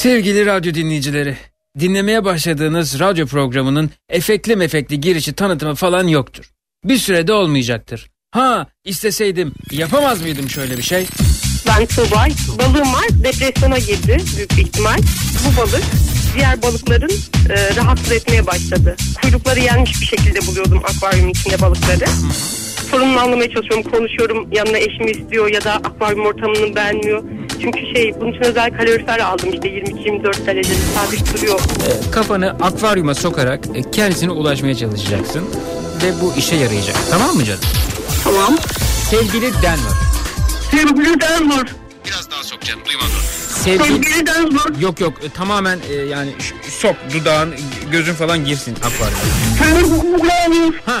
Sevgili radyo dinleyicileri, dinlemeye başladığınız radyo programının efekli mefekli girişi tanıtımı falan yoktur. Bir sürede olmayacaktır. Ha isteseydim yapamaz mıydım şöyle bir şey? Ben Tuğbay. Balığım var. Depresyona girdi büyük bir ihtimal. Bu balık diğer balıkların e, rahatsız etmeye başladı. Kuyrukları yenmiş bir şekilde buluyordum akvaryumun içinde balıkları. Sorununu anlamaya çalışıyorum. Konuşuyorum. Yanına eşimi istiyor ya da akvaryum ortamını beğenmiyor. Çünkü şey bunun için özel kalorifer aldım işte 22-24 derecede sabit duruyor. E, kafanı akvaryuma sokarak e, kendisine ulaşmaya çalışacaksın. Ve bu işe yarayacak. Tamam mı canım? Tamam. Sevgili Denver. Sevgili Denver. Biraz daha sok canım duymadım. Sevgili Sevgili... Denver. Yok yok e, tamamen e, yani sok dudağın gözün falan girsin akvaryuma. Sevgili Denver. Ha.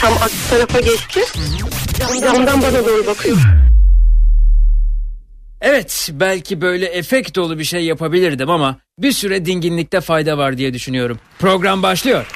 Tam aksi tarafa geçti. Camdan bana doğru bakıyor. Evet belki böyle efekt dolu bir şey yapabilirdim ama bir süre dinginlikte fayda var diye düşünüyorum. Program başlıyor.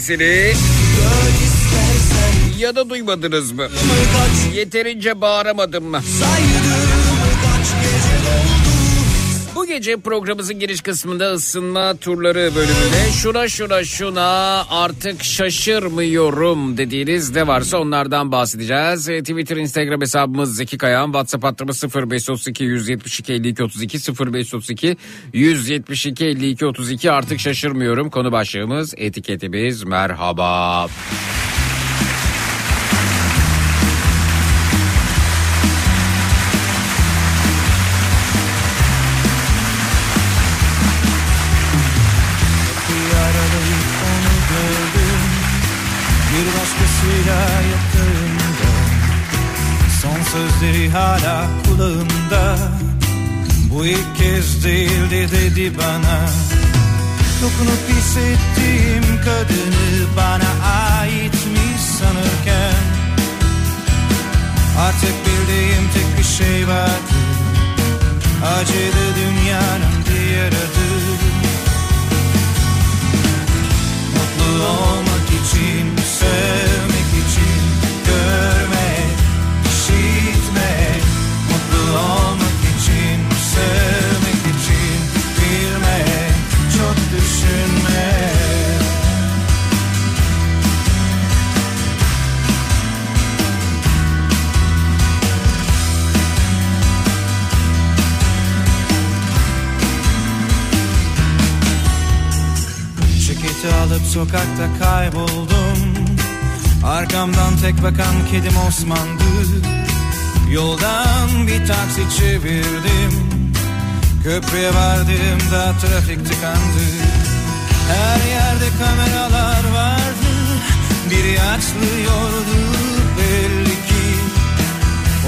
Sesini. Ya da duymadınız mı? Yeterince bağıramadım mı? Bu gece programımızın giriş kısmında ısınma turları bölümünde şuna şuna şuna artık şaşırmıyorum dediğiniz ne varsa onlardan bahsedeceğiz. E, Twitter, Instagram hesabımız Zeki Kayağan, WhatsApp hattımız 0532 172 52 32 0532 172 52 32 artık şaşırmıyorum. Konu başlığımız etiketimiz merhaba. Bir hala kulağımda. Bu ilk kez değildi dedi bana. Dokunup hissettiğim kadını bana aitmiş sanırken? Artık bildiğim tek bir şey vardı. Acılı dünyanın diğer adı Mutlu olmak için, Ceketi alıp sokakta kayboldum. Arkamdan tek bakan kedim Osman'dı Yoldan bir taksi çevirdim. Köprüye vardığımda trafik tıkandı. Her yerde kameralar vardı. Biri açlıyordu belli ki.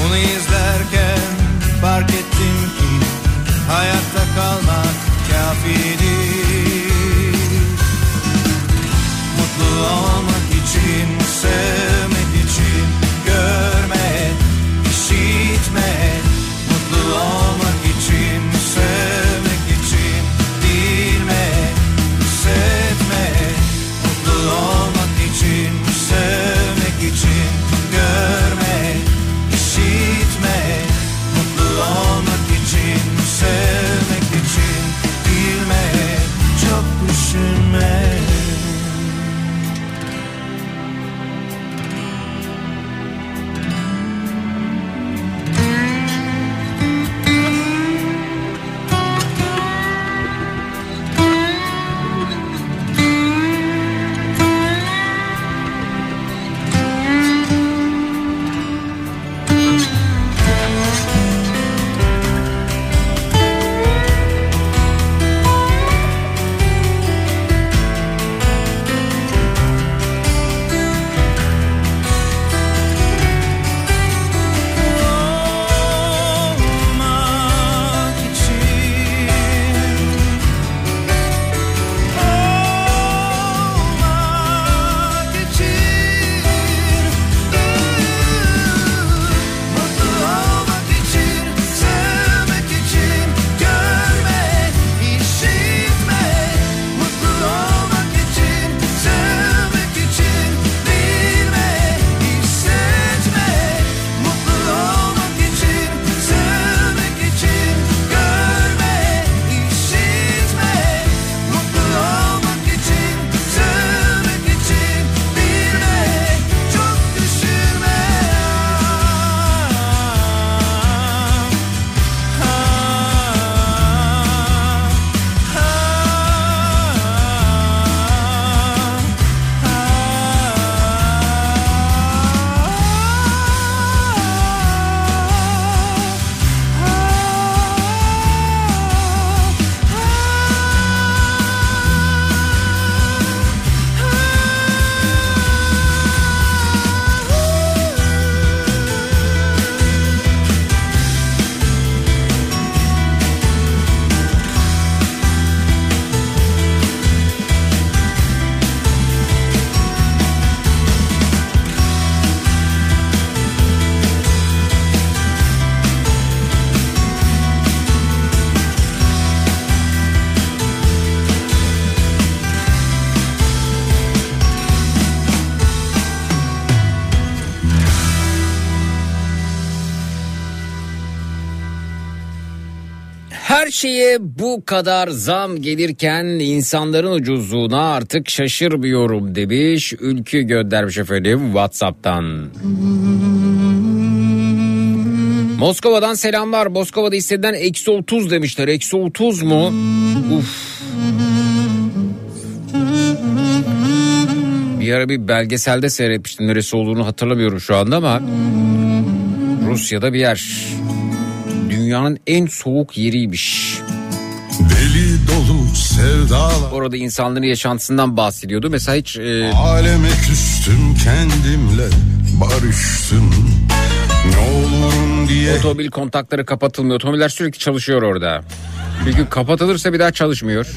Onu izlerken fark ettim ki Hayatta kalmak kafiydi Mutlu olmak için, sevmek için, görmek, işitmek. Mutlu olmak Bu kadar zam gelirken insanların ucuzluğuna artık şaşırmıyorum demiş. Ülkü göndermiş efendim Whatsapp'tan. Moskova'dan selamlar. Moskova'da hissedilen eksi 30 demişler. Eksi 30 mu? Uf. Bir ara bir belgeselde seyretmiştim. Neresi olduğunu hatırlamıyorum şu anda ama Rusya'da bir yer. Dünyanın en soğuk yeriymiş. Dolu sevdalar Orada insanların yaşantısından bahsediyordu. Mesela hiç e, Aleme küstüm kendimle barıştım Ne olurum diye otomobil kontakları kapatılmıyor. Otomobiller sürekli çalışıyor orada. Bir gün kapatılırsa bir daha çalışmıyor. düş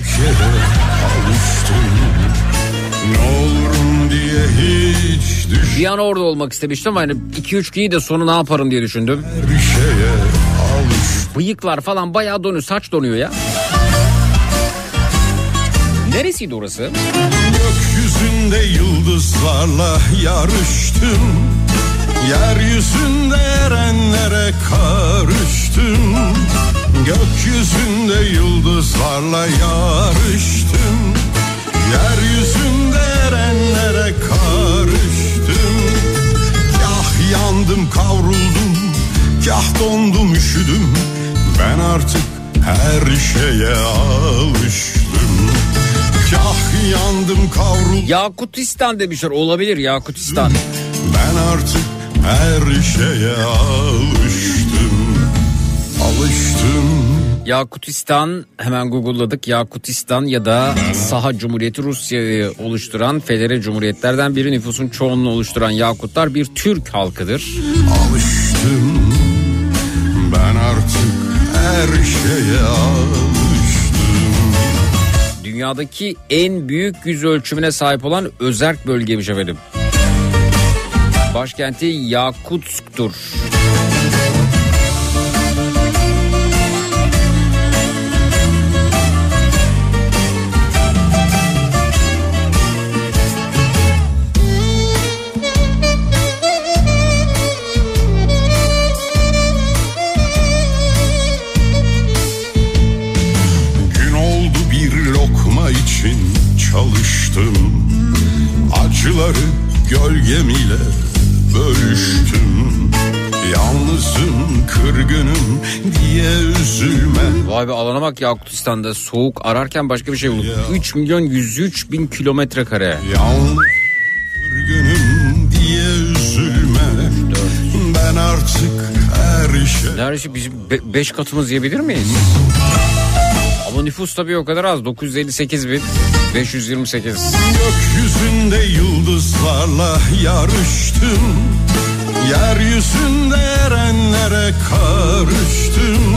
Bir an orada olmak istemiştim ama hani 2-3 giyi de sonu ne yaparım diye düşündüm. Bıyıklar falan bayağı donuyor. Saç donuyor ya. Neresiydi orası? Gökyüzünde yıldızlarla yarıştım. Yeryüzünde erenlere karıştım. Gökyüzünde yıldızlarla yarıştım. Yeryüzünde erenlere karıştım. Kah yandım kavruldum. Kah dondum üşüdüm. Ben artık her şeye alıştım Kah yandım kavruldum Yakutistan demişler. Olabilir Yakutistan. Ben artık her şeye alıştım Alıştım Yakutistan hemen Google'ladık. Yakutistan ya da Saha Cumhuriyeti Rusya'yı oluşturan federe cumhuriyetlerden biri nüfusun çoğunluğunu oluşturan Yakutlar bir Türk halkıdır. Alıştım Ben artık her şeye alıştım Dünyadaki en büyük yüz ölçümüne sahip olan özerk bölgemiş efendim. Başkenti Yakutsk'tur. Gölgem ile bölüştüm Yalnızım kırgınım diye üzülme Vay be alana bak Yakutistan'da soğuk ararken başka bir şey bulduk. 3 milyon 103 bin kilometre kare. Yalnız kırgınım diye üzülme Ben artık her şey Neredeyse bizim 5 katımız yiyebilir miyiz? Ama nüfus tabii o kadar az. 958 bin 528. Gökyüzünde yıldızlarla yarıştım. Yeryüzünde erenlere karıştım.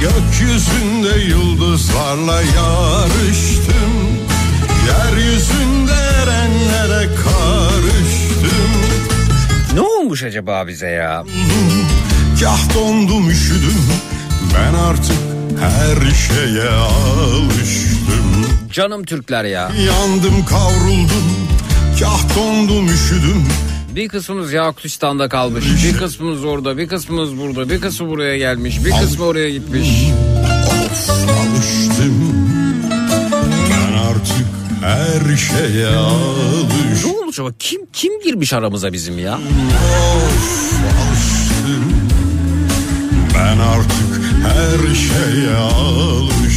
Gökyüzünde yıldızlarla yarıştım. Yeryüzünde erenlere karıştım. Ne olmuş acaba bize ya? Kah dondum üşüdüm. Ben artık her şeye alıştım Canım Türkler ya. Yandım kavruldum Kah dondum üşüdüm Bir kısmımız Yakutistan'da kalmış. Bir kısmımız orada, bir kısmımız burada, bir kısmı buraya gelmiş, bir kısmı oraya gitmiş. Of alıştım Ben artık her şeye Ne alıştım olmuş acaba? Kim kim girmiş aramıza bizim ya? Of alıştım Ben artık her şeye alıştım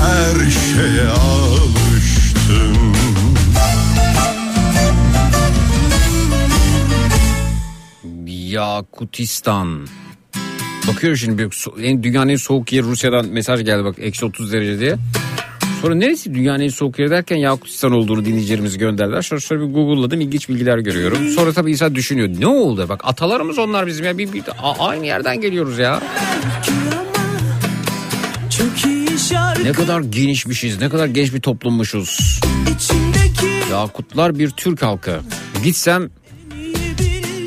her şeye alıştım Yakutistan. Bakıyorum şimdi bir so- en, dünyanın en soğuk yeri Rusya'dan mesaj geldi bak eksi 30 derece diye. Sonra neresi dünyanın en soğuk yeri derken Yakutistan olduğunu dinleyicilerimiz gönderdiler. Sonra şöyle bir Google'ladım ilginç bilgiler görüyorum. Sonra tabii insan düşünüyor ne oldu bak atalarımız onlar bizim ya bir, bir- aynı yerden geliyoruz ya. Çok iyi Ne kadar genişmişiz ne kadar genç bir toplummuşuz. Yakutlar bir Türk halkı. Gitsem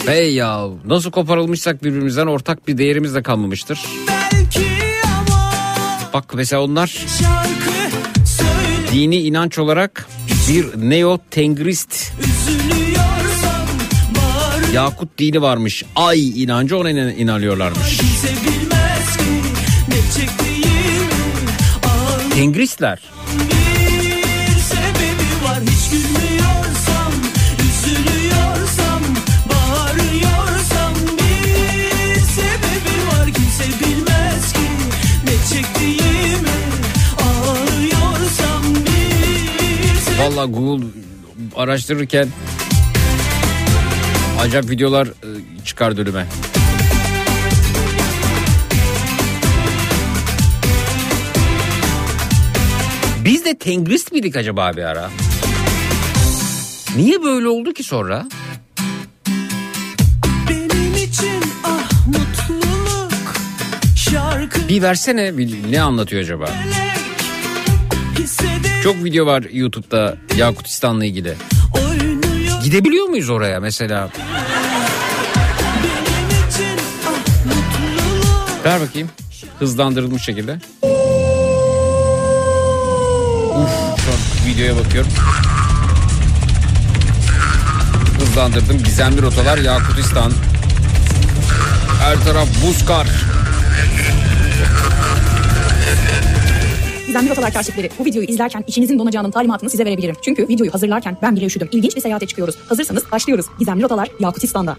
Hey ya nasıl koparılmışsak birbirimizden ortak bir değerimiz de kalmamıştır. Bak mesela onlar dini inanç olarak bir neo tengrist Yakut dini varmış. Ay inancı ona inan- inanıyorlarmış. bilmez Tengristler. Valla Google araştırırken acayip videolar e, çıkardı önüme. Biz de tengrist miydik acaba bir ara? Niye böyle oldu ki sonra? Ah Bir versene bir- ne anlatıyor acaba? Çok video var YouTube'da Yakutistan'la ilgili. Gidebiliyor muyuz oraya mesela? Ah Ver bakayım. Hızlandırılmış şekilde. Videoya bakıyorum. Hızlandırdım. Gizemli rotalar Yakutistan. Her taraf buz kar. Gizemli rotalar kaşifleri. Bu videoyu izlerken içinizin donacağının talimatını size verebilirim. Çünkü videoyu hazırlarken ben bile üşüdüm. İlginç bir seyahate çıkıyoruz. Hazırsanız başlıyoruz. Gizemli rotalar Yakutistan'da.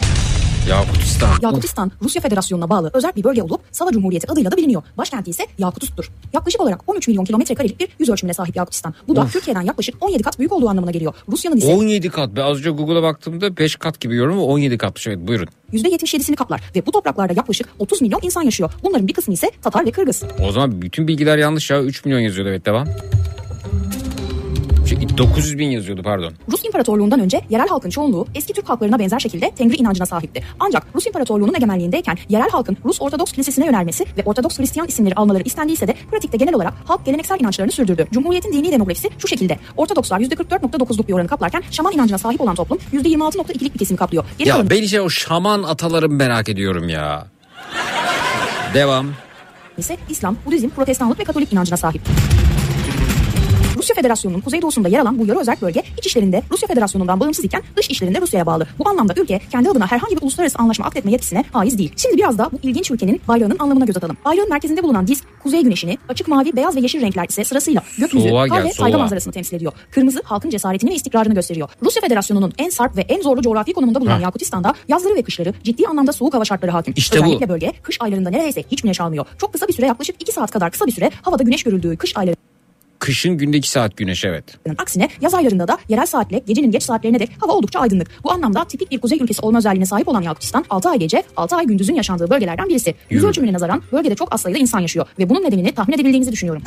Yakutistan. Yakutistan, Rusya Federasyonu'na bağlı özel bir bölge olup Sava Cumhuriyeti adıyla da biliniyor. Başkenti ise Yakutsk'tur. Yaklaşık olarak 13 milyon kilometre karelik bir yüz ölçümüne sahip Yakutistan. Bu da Türkiye'den yaklaşık 17 kat büyük olduğu anlamına geliyor. Rusya'nın ise 17 kat. Ben az önce Google'a baktığımda 5 kat gibi yorum ama 17 katmış. Evet buyurun. %77'sini kaplar ve bu topraklarda yaklaşık 30 milyon insan yaşıyor. Bunların bir kısmı ise Tatar ve Kırgız. O zaman bütün bilgiler yanlış ya. 3 milyon yazıyordu evet devam. Şey, 900 bin yazıyordu pardon. Rus İmparatorluğundan önce yerel halkın çoğunluğu eski Türk halklarına benzer şekilde Tengri inancına sahipti. Ancak Rus İmparatorluğu'nun egemenliğindeyken yerel halkın Rus Ortodoks Kilisesi'ne yönelmesi ve Ortodoks Hristiyan isimleri almaları istendiyse de pratikte genel olarak halk geleneksel inançlarını sürdürdü. Cumhuriyetin dini demografisi şu şekilde. Ortodokslar %44.9'luk bir oranı kaplarken şaman inancına sahip olan toplum %26.2'lik bir kesim kaplıyor. Geri Ya ben işte o şaman atalarımı merak ediyorum ya. Devam. ise İslam, Budizm, Protestanlık ve Katolik inancına sahip. Rusya Federasyonu'nun kuzeydoğusunda yer alan bu yarı özel bölge iç işlerinde Rusya Federasyonu'ndan bağımsız iken dış işlerinde Rusya'ya bağlı. Bu anlamda ülke kendi adına herhangi bir uluslararası anlaşma akletme yetkisine haiz değil. Şimdi biraz da bu ilginç ülkenin bayrağının anlamına göz atalım. Bayrağın merkezinde bulunan disk kuzey güneşini, açık mavi, beyaz ve yeşil renkler ise sırasıyla gökyüzü, Soğuğa kar ve saygı manzarasını temsil ediyor. Kırmızı halkın cesaretini ve istikrarını gösteriyor. Rusya Federasyonu'nun en sarp ve en zorlu coğrafi konumunda bulunan Ha. Yakutistan'da yazları ve kışları ciddi anlamda soğuk hava şartları hakim. İşte bu. Özellikle bölge kış aylarında neredeyse hiç güneş almıyor. Çok kısa bir süre yaklaşık 2 saat kadar kısa bir süre havada güneş görüldüğü kış ayları Kışın günde 2 saat güneş evet. Aksine yaz aylarında da yerel saatle gecenin geç saatlerine dek hava oldukça aydınlık. Bu anlamda tipik bir kuzey ülkesi olma özelliğine sahip olan Yakutistan 6 ay gece 6 ay gündüzün yaşandığı bölgelerden birisi. Yüz ölçümüne nazaran bölgede çok az sayıda insan yaşıyor ve bunun nedenini tahmin edebildiğinizi düşünüyorum.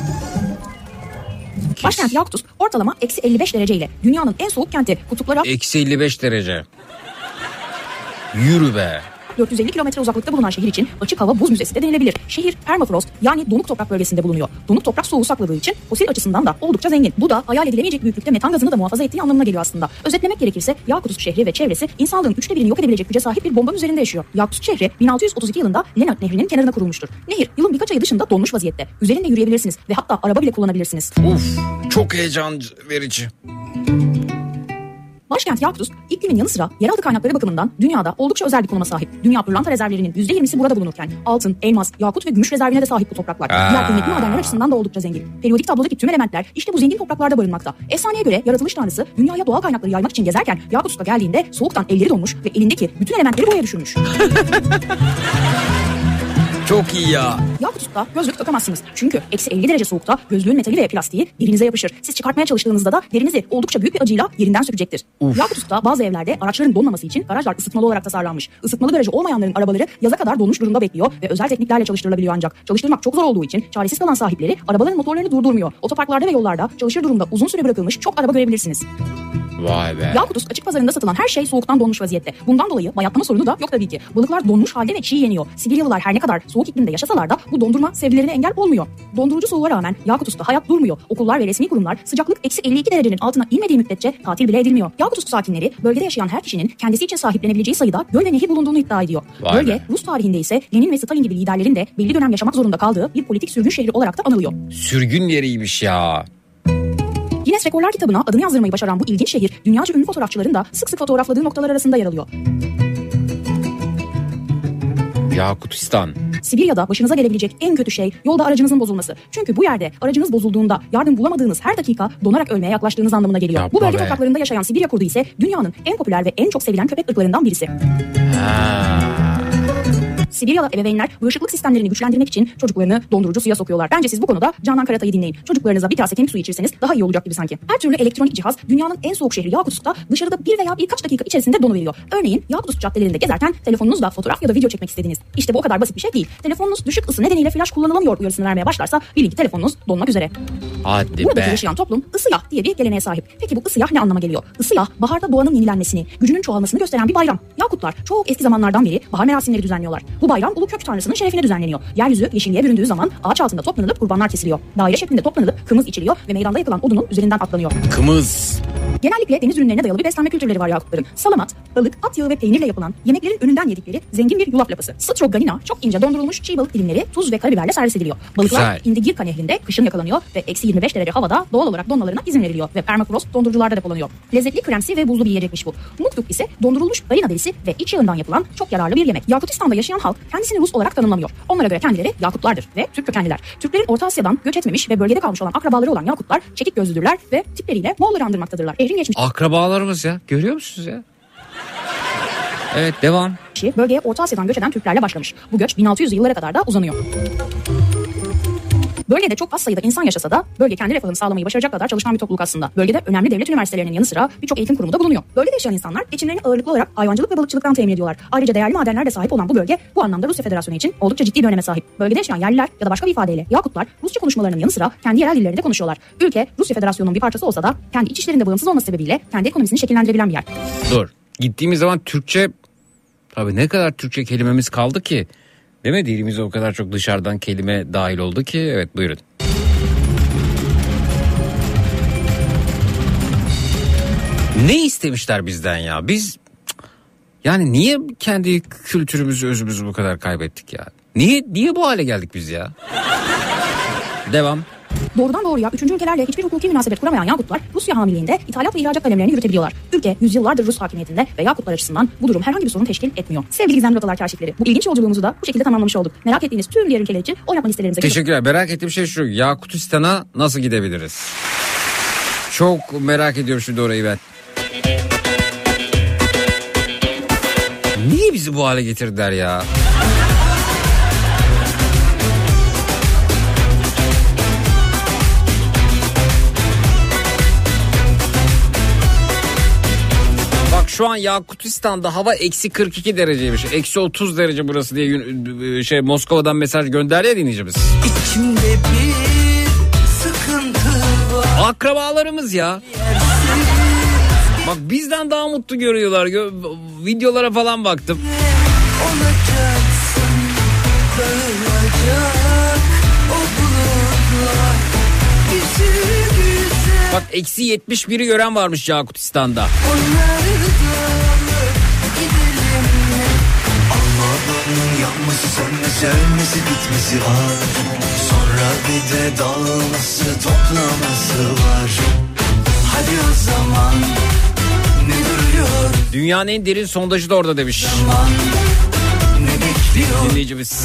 Başkent Yakutus ortalama eksi 55 derece ile dünyanın en soğuk kenti kutuplara Eksi 55 derece. Yürü be. 450 kilometre uzaklıkta bulunan şehir için açık hava buz müzesi de denilebilir. Şehir permafrost yani donuk toprak bölgesinde bulunuyor. Donuk toprak soğuğu sakladığı için fosil açısından da oldukça zengin. Bu da hayal edilemeyecek büyüklükte metan gazını da muhafaza ettiği anlamına geliyor aslında. Özetlemek gerekirse Yakutsk şehri ve çevresi insanlığın üçte birini yok edebilecek güce sahip bir bombanın üzerinde yaşıyor. Yakutsk şehri 1632 yılında Lena Nehri'nin kenarına kurulmuştur. Nehir yılın birkaç ayı dışında donmuş vaziyette. Üzerinde yürüyebilirsiniz ve hatta araba bile kullanabilirsiniz. Uf çok heyecan verici. Başkent ilk günün yanı sıra yeraltı kaynakları bakımından dünyada oldukça özel bir konuma sahip. Dünya pırlanta rezervlerinin %20'si burada bulunurken altın, elmas, yakut ve gümüş rezervine de sahip bu topraklar. Aa. Diğer kıymetli madenler açısından da oldukça zengin. Periyodik tablodaki tüm elementler işte bu zengin topraklarda barınmakta. Efsaneye göre yaratılış tanrısı dünyaya doğal kaynakları yaymak için gezerken Yakutsk'a geldiğinde soğuktan elleri donmuş ve elindeki bütün elementleri buraya düşürmüş. Çok iyi ya. Yakutsk'ta gözlük takamazsınız. Çünkü eksi 50 derece soğukta gözlüğün metali ve plastiği derinize yapışır. Siz çıkartmaya çalıştığınızda da derinizi oldukça büyük bir acıyla yerinden sürecektir. Yakutsk'ta bazı evlerde araçların donmaması için garajlar ısıtmalı olarak tasarlanmış. Isıtmalı garajı olmayanların arabaları yaza kadar donmuş durumda bekliyor ve özel tekniklerle çalıştırılabiliyor ancak. Çalıştırmak çok zor olduğu için çaresiz kalan sahipleri arabaların motorlarını durdurmuyor. Otoparklarda ve yollarda çalışır durumda uzun süre bırakılmış çok araba görebilirsiniz. Vay be. Yakutsk açık pazarında satılan her şey soğuktan donmuş vaziyette. Bundan dolayı bayatlama sorunu da yok tabii ki. Balıklar donmuş halde ve çiğ yeniyor. Sibiryalılar her ne kadar soğuk iklimde yaşasalar da bu dondurma sevgilerine engel olmuyor. Dondurucu soğuğa rağmen Yakutsk'ta hayat durmuyor. Okullar ve resmi kurumlar sıcaklık eksi 52 derecenin altına inmediği müddetçe tatil bile edilmiyor. Yakutsk sakinleri bölgede yaşayan her kişinin kendisi için sahiplenebileceği sayıda göl ve nehir bulunduğunu iddia ediyor. Vay Bölge be. Rus tarihinde ise Lenin ve Stalin gibi liderlerin de belli dönem yaşamak zorunda kaldığı bir politik sürgün şehri olarak da anılıyor. Sürgün yeriymiş ya. Guinness Rekorlar kitabına adını yazdırmayı başaran bu ilginç şehir dünyaca ünlü fotoğrafçıların da sık sık fotoğrafladığı noktalar arasında yer alıyor. Yakutistan. Sibirya'da başınıza gelebilecek en kötü şey yolda aracınızın bozulması. Çünkü bu yerde aracınız bozulduğunda yardım bulamadığınız her dakika donarak ölmeye yaklaştığınız anlamına geliyor. Yapma bu bölge be. topraklarında yaşayan Sibirya kurdu ise dünyanın en popüler ve en çok sevilen köpek ırklarından birisi. Sibiryalı ebeveynler bağışıklık sistemlerini güçlendirmek için çocuklarını dondurucu suya sokuyorlar. Bence siz bu konuda Canan Karatay'ı dinleyin. Çocuklarınıza bir kase kemik suyu içirseniz daha iyi olacak gibi sanki. Her türlü elektronik cihaz dünyanın en soğuk şehri Yakutsk'ta dışarıda bir veya birkaç dakika içerisinde donuveriyor. Örneğin Yakutsk caddelerinde gezerken telefonunuzla fotoğraf ya da video çekmek istediniz. İşte bu o kadar basit bir şey değil. Telefonunuz düşük ısı nedeniyle flash kullanılamıyor uyarısını vermeye başlarsa bilin ki telefonunuz donmak üzere. Hadi Buradaki be. yaşayan toplum ısıyah diye bir geleneğe sahip. Peki bu ısıyah ne anlama geliyor? Isıyah baharda doğanın yenilenmesini, gücünün çoğalmasını gösteren bir bayram. Yakutlar çok eski zamanlardan beri bahar merasimleri düzenliyorlar. Bu bayram Ulu Kök Tanrısı'nın şerefine düzenleniyor. Yeryüzü yeşilliğe büründüğü zaman ağaç altında toplanılıp kurbanlar kesiliyor. Daire şeklinde toplanılıp kımız içiliyor ve meydanda yakılan odunun üzerinden atlanıyor. Kımız. Genellikle deniz ürünlerine dayalı bir beslenme kültürleri var Yakutların. Salamat, balık, at yağı ve peynirle yapılan yemeklerin önünden yedikleri zengin bir yulaf lapası. Stroganina, çok ince dondurulmuş çiğ balık dilimleri tuz ve karabiberle servis ediliyor. Balıklar Güzel. Indigirka nehrinde kışın yakalanıyor ve eksi 25 derece havada doğal olarak donmalarına izin veriliyor ve permafrost dondurucularda depolanıyor. Lezzetli, kremsi ve buzlu bir yiyecekmiş bu. Muktuk ise dondurulmuş balina derisi ve iç yağından yapılan çok yararlı bir yemek. Yakutistan'da yaşayan halk kendisini Rus olarak tanımlamıyor. Onlara göre kendileri Yakutlardır ve Türk kökenliler. Türklerin Orta Asya'dan göç etmemiş ve bölgede kalmış olan akrabaları olan Yakutlar çekik gözlüdürler ve tipleriyle Moğolları andırmaktadırlar. Ehrin geçmiş Akrabalarımız ya. Görüyor musunuz ya? Evet devam. bölgeye Orta Asya'dan göç eden Türklerle başlamış. Bu göç 1600'lü yıllara kadar da uzanıyor. Bölgede çok az sayıda insan yaşasa da bölge kendi refahını sağlamayı başaracak kadar çalışkan bir topluluk aslında. Bölgede önemli devlet üniversitelerinin yanı sıra birçok eğitim kurumu da bulunuyor. Bölgede yaşayan insanlar geçimlerini ağırlıklı olarak hayvancılık ve balıkçılıktan temin ediyorlar. Ayrıca değerli madenler de sahip olan bu bölge bu anlamda Rusya Federasyonu için oldukça ciddi bir öneme sahip. Bölgede yaşayan yerliler ya da başka bir ifadeyle Yakutlar Rusça konuşmalarının yanı sıra kendi yerel dillerinde konuşuyorlar. Ülke Rusya Federasyonu'nun bir parçası olsa da kendi iç işlerinde bağımsız olması sebebiyle kendi ekonomisini şekillendirebilen bir yer. Dur. Gittiğimiz zaman Türkçe tabii ne kadar Türkçe kelimemiz kaldı ki. Değil mi? Dilimize o kadar çok dışarıdan kelime dahil oldu ki. Evet buyurun. Ne istemişler bizden ya? Biz yani niye kendi kültürümüzü, özümüzü bu kadar kaybettik ya? Niye niye bu hale geldik biz ya? Devam. Doğrudan doğruya üçüncü ülkelerle hiçbir hukuki münasebet kuramayan Yakutlar Rusya hamiliğinde ithalat ve ihracat kalemlerini yürütebiliyorlar. Ülke yüzyıllardır Rus hakimiyetinde ve Yakutlar açısından bu durum herhangi bir sorun teşkil etmiyor. Sevgili gizemli rotalar kaşifleri bu ilginç yolculuğumuzu da bu şekilde tamamlamış olduk. Merak ettiğiniz tüm diğer ülkeler için oynatma listelerimize götürün. Teşekkürler. Merak ettiğim şey şu. Yakutistan'a nasıl gidebiliriz? Çok merak ediyorum şimdi orayı ben. Niye bizi bu hale getirdiler ya? Şu an Yakutistan'da hava eksi 42 dereceymiş. Eksi 30 derece burası diye şey Moskova'dan mesaj gönderdi ya dinleyicimiz. İçimde bir sıkıntı var Akrabalarımız ya. Bak bizden daha mutlu görüyorlar. Gö- videolara falan baktım. Olacaksın dağılacak o bulutlar Bir sürü güzel Bak eksi 71'i gören varmış Yakutistan'da. onları Yanması sönmesi ölmesi bitmesi var. Sonra bir de dağılması toplaması var. Hadi o zaman ne duruyor? Dünyanın en derin sondajı da orada demiş. Zaman Ne bekliyor? Dinleyicimiz.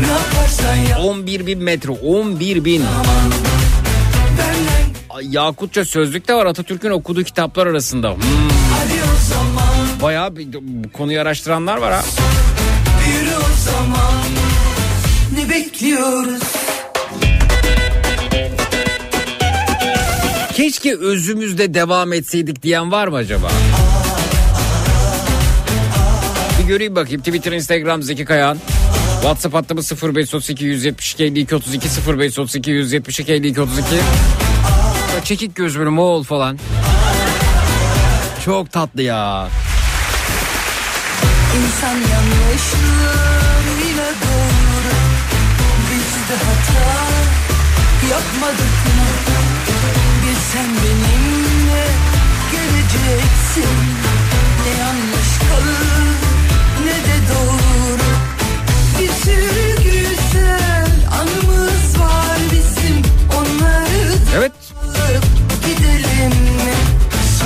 ne yaparsan yap. 11 bin metre 11 bin. Ay, Yakutça sözlük de var Atatürk'ün okuduğu kitaplar arasında. Hmm, zaman. Bayağı bir, bu konuyu araştıranlar var ha. Yürü o zaman Ne bekliyoruz Keşke özümüzde devam etseydik diyen var mı acaba? Bir göreyim bakayım Twitter, Instagram Zeki Kayağan. WhatsApp hattımız 0532 172 52 32 0532 172 52 32. Böyle Çekik göz böyle Moğol falan. Çok tatlı ya. İnsan yanlışlarıyla doğru Biz de hata yapmadık mı? Bir sen benimle geleceksin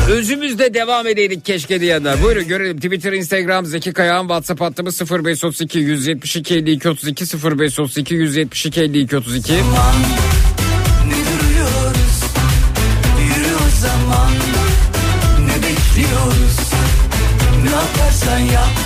Özümüzde devam edeydik keşke diyenler. Buyurun görelim. Twitter, Instagram, Zeki Kayağan, WhatsApp hattımız 0532 172 52 32 0532 172 52 32. Ne duruyoruz Yürü o zaman Ne bekliyoruz Ne yaparsan yap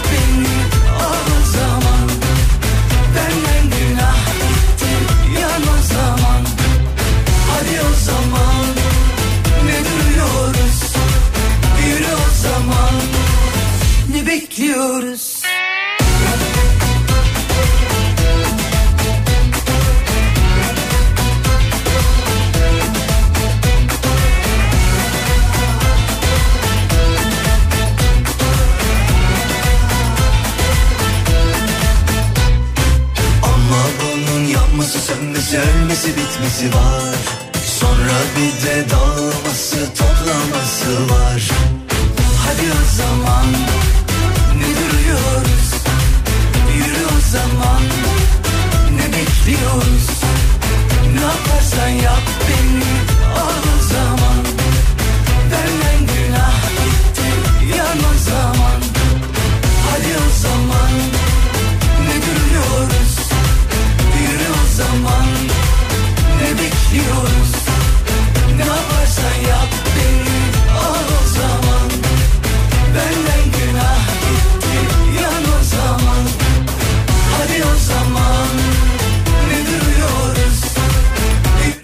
bitmesi var. Sonra bir de dağılması toplaması var. Hadi o zaman ne duruyoruz? Yürü o zaman ne bekliyoruz? Ne yaparsan yap beni al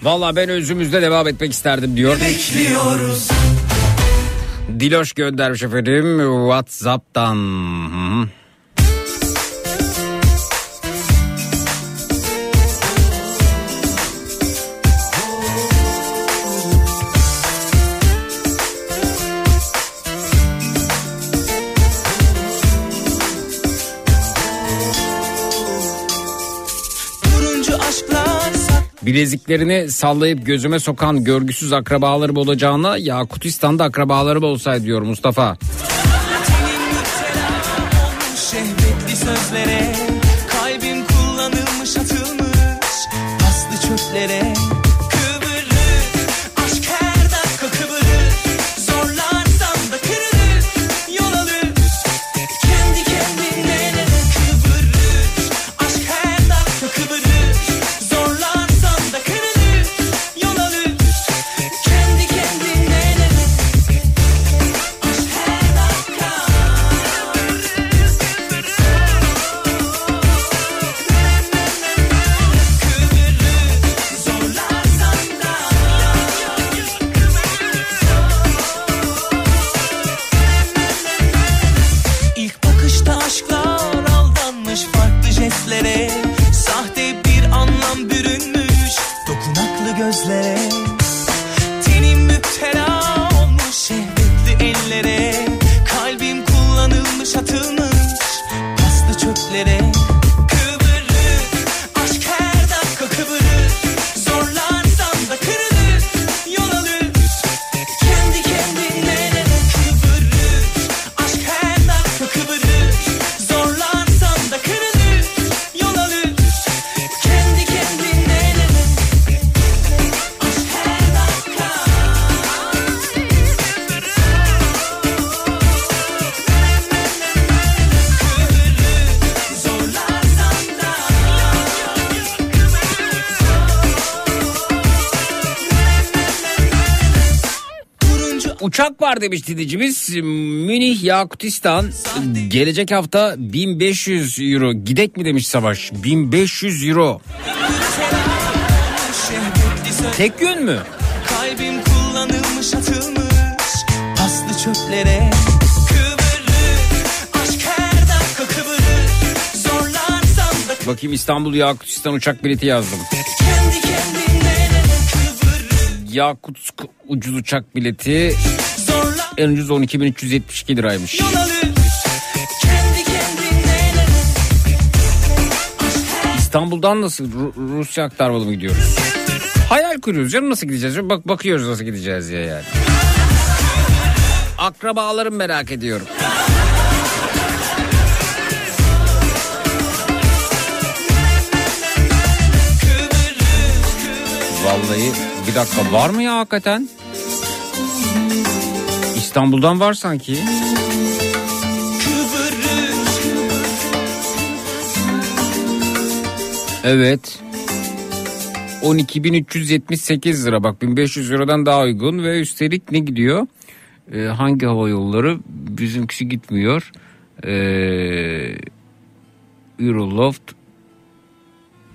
Valla ben özümüzde devam etmek isterdim diyor. Bekliyoruz Diloş göndermiş efendim Whatsapp'tan. Bileziklerini sallayıp gözüme sokan görgüsüz akrabalarım olacağına Yakutistan'da akrabalarım olsaydı diyor Mustafa. Sözlere Kalbim kullanılmış atılmış paslı çöplere var demiş dinleyicimiz. Münih Yakutistan gelecek hafta 1500 euro. Gidek mi demiş Savaş. 1500 euro. Tek yön mü? Kalbim kullanılmış atılmış paslı çöplere Bakayım İstanbul Yakutistan uçak bileti yazdım. Yakutsk ucuz uçak bileti en ucuz 12.372 liraymış. İstanbul'dan nasıl Ru- Rusya aktarmalı mı gidiyoruz? Hayal kuruyoruz canım nasıl gideceğiz? Bak bakıyoruz nasıl gideceğiz ya yani. Akrabalarım merak ediyorum. Vallahi bir dakika var mı ya hakikaten? İstanbul'dan var sanki. Evet. 12.378 lira bak 1500 liradan daha uygun ve üstelik ne gidiyor? Ee, hangi hava yolları? Bizimkisi gitmiyor. Ee, Euroloft,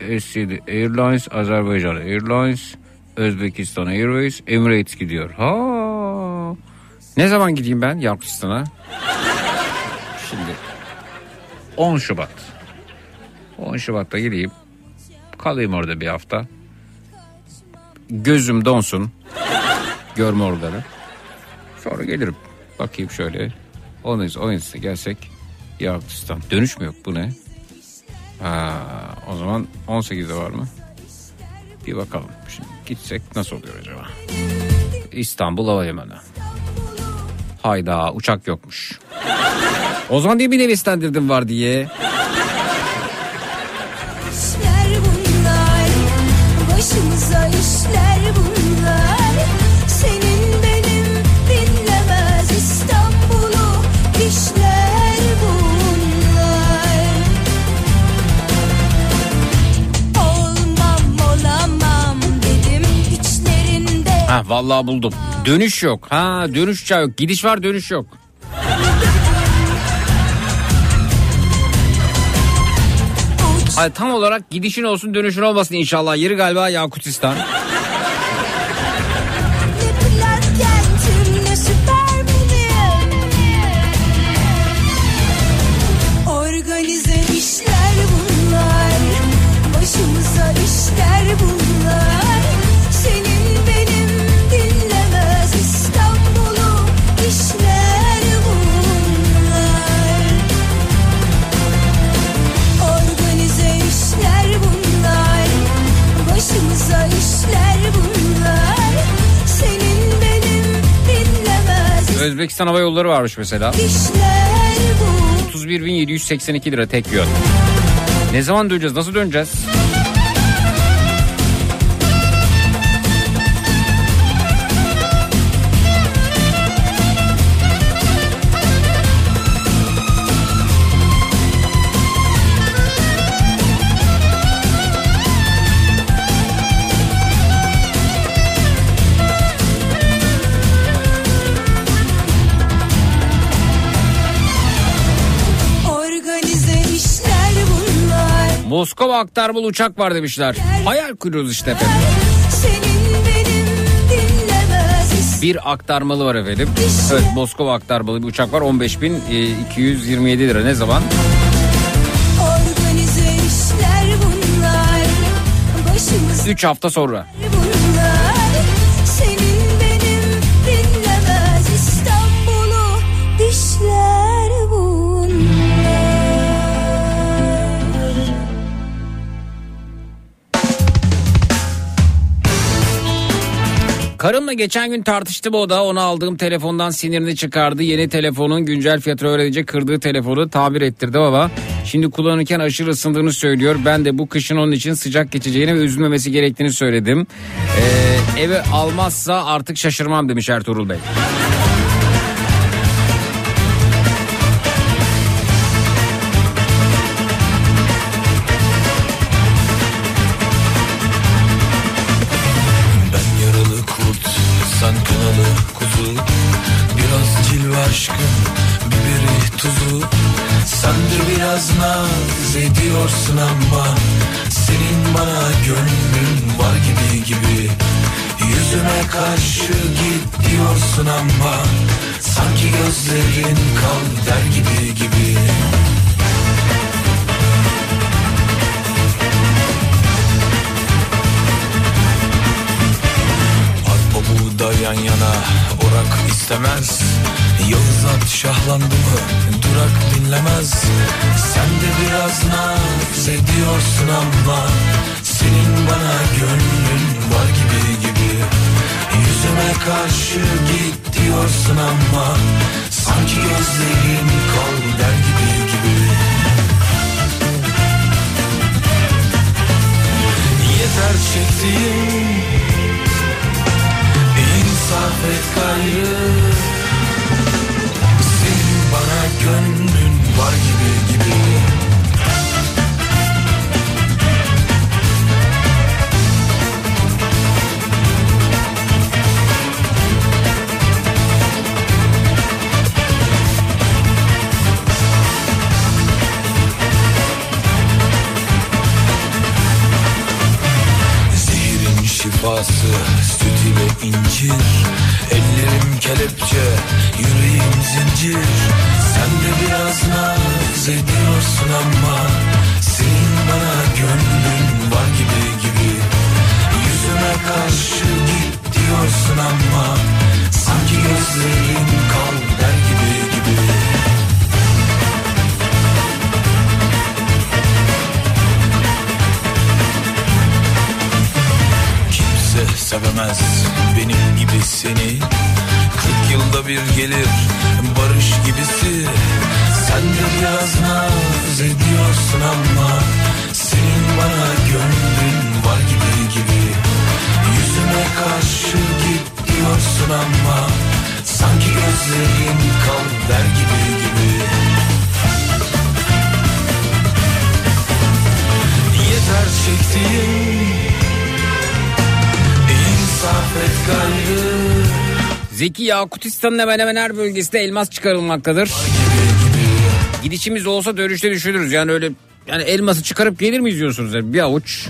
S7 Airlines, Azerbaycan Airlines, Özbekistan Airways, Emirates gidiyor. Ha. Ne zaman gideyim ben Yarkıstan'a? Şimdi 10 Şubat. 10 Şubat'ta gideyim. Kalayım orada bir hafta. Gözüm donsun. Görme oraları. Sonra gelirim. Bakayım şöyle. 10 17'si gelsek Yarkistan. Dönüş mü yok bu ne? Ha, o zaman 18'de var mı? Bir bakalım. Şimdi gitsek nasıl oluyor acaba? İstanbul Havalimanı. Hayda uçak yokmuş. O zaman diye bir neveslendirdim var diye. İşler bunlar Başımıza işler bunlar Senin benim dinlemez İstanbul'u işler bunlar Olmam olamam dedim içlerinde Ha vallahi buldum. Dönüş yok. Ha dönüş yok. Gidiş var dönüş yok. Ay, tam olarak gidişin olsun dönüşün olmasın inşallah. Yeri galiba Yakutistan. Özbekistan Hava Yolları varmış mesela. işler bu 31.782 lira tek yön. Ne zaman döneceğiz? Nasıl döneceğiz? Moskova aktarmalı uçak var demişler. Hayal kuruyoruz işte efendim. Bir aktarmalı var efendim. Evet Moskova aktarmalı bir uçak var. 15.227 lira ne zaman? Organize işler bunlar Başımıza 3 hafta sonra. Karımla geçen gün tartıştım o da ona aldığım telefondan sinirini çıkardı. Yeni telefonun güncel fiyatı öğrenince kırdığı telefonu tamir ettirdi baba. Şimdi kullanırken aşırı ısındığını söylüyor. Ben de bu kışın onun için sıcak geçeceğini ve üzülmemesi gerektiğini söyledim. Ee, eve almazsa artık şaşırmam demiş Ertuğrul Bey. Diyorsun ama Sanki gözlerin kal der gibi gibi. Arpa buğda yan yana orak istemez. Yağız at şahlandı mı? Durak dinlemez. Sen de biraz naz ediyorsun ama Senin bana gönlün var gibi gibi. Yüzüme karşı git diyorsun ama Sanki gözlerin kal der gibi gibi. Yeter çektiğim sarf et gayrı Senin bana gönlün var gibi. Vefası süt ile incir. Ellerim kelepçe yüreğim zincir. Sen de biraz naz ediyorsun ama Senin bana gönlün Yakutistan'ın hemen hemen her bölgesinde elmas çıkarılmaktadır. Gidişimiz olsa dönüşte düşünürüz. Yani öyle yani elması çıkarıp gelir mi izliyorsunuz? Yani bir avuç.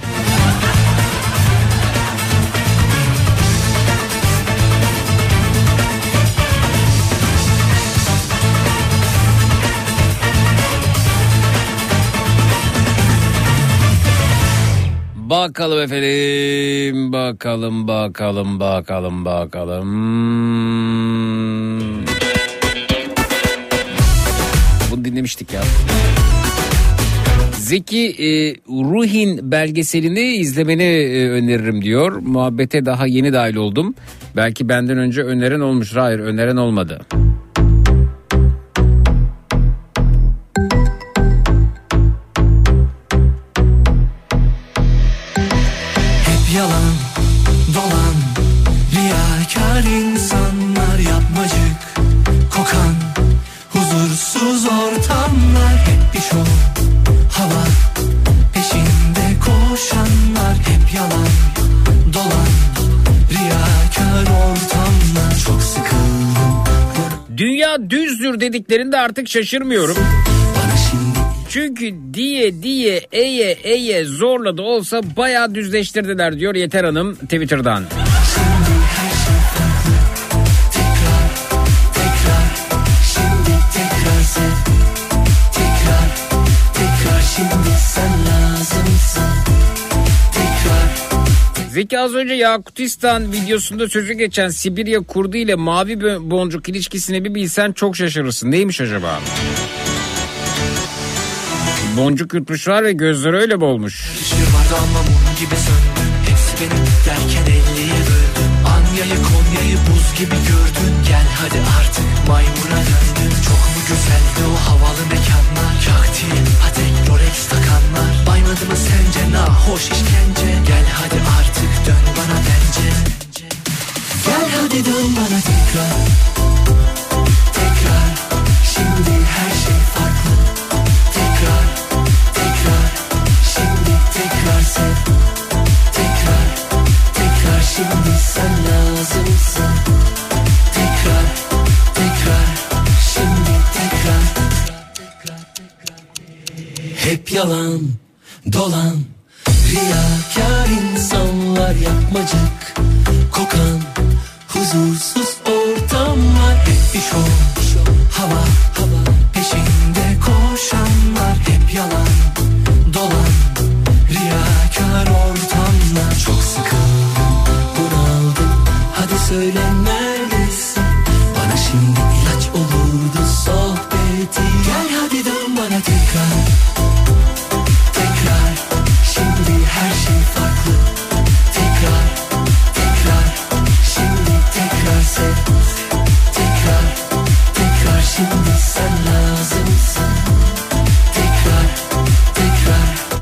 Bakalım efendim. Bakalım bakalım bakalım bakalım. Bunu dinlemiştik ya. Zeki e, Ruhin belgeselini izlemeni e, öneririm diyor. Muhabbete daha yeni dahil oldum. Belki benden önce öneren olmuş. Hayır öneren olmadı. Dünya düzdür dediklerinde artık şaşırmıyorum. Çünkü diye diye eye eye zorla da olsa bayağı düzleştirdiler diyor Yeter Hanım Twitter'dan. Şimdi Tekrar, tekrar Şimdi tekrar sen Tekrar, tekrar Şimdi sen Zeki az önce Yakutistan videosunda sözü geçen Sibirya kurdu ile mavi boncuk ilişkisini bir bilsen çok şaşırırsın. Neymiş acaba? Boncuk yutmuşlar ve gözleri öyle mi olmuş? Işığı vardı ama mum gibi söndü Hepsi benim derken elliye böldüm Anya'yı Konya'yı buz gibi gördün. Gel hadi artık maymuna döndün. Çok mu güzeldi o havalı mekanlar? Kaktil, patek, rolex takanlar. Baymadı mı sence? Nahoş işkence hadi dön bana tekrar. Tekrar. Şimdi her şey farklı. Tekrar. Tekrar. Şimdi tekrar sev Tekrar. Tekrar. Şimdi sen lazımsın. Tekrar. Tekrar. Şimdi tekrar. Hep yalan Dolan. Riyakar insanlar yapmacık Kokan Huzursuz ortamlar. Hep bir şov Hava Hava Peşinde koşanlar. Hep yalan Dolan Riyakar ortamlar. Çok sıkıldım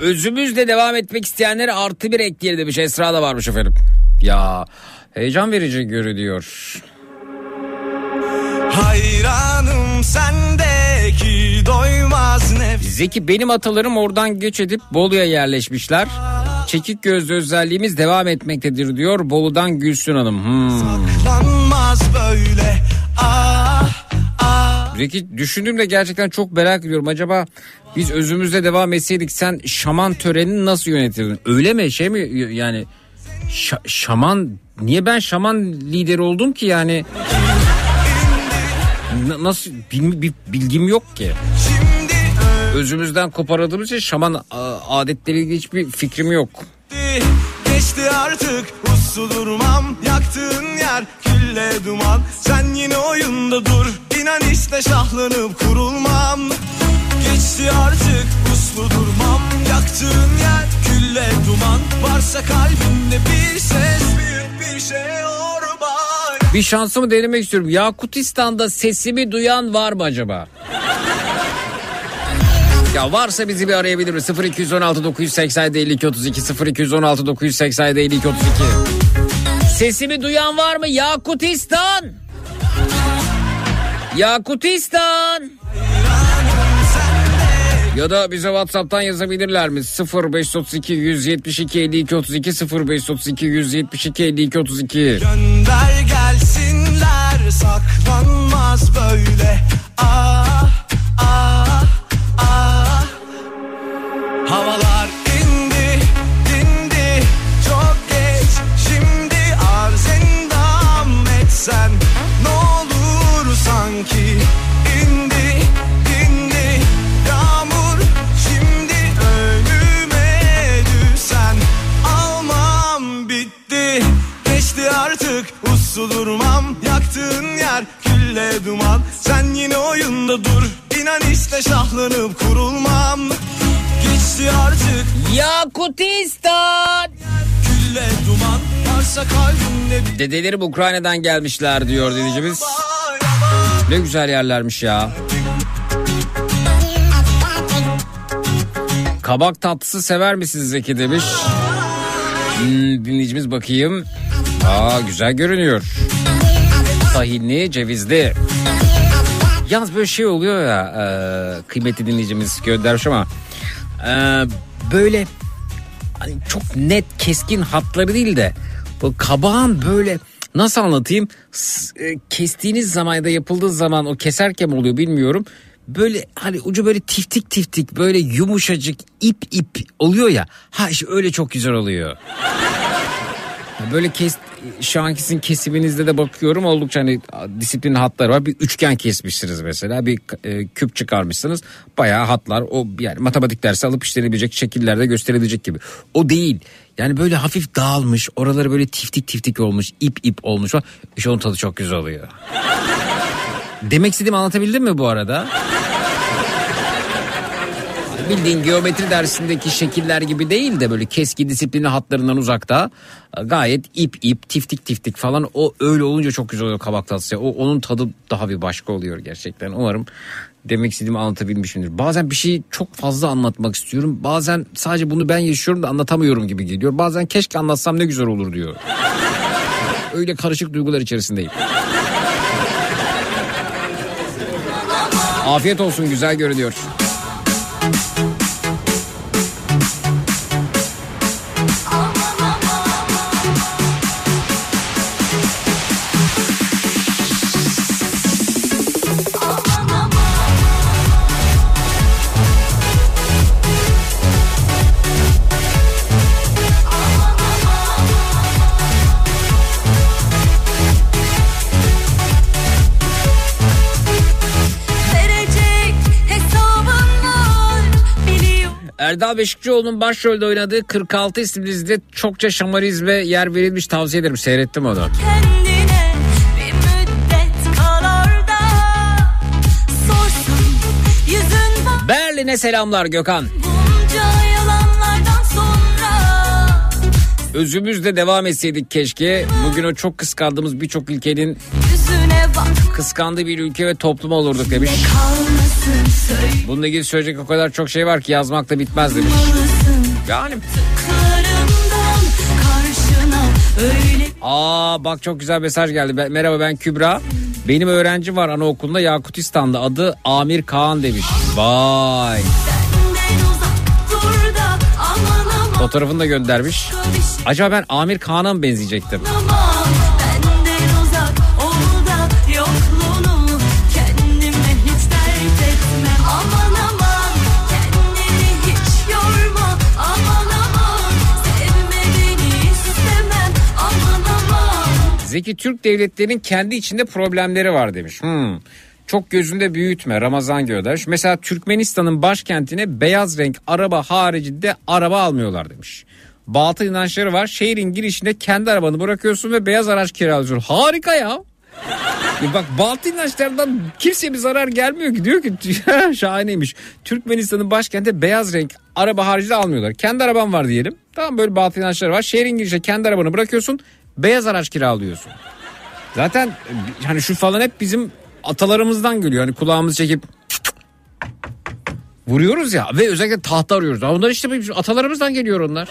Özümüzle devam etmek isteyenlere artı bir ekleyelim demiş. Esra da varmış efendim. Ya heyecan verici görünüyor. Hayranım sendeki doymaz nefs Zeki benim atalarım oradan göç edip Bolu'ya yerleşmişler. Çekik gözlü özelliğimiz devam etmektedir diyor Bolu'dan Gülsün Hanım. Hmm. Lanmaz böyle ah Zeki düşündüğümde gerçekten çok merak ediyorum. Acaba biz özümüzle devam etseydik sen şaman törenini nasıl yönetirdin? Öyle mi şey mi yani Şa- şaman niye ben şaman lideri oldum ki yani? Na- nasıl bil- bil- bilgim yok ki. Özümüzden koparıldığımız için şaman a- adetleriyle hiçbir fikrim yok. Geçti artık. Uslu durmam Yaktığın yer külle duman. Sen yine oyunda dur İnan işte şahlanıp kurulmam. Geçti artık uslu durmam. Yaktığın yer külle duman. Varsa kalbinde bir ses Büyük bir şey orman Bir şansımı denemek istiyorum. Yakutistan'da sesimi duyan var mı acaba? Ya varsa bizi bir arayabilir mi? 0216 987 52 32 0216 987 52 32 Sesimi duyan var mı? Yakutistan! Yakutistan! Ya da bize WhatsApp'tan yazabilirler mi? 0532 172 52 32 0532 172 52 32 Gönder gelsinler saklanmaz böyle ah ah Havalar Dedelerim Ukrayna'dan gelmişler diyor dinleyicimiz. Ne güzel yerlermiş ya. Kabak tatlısı sever misiniz Zeki demiş. Hmm, dinleyicimiz bakayım. Aa güzel görünüyor. Tahinli, cevizli. Yalnız böyle şey oluyor ya e, kıymetli dinleyicimiz göndermiş ama e, böyle hani çok net keskin hatları değil de kabağın böyle nasıl anlatayım e, kestiğiniz zaman ya da yapıldığı zaman o keserken mi oluyor bilmiyorum. Böyle hani ucu böyle tiftik tiftik böyle yumuşacık ip ip oluyor ya. Ha işte öyle çok güzel oluyor. Böyle kes şu ankisinin kesiminizde de bakıyorum oldukça hani disiplin hatları var. Bir üçgen kesmişsiniz mesela bir e, küp çıkarmışsınız. Bayağı hatlar o yani matematik dersi alıp işlenebilecek şekillerde gösterilecek gibi. O değil. Yani böyle hafif dağılmış oraları böyle tiftik tiftik olmuş ip ip olmuş. İşte onun tadı çok güzel oluyor. Demek istediğimi anlatabildim mi bu arada? bildiğin geometri dersindeki şekiller gibi değil de böyle keski disiplinli hatlarından uzakta gayet ip ip tiftik tiftik falan o öyle olunca çok güzel oluyor kabak tatlısı. O onun tadı daha bir başka oluyor gerçekten. Umarım demek istediğimi anlatabilmişimdir. Bazen bir şeyi çok fazla anlatmak istiyorum. Bazen sadece bunu ben yaşıyorum da anlatamıyorum gibi geliyor. Bazen keşke anlatsam ne güzel olur diyor. Öyle karışık duygular içerisindeyim. Afiyet olsun güzel görünüyor. Erdal Beşikçioğlu'nun başrolde oynadığı 46 isimli dizide çokça şamarizme yer verilmiş tavsiye ederim seyrettim onu. Berlin'e selamlar Gökhan. Özümüzle devam etseydik keşke. Bugün o çok kıskandığımız birçok ülkenin kıskandığı bir ülke ve toplum olurduk demiş. söyle Bununla ilgili söyleyecek o kadar çok şey var ki yazmak da bitmez demiş. Yani aa bak çok güzel mesaj geldi. Ben- Merhaba ben Kübra. Benim öğrenci var anaokulunda Yakutistan'da adı Amir Kaan demiş. Vay. Fotoğrafını da göndermiş. Acaba ben Amir Kaan'a mı benzeyecektim? Aman Peki Türk devletlerinin kendi içinde problemleri var demiş. Hmm. Çok gözünde büyütme Ramazan Göğdaş. Mesela Türkmenistan'ın başkentine beyaz renk araba haricinde araba almıyorlar demiş. Batıl inançları var. Şehrin girişinde kendi arabanı bırakıyorsun ve beyaz araç kiralıyorsun. Harika ya. Ya bak batıl inançlardan kimseye bir zarar gelmiyor ki. Diyor ki şahaneymiş. Türkmenistan'ın başkenti beyaz renk araba haricinde almıyorlar. Kendi araban var diyelim. Tamam böyle batıl inançları var. Şehrin girişine kendi arabanı bırakıyorsun. Beyaz araç kiralıyorsun. Zaten hani şu falan hep bizim atalarımızdan geliyor. Hani kulağımızı çekip vuruyoruz ya ve özellikle tahta arıyoruz. Onlar işte atalarımızdan geliyor onlar.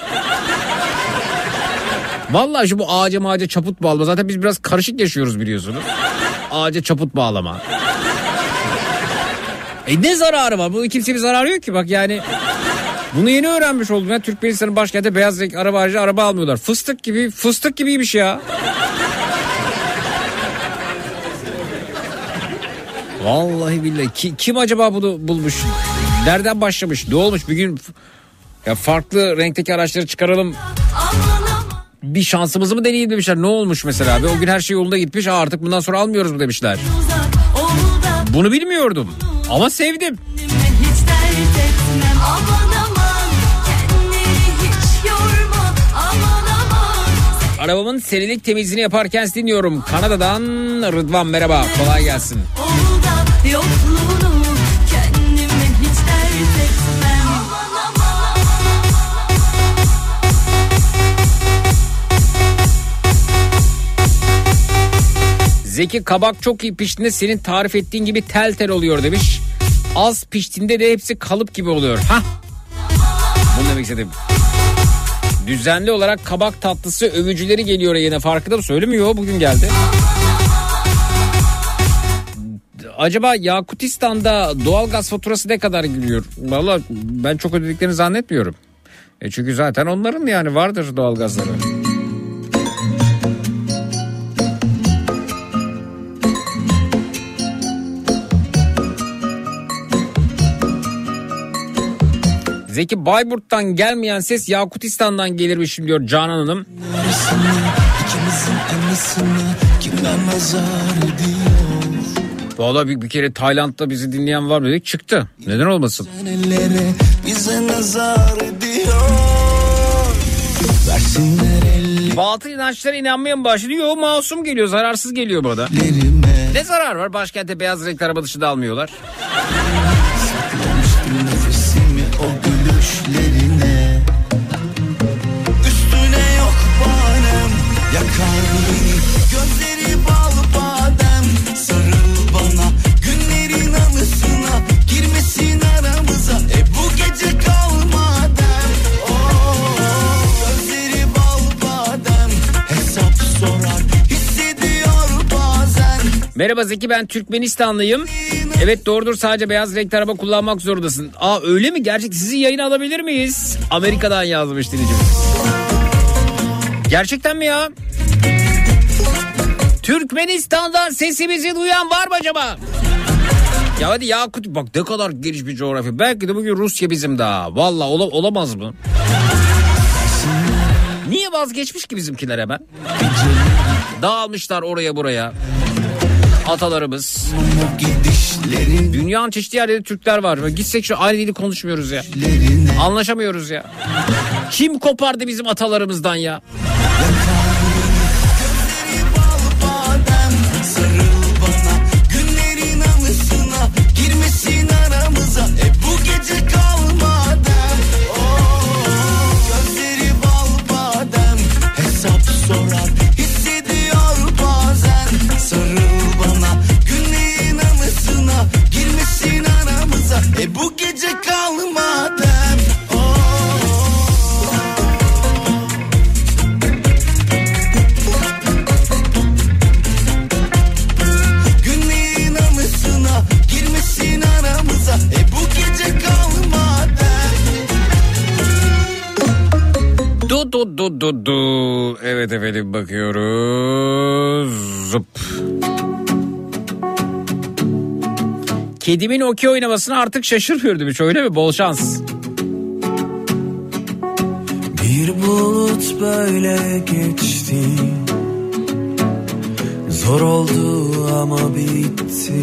Vallahi şu bu ağaca mağaca çaput bağlama. Zaten biz biraz karışık yaşıyoruz biliyorsunuz. Ağaca çaput bağlama. E ne zararı var? Bunun kimse bir zararı yok ki bak yani. Bunu yeni öğrenmiş oldum ya. Türkmenistan'ın başkenti beyaz renk araba harici araba almıyorlar. Fıstık gibi fıstık gibiymiş ya. Vallahi billahi Ki- kim acaba bunu bulmuş? Nereden başlamış? Ne olmuş? Bir gün ya farklı renkteki araçları çıkaralım. Bir şansımızı mı deneyelim demişler. Ne olmuş mesela abi? O gün her şey yolunda gitmiş. Aa, artık bundan sonra almıyoruz mu demişler. Bunu bilmiyordum. Ama sevdim. hiç dert etmem Arabamın serilik temizliğini yaparken dinliyorum. Kanada'dan Rıdvan merhaba. Kolay gelsin. yokluğunu Zeki kabak çok iyi piştiğinde senin tarif ettiğin gibi tel tel oluyor demiş. Az piştiğinde de hepsi kalıp gibi oluyor. Ha? Bunu demek istedim. Düzenli olarak kabak tatlısı övücüleri geliyor yine farkında mı? Söylemiyor bugün geldi. Acaba Yakutistan'da doğalgaz faturası ne kadar geliyor? Valla ben çok ödediklerini zannetmiyorum. E çünkü zaten onların yani vardır doğalgazları. Zeki Bayburt'tan gelmeyen ses Yakutistan'dan gelirmiş diyor Canan Hanım. Valla bir, bir kere Tayland'da bizi dinleyen var dedik çıktı. Neden olmasın? Batıl inançlara inanmaya mı başladı? Yok masum geliyor zararsız geliyor bana. Ne zarar var başkente beyaz renkli araba dışı da almıyorlar. Üstüne yok banem Yakar beni. Gözleri bal badem Sarıl bana. Günlerin anısına Girmesin aramıza. E bu gece kalmadan. Oh, Gözleri bal badem Hesap sorar. Hissediyor bazen. Merhaba Zeki ben Türkmenistanlıyım. Evet doğrudur sadece beyaz renkli araba kullanmak zorundasın. Aa öyle mi? Gerçek sizi yayına alabilir miyiz? Amerika'dan yazmış dinleyicimiz. Gerçekten mi ya? Türkmenistan'dan sesimizi duyan var mı acaba? Ya hadi Yakut bak ne kadar geniş bir coğrafya. Belki de bugün Rusya bizim daha. Valla ola, olamaz mı? Niye vazgeçmiş ki bizimkiler hemen? Dağılmışlar oraya buraya. Atalarımız. Dünyanın çeşitli yerlerinde Türkler var. Gitsek şu aynı dili konuşmuyoruz ya. Anlaşamıyoruz ya. Kim kopardı bizim atalarımızdan ya? Du du du. Evet efendim bakıyoruz. Zıp. Kedimin okey oynamasına artık şaşırmıyor demiş öyle mi? Bol şans. Bir bulut böyle geçti Zor oldu ama bitti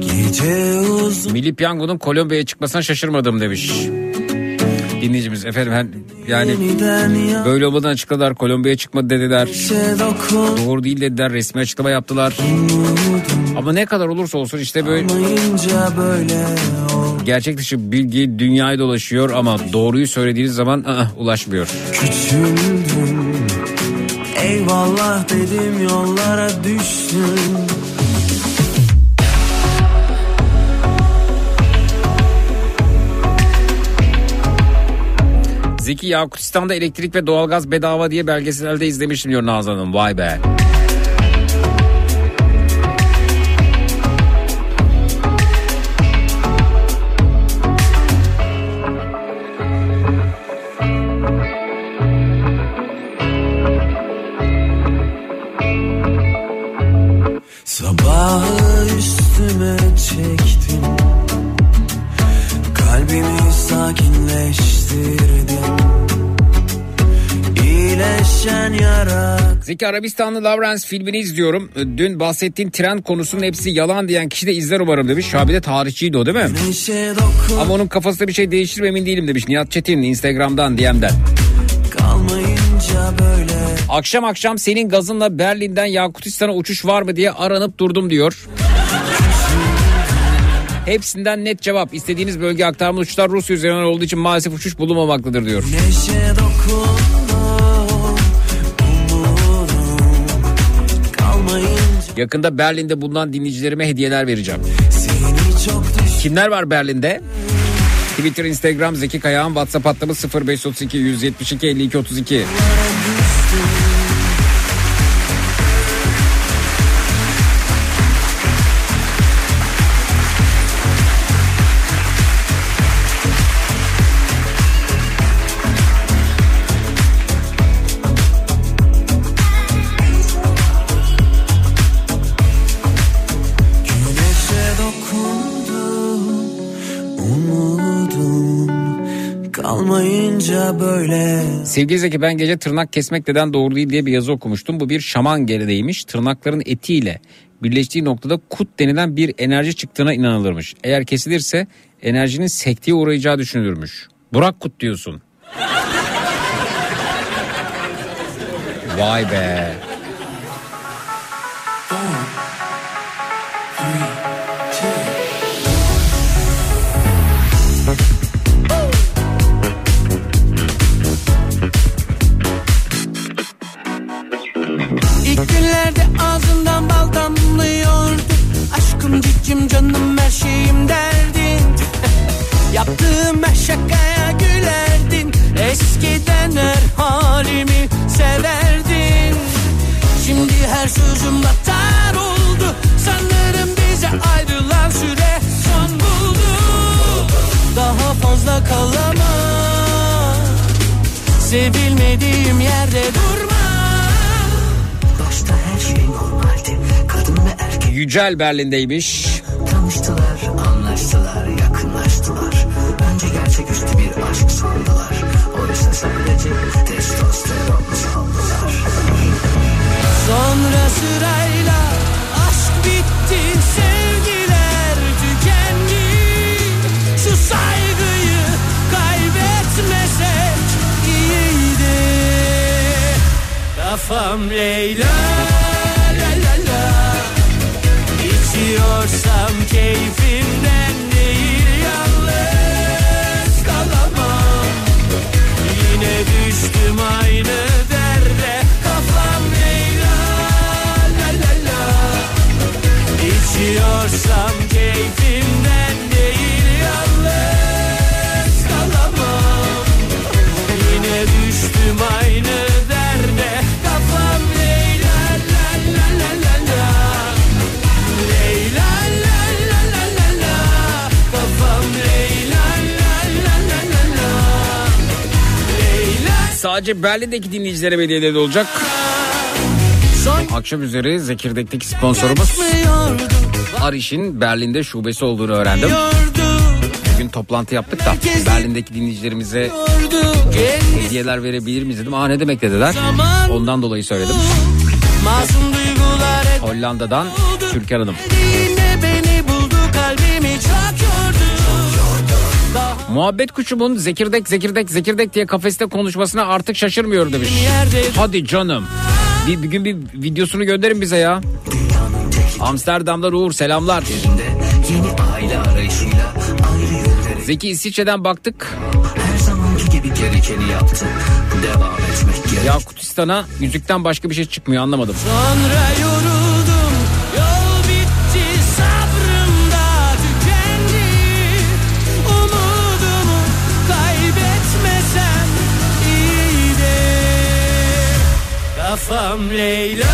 Gece uzun Milli Piyango'nun Kolombiya'ya çıkmasına şaşırmadım demiş. Dinleyicimiz. Efendim ben yani böyle olmadan açıkladılar Kolombiya'ya çıkmadı dediler. Şey Doğru değil dediler resmi açıklama yaptılar. Ama ne kadar olursa olsun işte böyle gerçek dışı bilgi dünyayı dolaşıyor ama doğruyu söylediğiniz zaman ı-ı, ulaşmıyor. Küçüldüm. Eyvallah dedim yollara düştüm Zeki Yakutistan'da elektrik ve doğalgaz bedava diye belgeselde izlemiştim diyor Nazan Hanım. Vay be. Zeki Arabistanlı Lawrence filmini izliyorum. Dün bahsettiğin tren konusunun hepsi yalan diyen kişi de izler umarım demiş. Şabi de tarihçiydi o değil mi? Dokun Ama onun kafasında bir şey değiştir mi emin değilim demiş. Nihat Çetin Instagram'dan DM'den. Akşam akşam senin gazınla Berlin'den Yakutistan'a uçuş var mı diye aranıp durdum diyor. Hepsinden net cevap. İstediğiniz bölge aktarma uçuşlar Rusya üzerinden olduğu için maalesef uçuş bulunmamaktadır diyor. Neşe dokundum Yakında Berlin'de bulunan dinleyicilerime hediyeler vereceğim. Kimler var Berlin'de? Twitter, Instagram, Zeki Kayağan, WhatsApp hattımız 0532 172 52 32. böyle Sevgili Zeki ben gece tırnak kesmek neden doğru değil diye bir yazı okumuştum. Bu bir şaman geleneğiymiş. Tırnakların etiyle birleştiği noktada kut denilen bir enerji çıktığına inanılırmış. Eğer kesilirse enerjinin sekteye uğrayacağı düşünülürmüş. Burak kut diyorsun. Vay be. Ağzından bal damlıyordu Aşkım cicim canım her şeyim derdin. Yaptığım her şakaya gülerdin. Eskiden her halimi severdin. Şimdi her sözüm batar oldu. Sanırım bize ayrılan süre son buldu. Daha fazla kalamam. Sevilmediğim yerde durma Yücel Berlin'deymiş. tanıştılar, anlaştılar, yakınlaştılar. Önce gerçeküstü bir aşk sandılar. Oysa sadece testosteron sandılar. Sonra sırayla aşk bitti sevgiler tükendi Şu saygıyı kaybetmesek iyiydi Kafam Leyla some cave Sadece Berlin'deki dinleyicilere hediyeleri de olacak. Akşam üzeri Zekirdek'teki sponsorumuz Ariş'in Berlin'de şubesi olduğunu öğrendim. Bugün toplantı yaptık da Berlin'deki dinleyicilerimize hediyeler verebilir miyiz dedim. Aa ne demek dediler. Ondan dolayı söyledim. Hollanda'dan Türkan Hanım. Muhabbet kuşumun zekirdek zekirdek zekirdek diye kafeste konuşmasına artık şaşırmıyorum demiş. Hadi canım. Bir, bir gün bir videosunu gönderin bize ya. Amsterdam'dan Uğur selamlar. Zeki İsviçre'den baktık. Yakutistan'a yüzükten başka bir şey çıkmıyor anlamadım. Sonra Kafam Leyla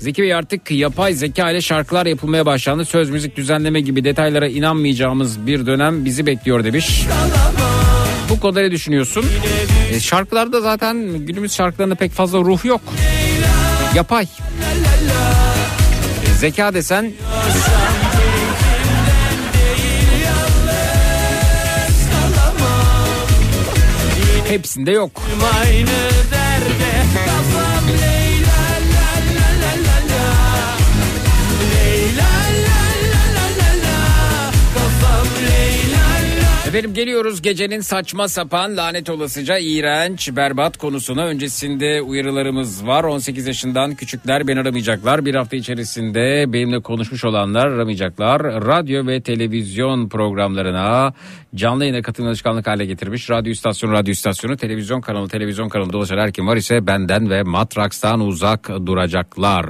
Zeki Bey artık yapay zeka ile şarkılar yapılmaya başlandı. Söz müzik düzenleme gibi detaylara inanmayacağımız bir dönem bizi bekliyor demiş. Bu konuda ne düşünüyorsun? E, şarkılarda zaten günümüz şarkılarında pek fazla ruh yok. Yapay. E, zeka desen hepsinde yok. Aynı Efendim geliyoruz gecenin saçma sapan lanet olasıca iğrenç berbat konusuna. Öncesinde uyarılarımız var. 18 yaşından küçükler beni aramayacaklar. Bir hafta içerisinde benimle konuşmuş olanlar aramayacaklar. Radyo ve televizyon programlarına canlı yayına katılma alışkanlık hale getirmiş. Radyo istasyonu, radyo istasyonu, televizyon kanalı, televizyon kanalı dolaşan her kim var ise benden ve Matraks'tan uzak duracaklar.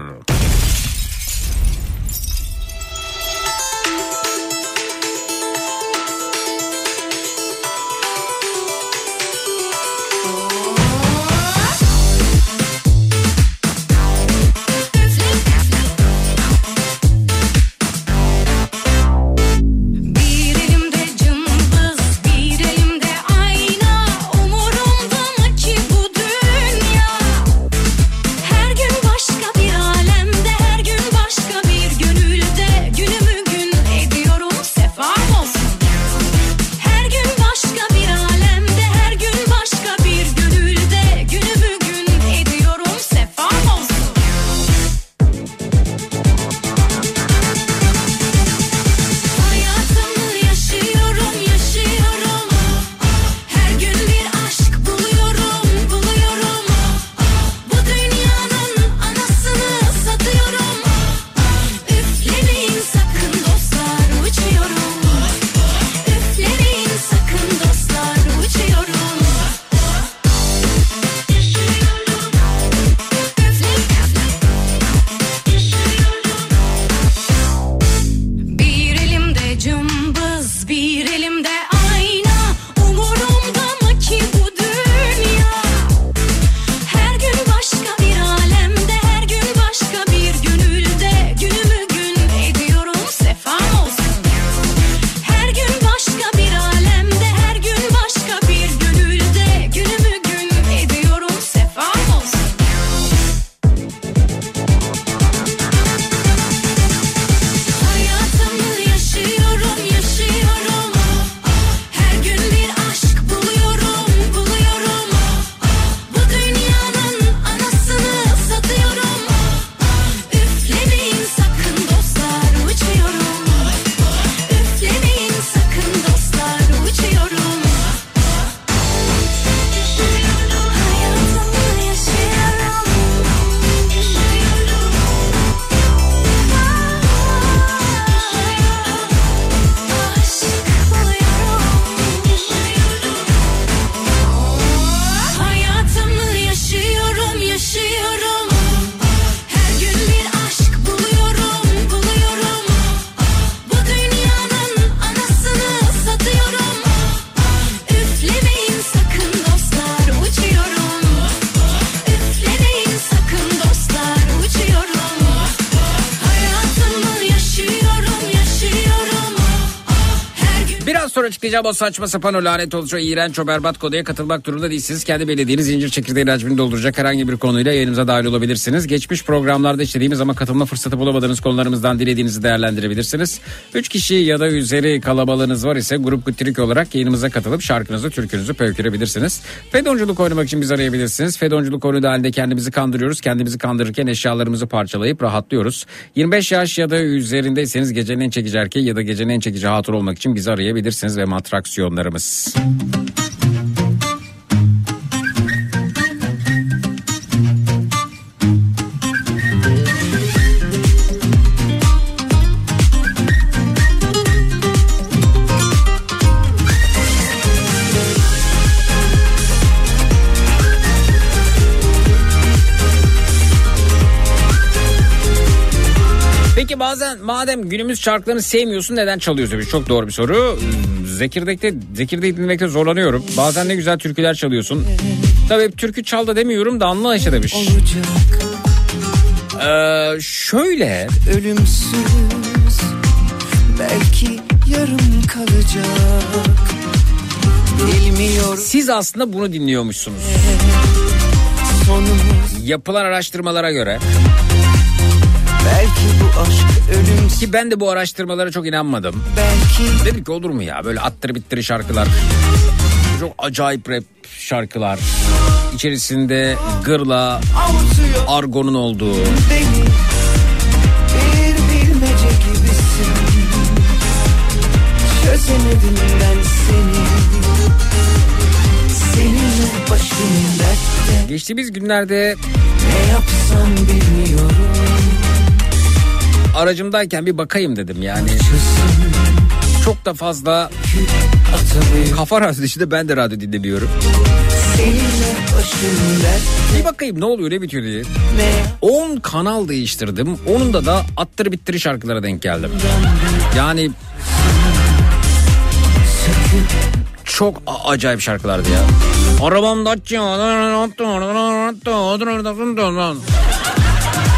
Açıklayacağım o saçma sapan o lanet oluşu o iğrenç o berbat konuya katılmak durumunda değilsiniz. Kendi belediğiniz zincir çekirdeği hacmini dolduracak herhangi bir konuyla yayınımıza dahil olabilirsiniz. Geçmiş programlarda işlediğimiz ama katılma fırsatı bulamadığınız konularımızdan dilediğinizi değerlendirebilirsiniz. 3 kişi ya da üzeri kalabalığınız var ise grup gutrik olarak yayınımıza katılıp şarkınızı, türkünüzü pöykürebilirsiniz. Fedonculuk oynamak için bizi arayabilirsiniz. Fedonculuk oyunu halinde kendimizi kandırıyoruz. Kendimizi kandırırken eşyalarımızı parçalayıp rahatlıyoruz. 25 yaş ya da üzerindeyseniz gecenin en çekici erkeği ya da gecenin en çekici hatun olmak için bizi arayabilirsiniz ve matraksiyonlarımız. Peki madem günümüz şarkılarını sevmiyorsun neden çalıyorsun? Bir Çok doğru bir soru. Zekirdek'te Zekirdek'i dinlemekte zorlanıyorum. Bazen ne güzel türküler çalıyorsun. Tabii türkü çal da demiyorum da anla işte demiş. Ee, şöyle Ölümsüz Belki yarım kalacak Bilmiyorum siz aslında bunu dinliyormuşsunuz. sonumuz Yapılan araştırmalara göre Belki ki ben de bu araştırmalara çok inanmadım. Belki Dedim ki olur mu ya böyle attır bittiri şarkılar. Çok acayip rap şarkılar. İçerisinde gırla, argonun olduğu. beni Bir bilmece gibisin Çözemedim ben seni Seninle başım dertte Geçtiğimiz günlerde Ne yapsam bilmiyorum aracımdayken bir bakayım dedim yani. Çok da fazla kafa radyosu da ben de radyo dinlemiyorum. Bir bakayım ne oluyor ne bitiyor diye. Ne 10 kanal değiştirdim. Onunda da attır bittiri şarkılara denk geldim. Yani çok acayip şarkılardı ya. Arabamda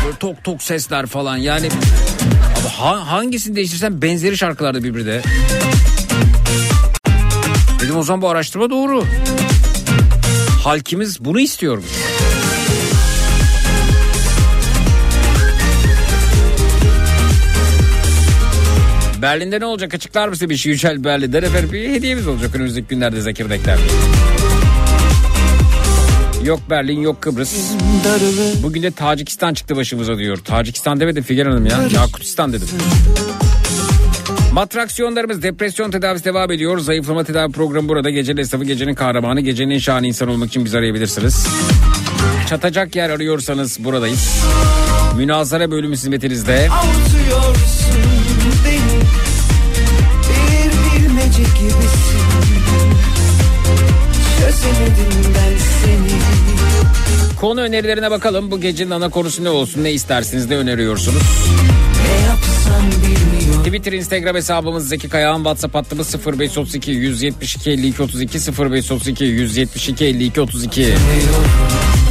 Böyle tok tok sesler falan yani Abi ha- hangisini değiştirsen benzeri şarkılardı birbirine. Dedim o zaman bu araştırma doğru. Halkimiz bunu istiyormuş. Berlin'de ne olacak açıklar mısın bir şey Yücel Berlin'den efendim bir hediyemiz olacak önümüzdeki günlerde Zekirdek'ten. Yok Berlin yok Kıbrıs. Bugün de Tacikistan çıktı başımıza diyor. Tacikistan demedim Figen Hanım ya. Yakutistan dedim. Matraksiyonlarımız depresyon tedavisi devam ediyor. Zayıflama tedavi programı burada. Gecenin esnafı, gecenin kahramanı, gecenin en şahane insan olmak için bizi arayabilirsiniz. Çatacak yer arıyorsanız buradayız. Münazara bölümü hizmetinizde. gibisin Çözemedim ben seni Konu önerilerine bakalım. Bu gecenin ana konusu ne olsun? Ne istersiniz? Ne öneriyorsunuz? Ne Twitter, Instagram hesabımız Zeki Kayağan. WhatsApp hattımız 0532 172 52 32 0532 172 52 32. Seninle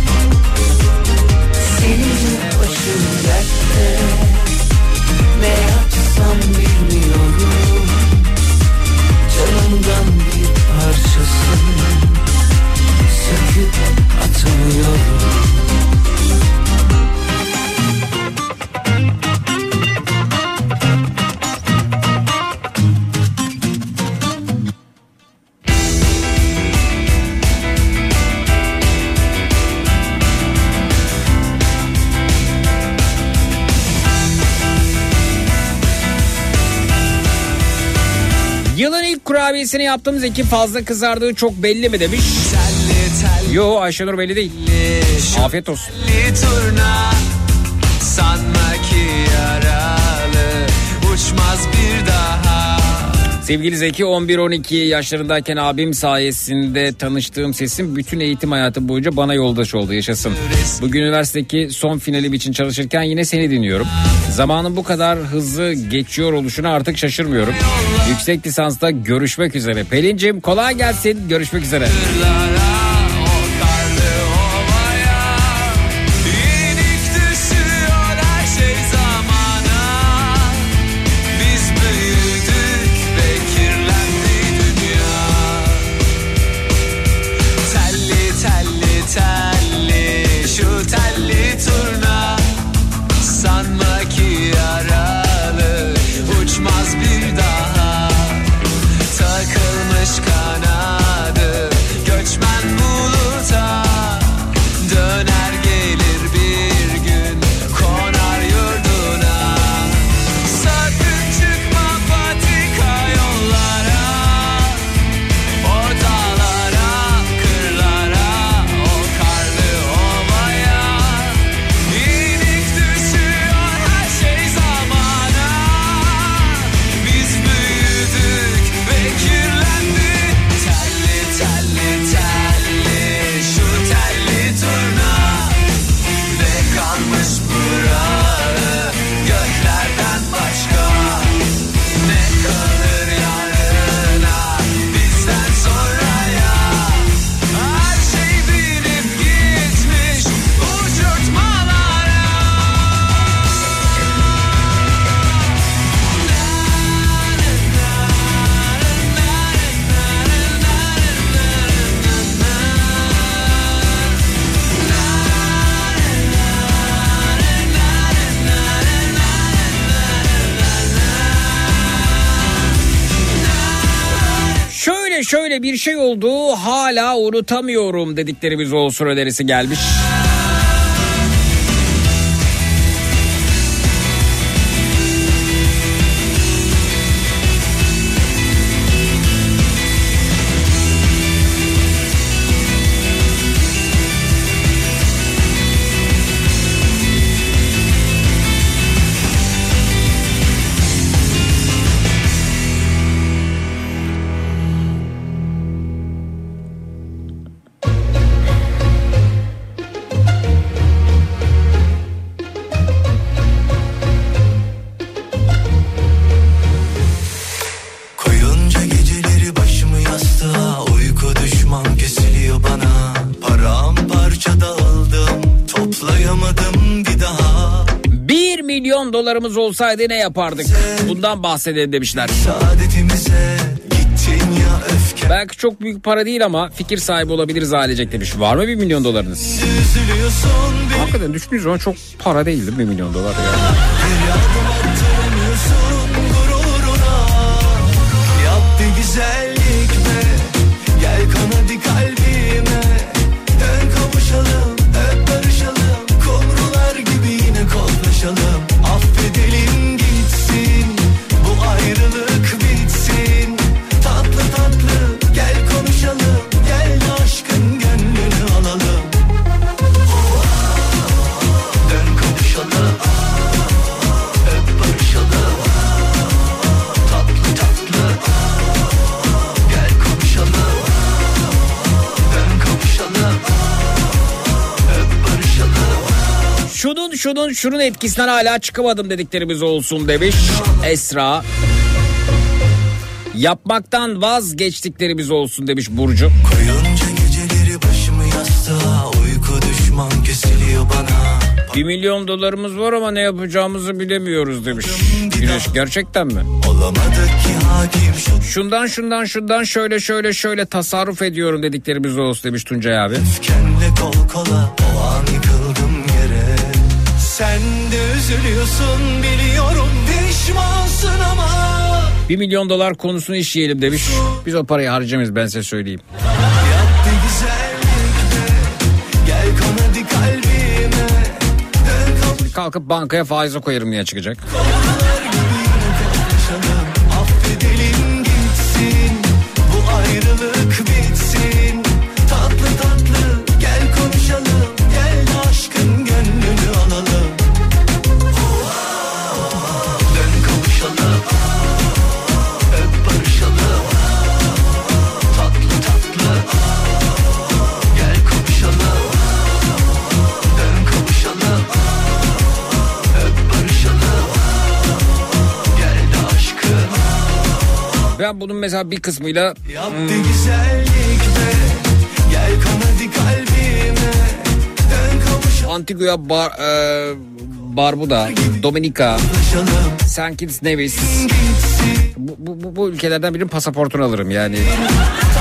kurabiyesini yaptığımız ekip fazla kızardığı çok belli mi demiş. Yo Ayşenur belli değil. Afiyet olsun. Sanma ki yaralı Uçmaz Sevgili Zeki 11-12 yaşlarındayken abim sayesinde tanıştığım sesim bütün eğitim hayatım boyunca bana yoldaş oldu yaşasın. Bugün üniversitedeki son finalim için çalışırken yine seni dinliyorum. Zamanın bu kadar hızlı geçiyor oluşuna artık şaşırmıyorum. Yüksek lisansta görüşmek üzere. Pelin'cim kolay gelsin görüşmek üzere. O bir şey oldu hala unutamıyorum dediklerimiz olsun önerisi gelmiş. Dolarımız olsaydı ne yapardık? Bundan bahsedelim demişler. Belki çok büyük para değil ama fikir sahibi olabiliriz ailecek demiş. Var mı 1 milyon dolarınız? Bir Hakikaten düşündüğünüz zaman çok para değil 1 milyon dolar ya. Şunun şunun etkisinden hala çıkamadım dediklerimiz olsun demiş Esra. Yapmaktan vazgeçtiklerimiz olsun demiş Burcu. Koyunca geceleri başımı yastığa Uyku düşman kesiliyor bana 1 milyon dolarımız var ama ne yapacağımızı bilemiyoruz demiş. Güneş gerçekten mi? Şundan şundan şundan şöyle şöyle şöyle tasarruf ediyorum dediklerimiz olsun demiş Tuncay abi. Öfkenle kol kola o an Sen de üzülüyorsun biliyorum pişmansın ama 1 milyon dolar konusunu işleyelim demiş. Biz o parayı harcamayız ben size söyleyeyim. Kalbime Kalkıp bankaya faize koyarım diye çıkacak. Affedelim Ben bunun mesela bir kısmıyla kavuşalım Antigua, Bar, e, Barbuda, Dominika, St. Kitts Nevis bu, bu, bu, bu ülkelerden birinin pasaportunu alırım yani.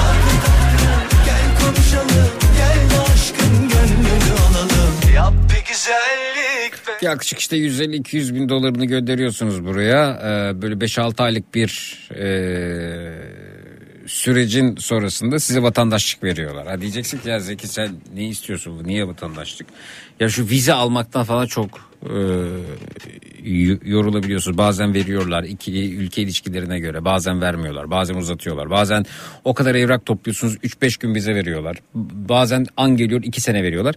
Yaklaşık işte 150-200 bin dolarını gönderiyorsunuz buraya. Ee, böyle 5-6 aylık bir e, sürecin sonrasında size vatandaşlık veriyorlar. Ha diyeceksin ki ya Zeki sen ne istiyorsun bu niye vatandaşlık? Ya şu vize almaktan falan çok yorulabiliyorsunuz. Bazen veriyorlar iki ülke ilişkilerine göre bazen vermiyorlar bazen uzatıyorlar. Bazen o kadar evrak topluyorsunuz 3-5 gün vize veriyorlar. Bazen an geliyor 2 sene veriyorlar.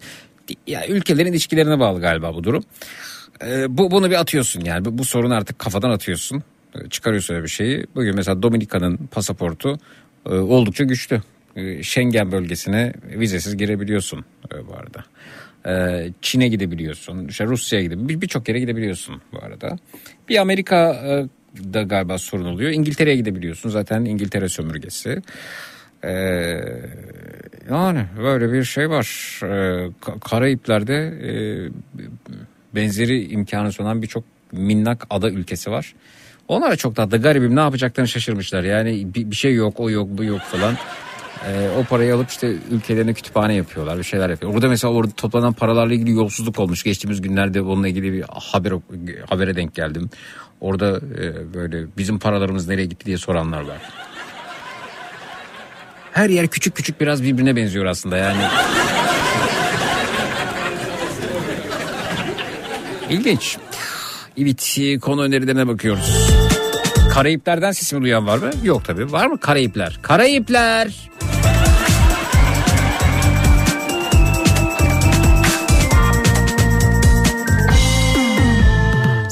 Ya ülkelerin ilişkilerine bağlı galiba bu durum. Ee, bu bunu bir atıyorsun yani bu, bu sorunu artık kafadan atıyorsun. Ee, Çıkarıyorsun öyle bir şeyi. Bugün mesela Dominika'nın pasaportu e, oldukça güçlü. E, Schengen bölgesine vizesiz girebiliyorsun e, bu arada. E, Çin'e gidebiliyorsun. İşte Rusya'ya gidebiliyorsun. Birçok yere gidebiliyorsun bu arada. Bir Amerika e, da galiba sorun oluyor. İngiltere'ye gidebiliyorsun. Zaten İngiltere sömürgesi. Ee, yani böyle bir şey var. Ee, Ka- Karayipler'de e, benzeri imkanı sunan birçok minnak ada ülkesi var. Onlar da çok tatlı garibim ne yapacaklarını şaşırmışlar. Yani bir, bir şey yok o yok bu yok falan. Ee, o parayı alıp işte ülkelerine kütüphane yapıyorlar bir şeyler yapıyor. Orada mesela orada toplanan paralarla ilgili yolsuzluk olmuş. Geçtiğimiz günlerde onunla ilgili bir haber habere denk geldim. Orada e, böyle bizim paralarımız nereye gitti diye soranlar var. Her yer küçük küçük biraz birbirine benziyor aslında yani. İlginç. Evet konu önerilerine bakıyoruz. Karayiplerden sesimi duyan var mı? Yok tabii. Var mı Karayipler? Karayipler.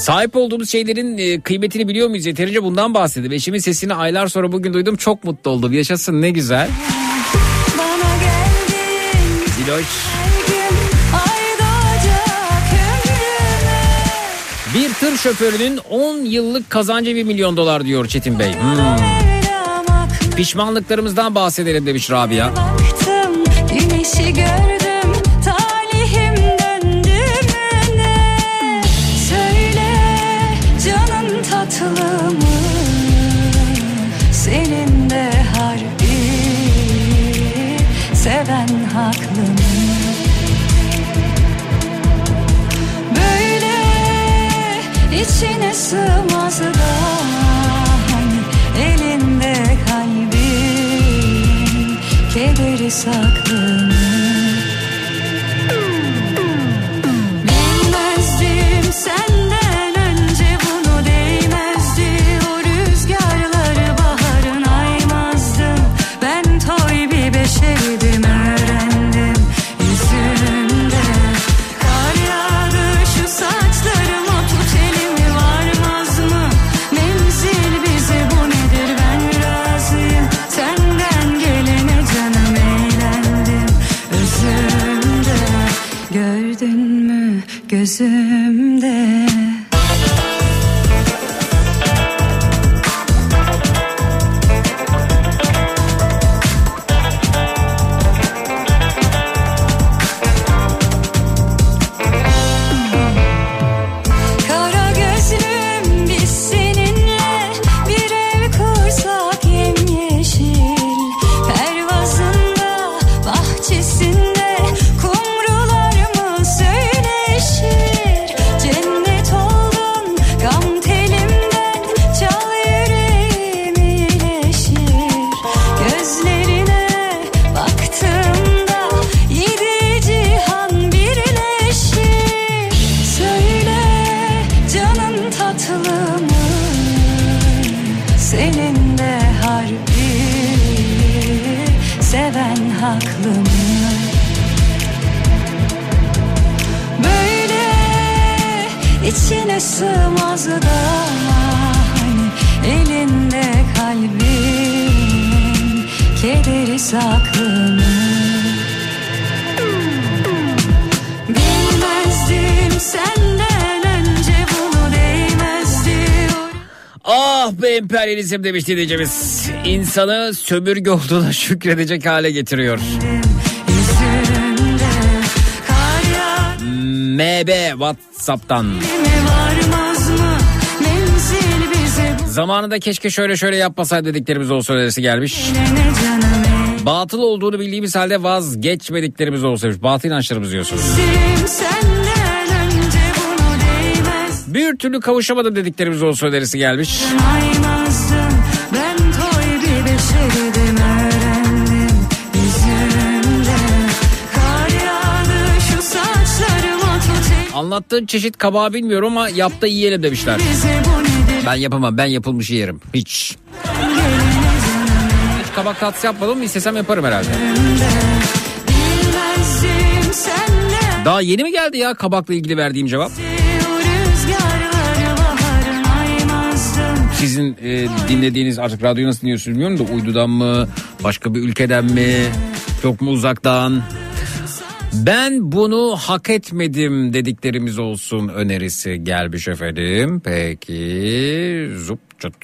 Sahip olduğumuz şeylerin e, kıymetini biliyor muyuz? Yeterince bundan bahsedip eşimin sesini aylar sonra bugün duydum. Çok mutlu oldum. Yaşasın ne güzel. Diloş. Bir tır şoförünün 10 yıllık kazancı 1 milyon dolar diyor Çetin Bey. Hmm. Pişmanlıklarımızdan bahsedelim demiş Rabia. Da hani elinde kalbin kederi saklı Bilmezdim senden önce bunu Ah be emperyalizm demiş dinleyicimiz. İnsanı sömürge olduğuna şükredecek hale getiriyor. MB WhatsApp'tan. Zamanında keşke şöyle şöyle yapmasaydı dediklerimiz olsa önerisi gelmiş. ne canım Batıl olduğunu bildiğimiz halde vazgeçmediklerimiz olsaymış. Batıl inançlarımız diyorsunuz. Bir türlü kavuşamadım dediklerimiz olsa önerisi gelmiş. aymazdım ben toy bir beşerdim öğrendim yüzünde kar yağdı şu saçlarıma tut el Anlattığın çeşit kabağı bilmiyorum ama yap da yiyelim demişler. Ben yapamam ben yapılmış yerim. Hiç. Hiç kabak tatlısı yapmadım istesem yaparım herhalde. Daha yeni mi geldi ya kabakla ilgili verdiğim cevap? Sizin e, dinlediğiniz artık radyoyu nasıl dinliyorsunuz bilmiyorum da uydudan mı başka bir ülkeden mi çok mu uzaktan? Ben bunu hak etmedim dediklerimiz olsun önerisi gelmiş efendim. Peki zup çut.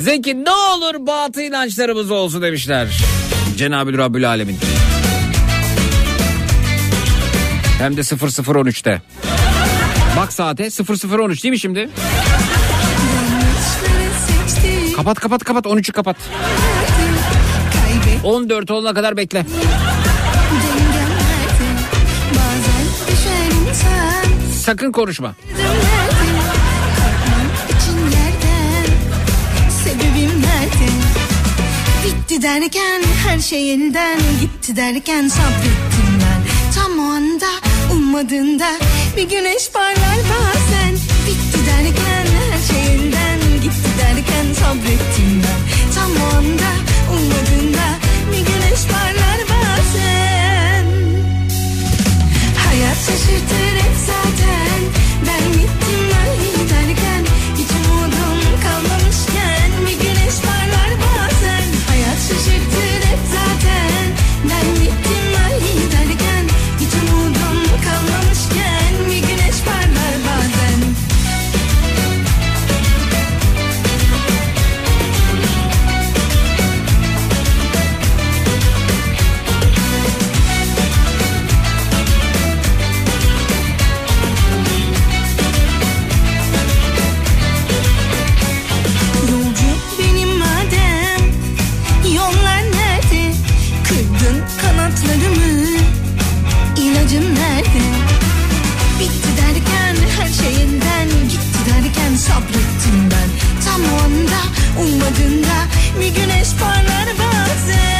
Zeki ne olur batı inançlarımız olsun demişler. Cenab-ı Rabbül Alemin. Hem de 0013'te. Bak saate 0013 değil mi şimdi? Kapat kapat kapat 13'ü kapat. 14 olana kadar bekle. Sakın konuşma. Bitti derken her şey elden gitti derken sabrettim ben. Tam o anda ummadığında bir güneş parlar bazen. Bitti derken her şey elden gitti derken sabrettim ben. Tam o anda ummadığında bir güneş parlar bazen. Hayat şaşırtır hep zaten Bir güneş parlar bazen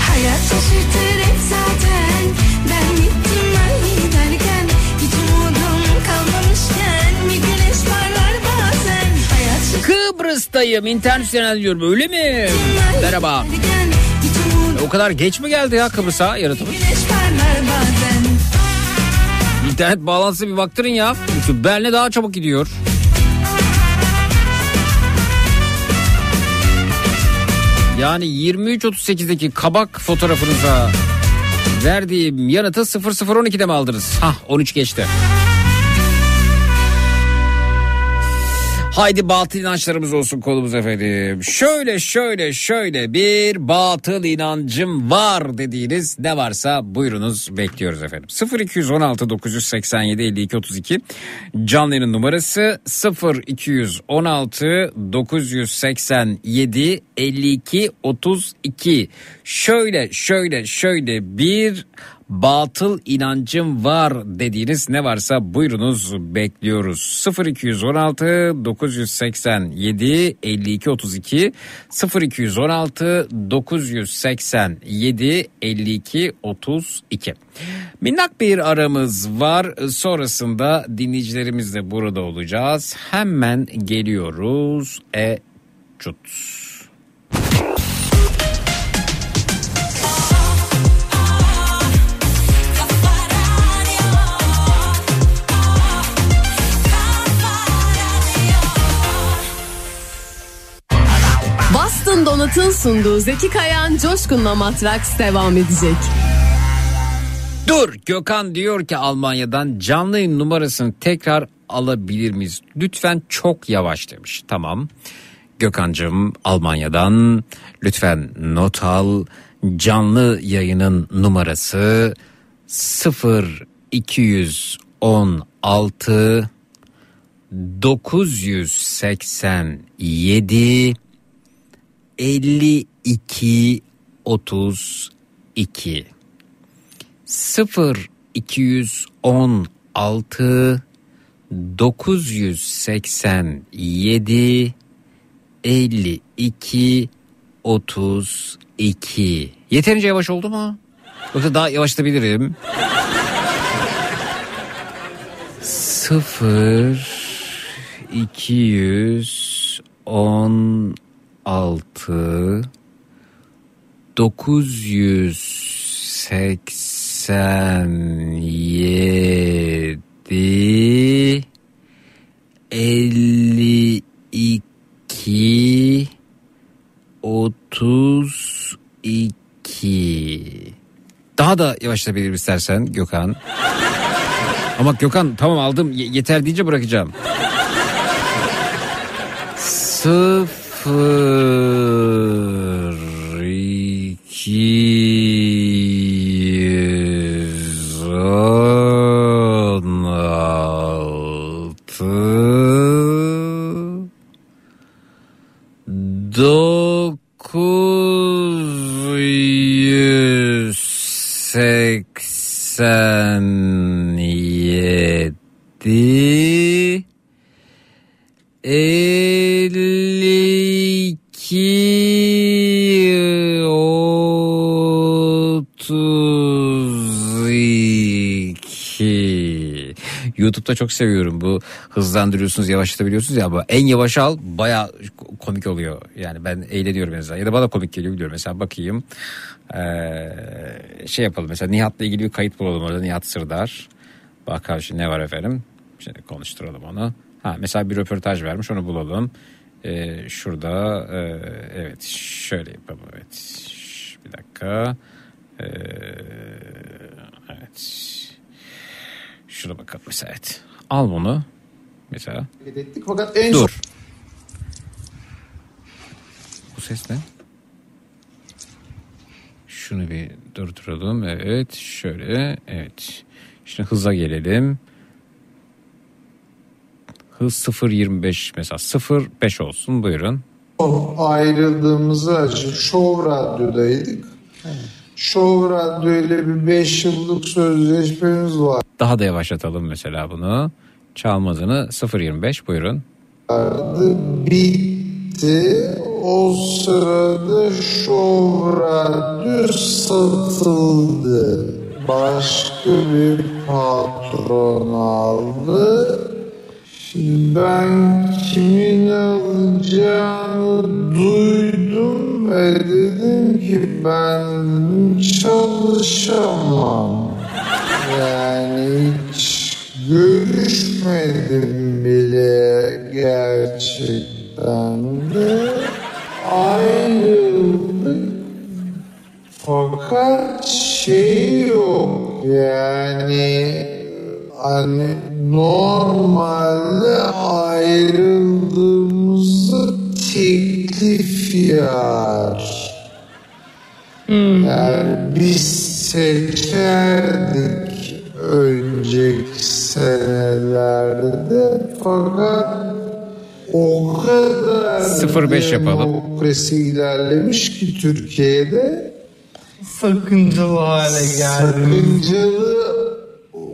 Hayat şaşırtır hep zaten Ben gittim ay derken Hiç umudum kalmamışken Bir güneş parlar bazen Hayat Kıbrıs'tayım internet üzerinden diyorum öyle mi? Merhaba. O kadar geç mi geldi ya Kıbrıs'a bazen İnternet bağlantısı bir baktırın ya. Çünkü Berlin'e daha çabuk gidiyor. Yani 23.38'deki kabak fotoğrafınıza verdiğim yanıtı 0012'de mi aldınız? Hah 13 geçti. Haydi batıl inançlarımız olsun konumuz efendim. Şöyle şöyle şöyle bir batıl inancım var dediğiniz ne varsa buyurunuz bekliyoruz efendim. 0216 987 52 32 canlı yayın numarası 0216 987 52 32 şöyle şöyle şöyle bir batıl inancım var dediğiniz ne varsa buyurunuz bekliyoruz. 0216 987 52 32 0216 987 52 32 Minnak bir aramız var. Sonrasında dinleyicilerimizle burada olacağız. Hemen geliyoruz. E cut. Boston Donut'un sunduğu Zeki Kayan Coşkun'la Matraks devam edecek. Dur Gökhan diyor ki Almanya'dan canlı yayın numarasını tekrar alabilir miyiz? Lütfen çok yavaş demiş. Tamam. Gökhan'cığım Almanya'dan lütfen not al. Canlı yayının numarası 0 216 987 52 32 0 216 987 52 32 Yeterince yavaş oldu mu? Yoksa daha yavaşlatabilirim. 0 216 987 52 32 Daha da yavaşlatabilirim istersen Gökhan. Ama Gökhan tamam aldım ye- yeter deyince bırakacağım. Sıfır iki YouTube'da çok seviyorum. Bu hızlandırıyorsunuz yavaşlatabiliyorsunuz ya. Ama en yavaş al baya komik oluyor. Yani ben eğleniyorum en azından. Ya da bana komik geliyor biliyorum. Mesela bakayım. Ee, şey yapalım. Mesela Nihat'la ilgili bir kayıt bulalım orada. Nihat Sırdar. Bakalım şimdi ne var efendim? Şimdi konuşturalım onu. Ha mesela bir röportaj vermiş onu bulalım. Ee, şurada e, evet şöyle yapalım evet. Bir dakika. Ee, evet şuna bakalım mesela evet al bunu. Mesela. Ettik fakat en dur. bu ses ne? Şunu bir durduralım. Evet şöyle. Evet. Şimdi hıza gelelim. Hız 0.25 mesela 0.5 olsun. Buyurun. Ayrıldığımızı açık Show Radyo'daydık. Show ile bir 5 yıllık sözleşmemiz var. daha da yavaşlatalım mesela bunu çalmadığını 0.25 buyurun bitti. O sırada Show Radyo satıldı. Başka bir patron aldı. Şimdi ben kimin alacağını duydum ve dedim ki ben çalışamam. Yani hiç görüşmedim bile gerçekten de ayrıldık. Fakat şey yok yani hani normalde ayrıldığımızda teklif yağar. Yani biz seçerdik önceki senelerde fakat o kadar 0.5 yapalım. demokrasi ilerlemiş ki Türkiye'de sakıncalı hale geldi. Sakıncalı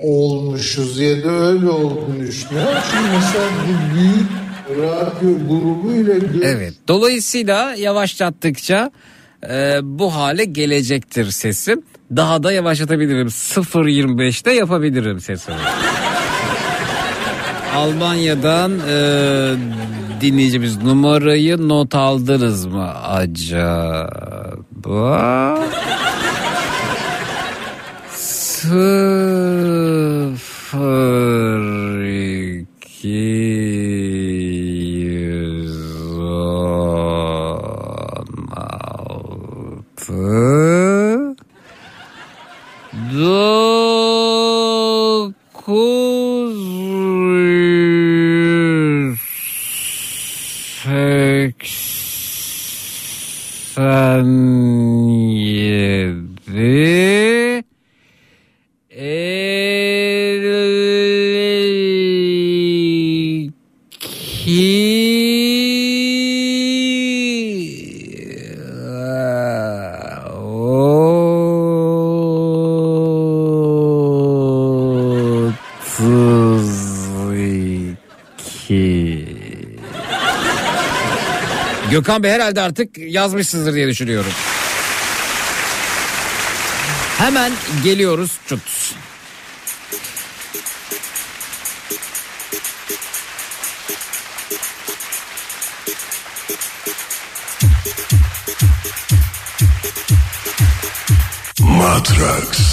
olmuşuz ya da öyle olmuşlar. Şimdi mesela bu büyük radyo grubuyla... Evet. Dolayısıyla yavaşlattıkça e, bu hale gelecektir sesim. Daha da yavaşlatabilirim. 0.25'te yapabilirim sesimi. Almanya'dan e, dinleyicimiz numarayı not aldınız mı acaba? 0 Freaky. Gökhan Bey herhalde artık yazmışsınızdır diye düşünüyorum. Hemen geliyoruz çut. Matrax.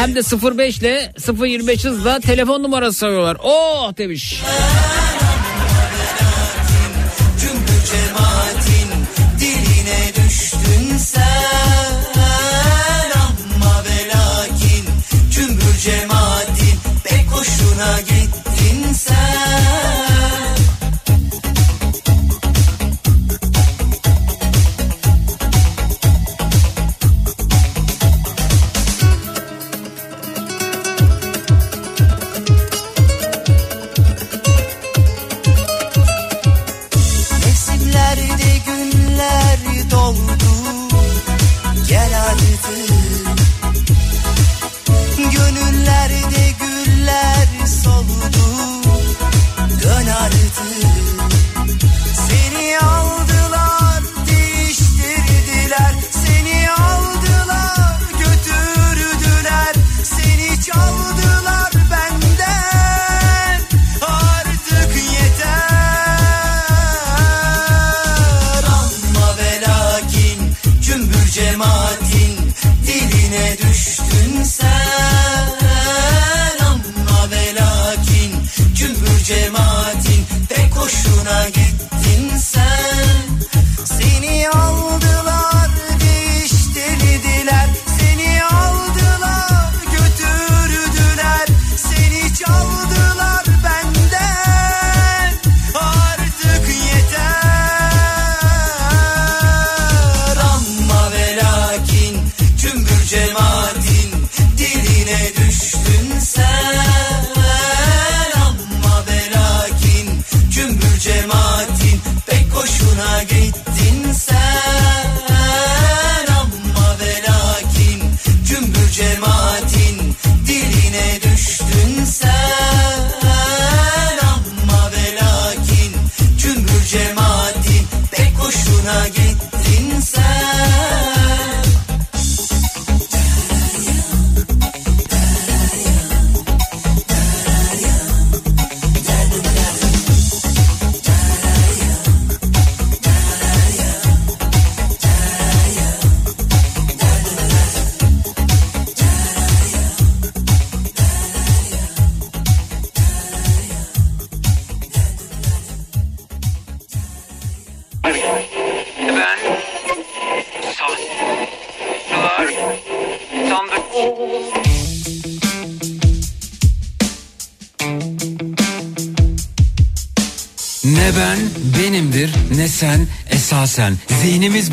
Hem de 05 ile 025 hızla telefon numarası soruyorlar. Oh demiş.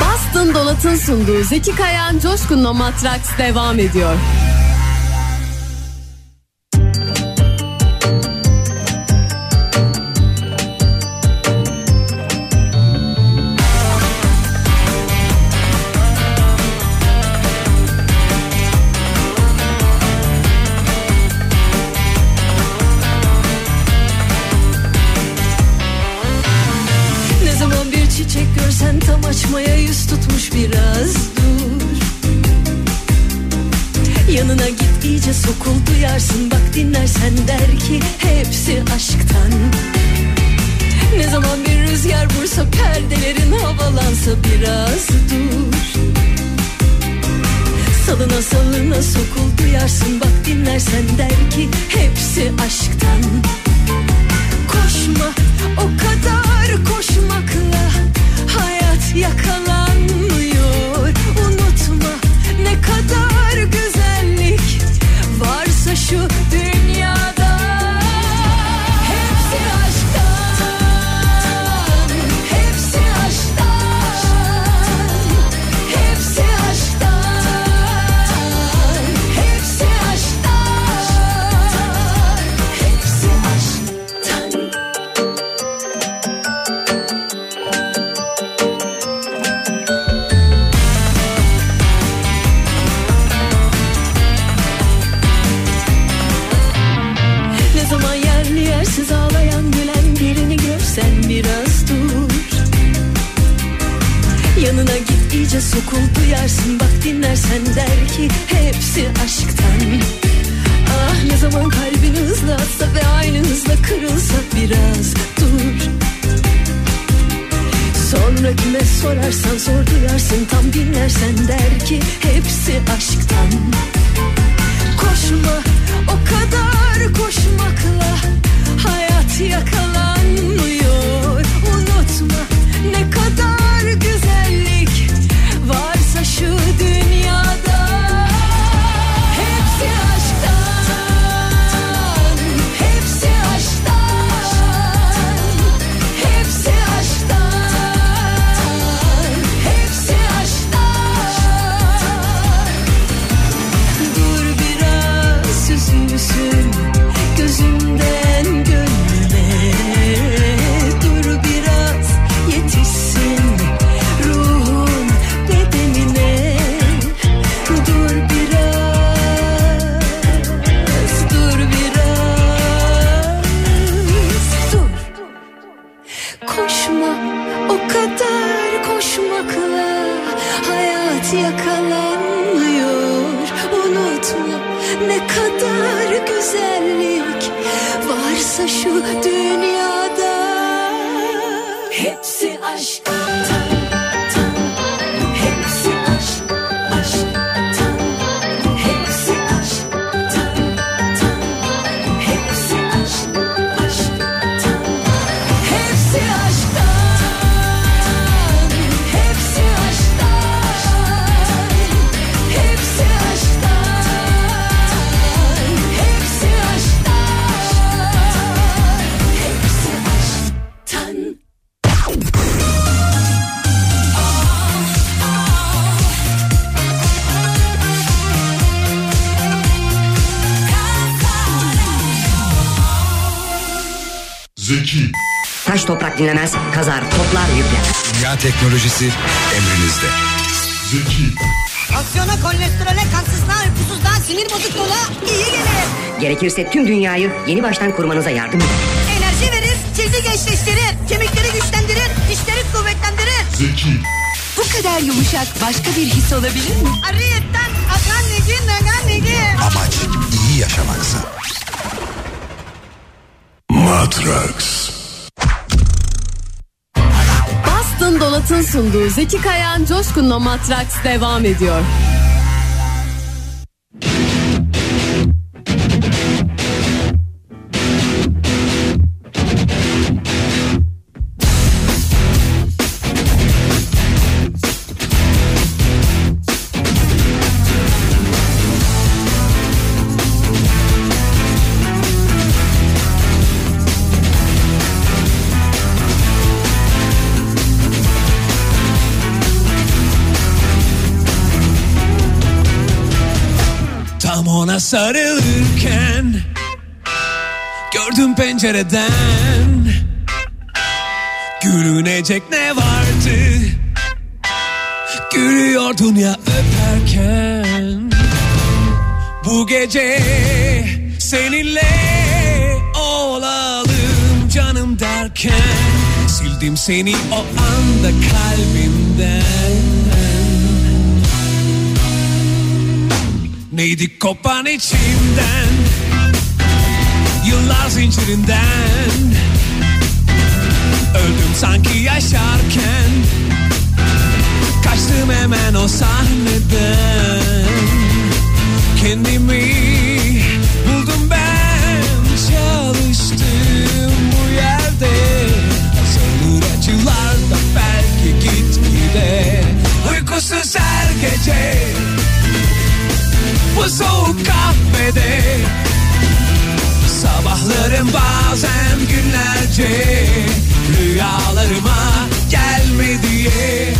Bastın Dolat'ın sunduğu Zeki Kayan Coşkun'la Matraks devam ediyor. Tüm dünyayı yeni baştan kurmanıza yardım eder. Enerji verir, cildi gençleştirir, kemikleri güçlendirir, dişleri kuvvetlendirir. Zeki, Bu kadar yumuşak başka bir his olabilir mi? Ariyetten akan negi, nagan negi. Amaç iyi yaşamaksa. Matrax, Boston Donat'ın sunduğu Zeki Kayan Coşkun'la Matraks devam ediyor. Sarılırken Gördüm pencereden Gülünecek ne vardı? Gülüyordun ya öperken. Bu gece seninle olalım canım derken Sildim seni o anda kalbimden Neydi kopan içimden? Yıllar zincirinden. Öldüm sanki yaşarken. Kaçtım hemen o sahneden. Kendimi buldum ben. Çalıştım bu yerde. Azalır acılar da belki gitgide? Uykusuz her gece bu soğuk kahvede. Sabahlarım bazen günlerce. Rüyalarıma gelme diye.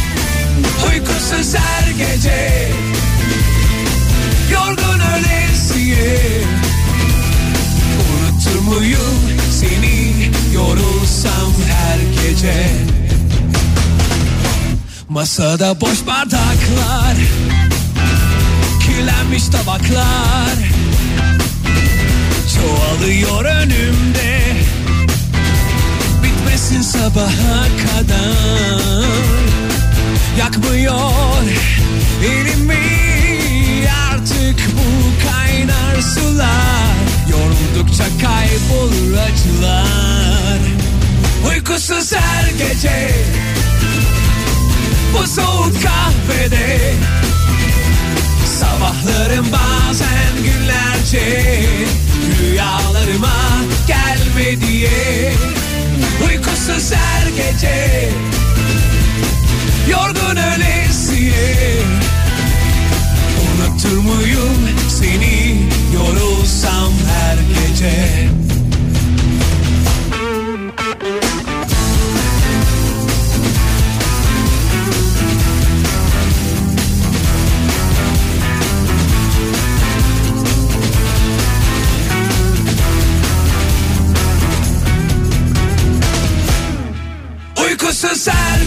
Uykusuz her gece. Yorgun ölesiye. Unutur muyum seni? Yorulsam her gece. Masada boş bardaklar kirlenmiş tabaklar. Çoğalıyor önümde. Bitmesin sabaha kadar. Yakmıyor elimi. Artık bu kaynar sular. Yoruldukça kaybolur acılar. Uykusuz her gece. Bu soğuk kahvede Sabahlarım bazen günlerce Rüyalarıma gelme diye. Uykusuz her gece Yorgun ölesiye Unutur muyum seni yorulsam her gece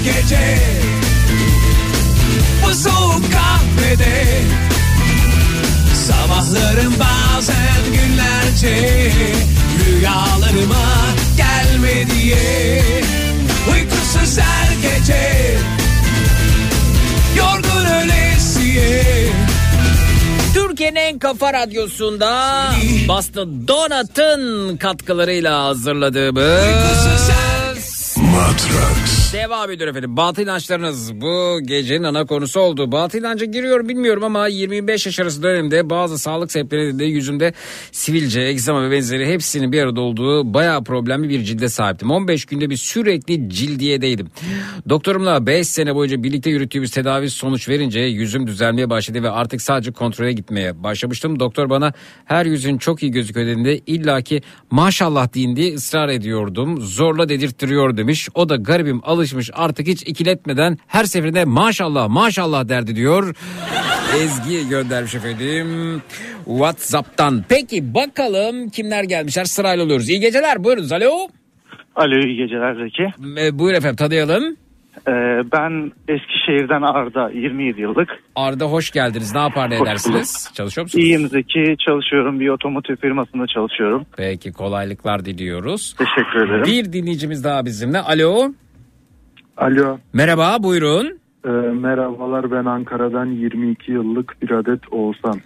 gece. Bu soğuk kahvede Sabahlarım bazen günlerce Rüyalarıma gelme diye. Uykusuz her gece Yorgun ölesiye. Türkiye'nin en kafa radyosunda Boston Donut'ın katkılarıyla hazırladığımız Matrax. Devam ediyor efendim. Batı inançlarınız bu gecenin ana konusu oldu. Batı inanca giriyor bilmiyorum ama 25 yaş arası dönemde bazı sağlık sebepleri nedeniyle yüzümde sivilce, egzama ve benzeri hepsinin bir arada olduğu bayağı problemli bir cilde sahiptim. 15 günde bir sürekli cildiyedeydim. Doktorumla 5 sene boyunca birlikte yürüttüğümüz tedavi sonuç verince yüzüm düzelmeye başladı ve artık sadece kontrole gitmeye başlamıştım. Doktor bana her yüzün çok iyi gözüküyor dediğinde illaki maşallah deyin diye ısrar ediyordum. Zorla dedirttiriyor demiş. O da garibim alışmış artık hiç ikiletmeden her seferinde maşallah maşallah derdi diyor. Ezgi göndermiş efendim Whatsapp'tan. Peki bakalım kimler gelmişler sırayla alıyoruz. İyi geceler buyurunuz alo. Alo iyi geceler Zeki. E, buyur efendim tanıyalım. Ee, ben Eskişehir'den Arda 27 yıllık. Arda hoş geldiniz. Ne yapar ne edersiniz? Çalışıyor musunuz? İyiyim Zeki çalışıyorum bir otomotiv firmasında çalışıyorum. Peki kolaylıklar diliyoruz. Teşekkür ederim. Bir dinleyicimiz daha bizimle. Alo. Alo. Merhaba buyurun. Ee, merhabalar ben Ankara'dan 22 yıllık bir adet Oğuzhan.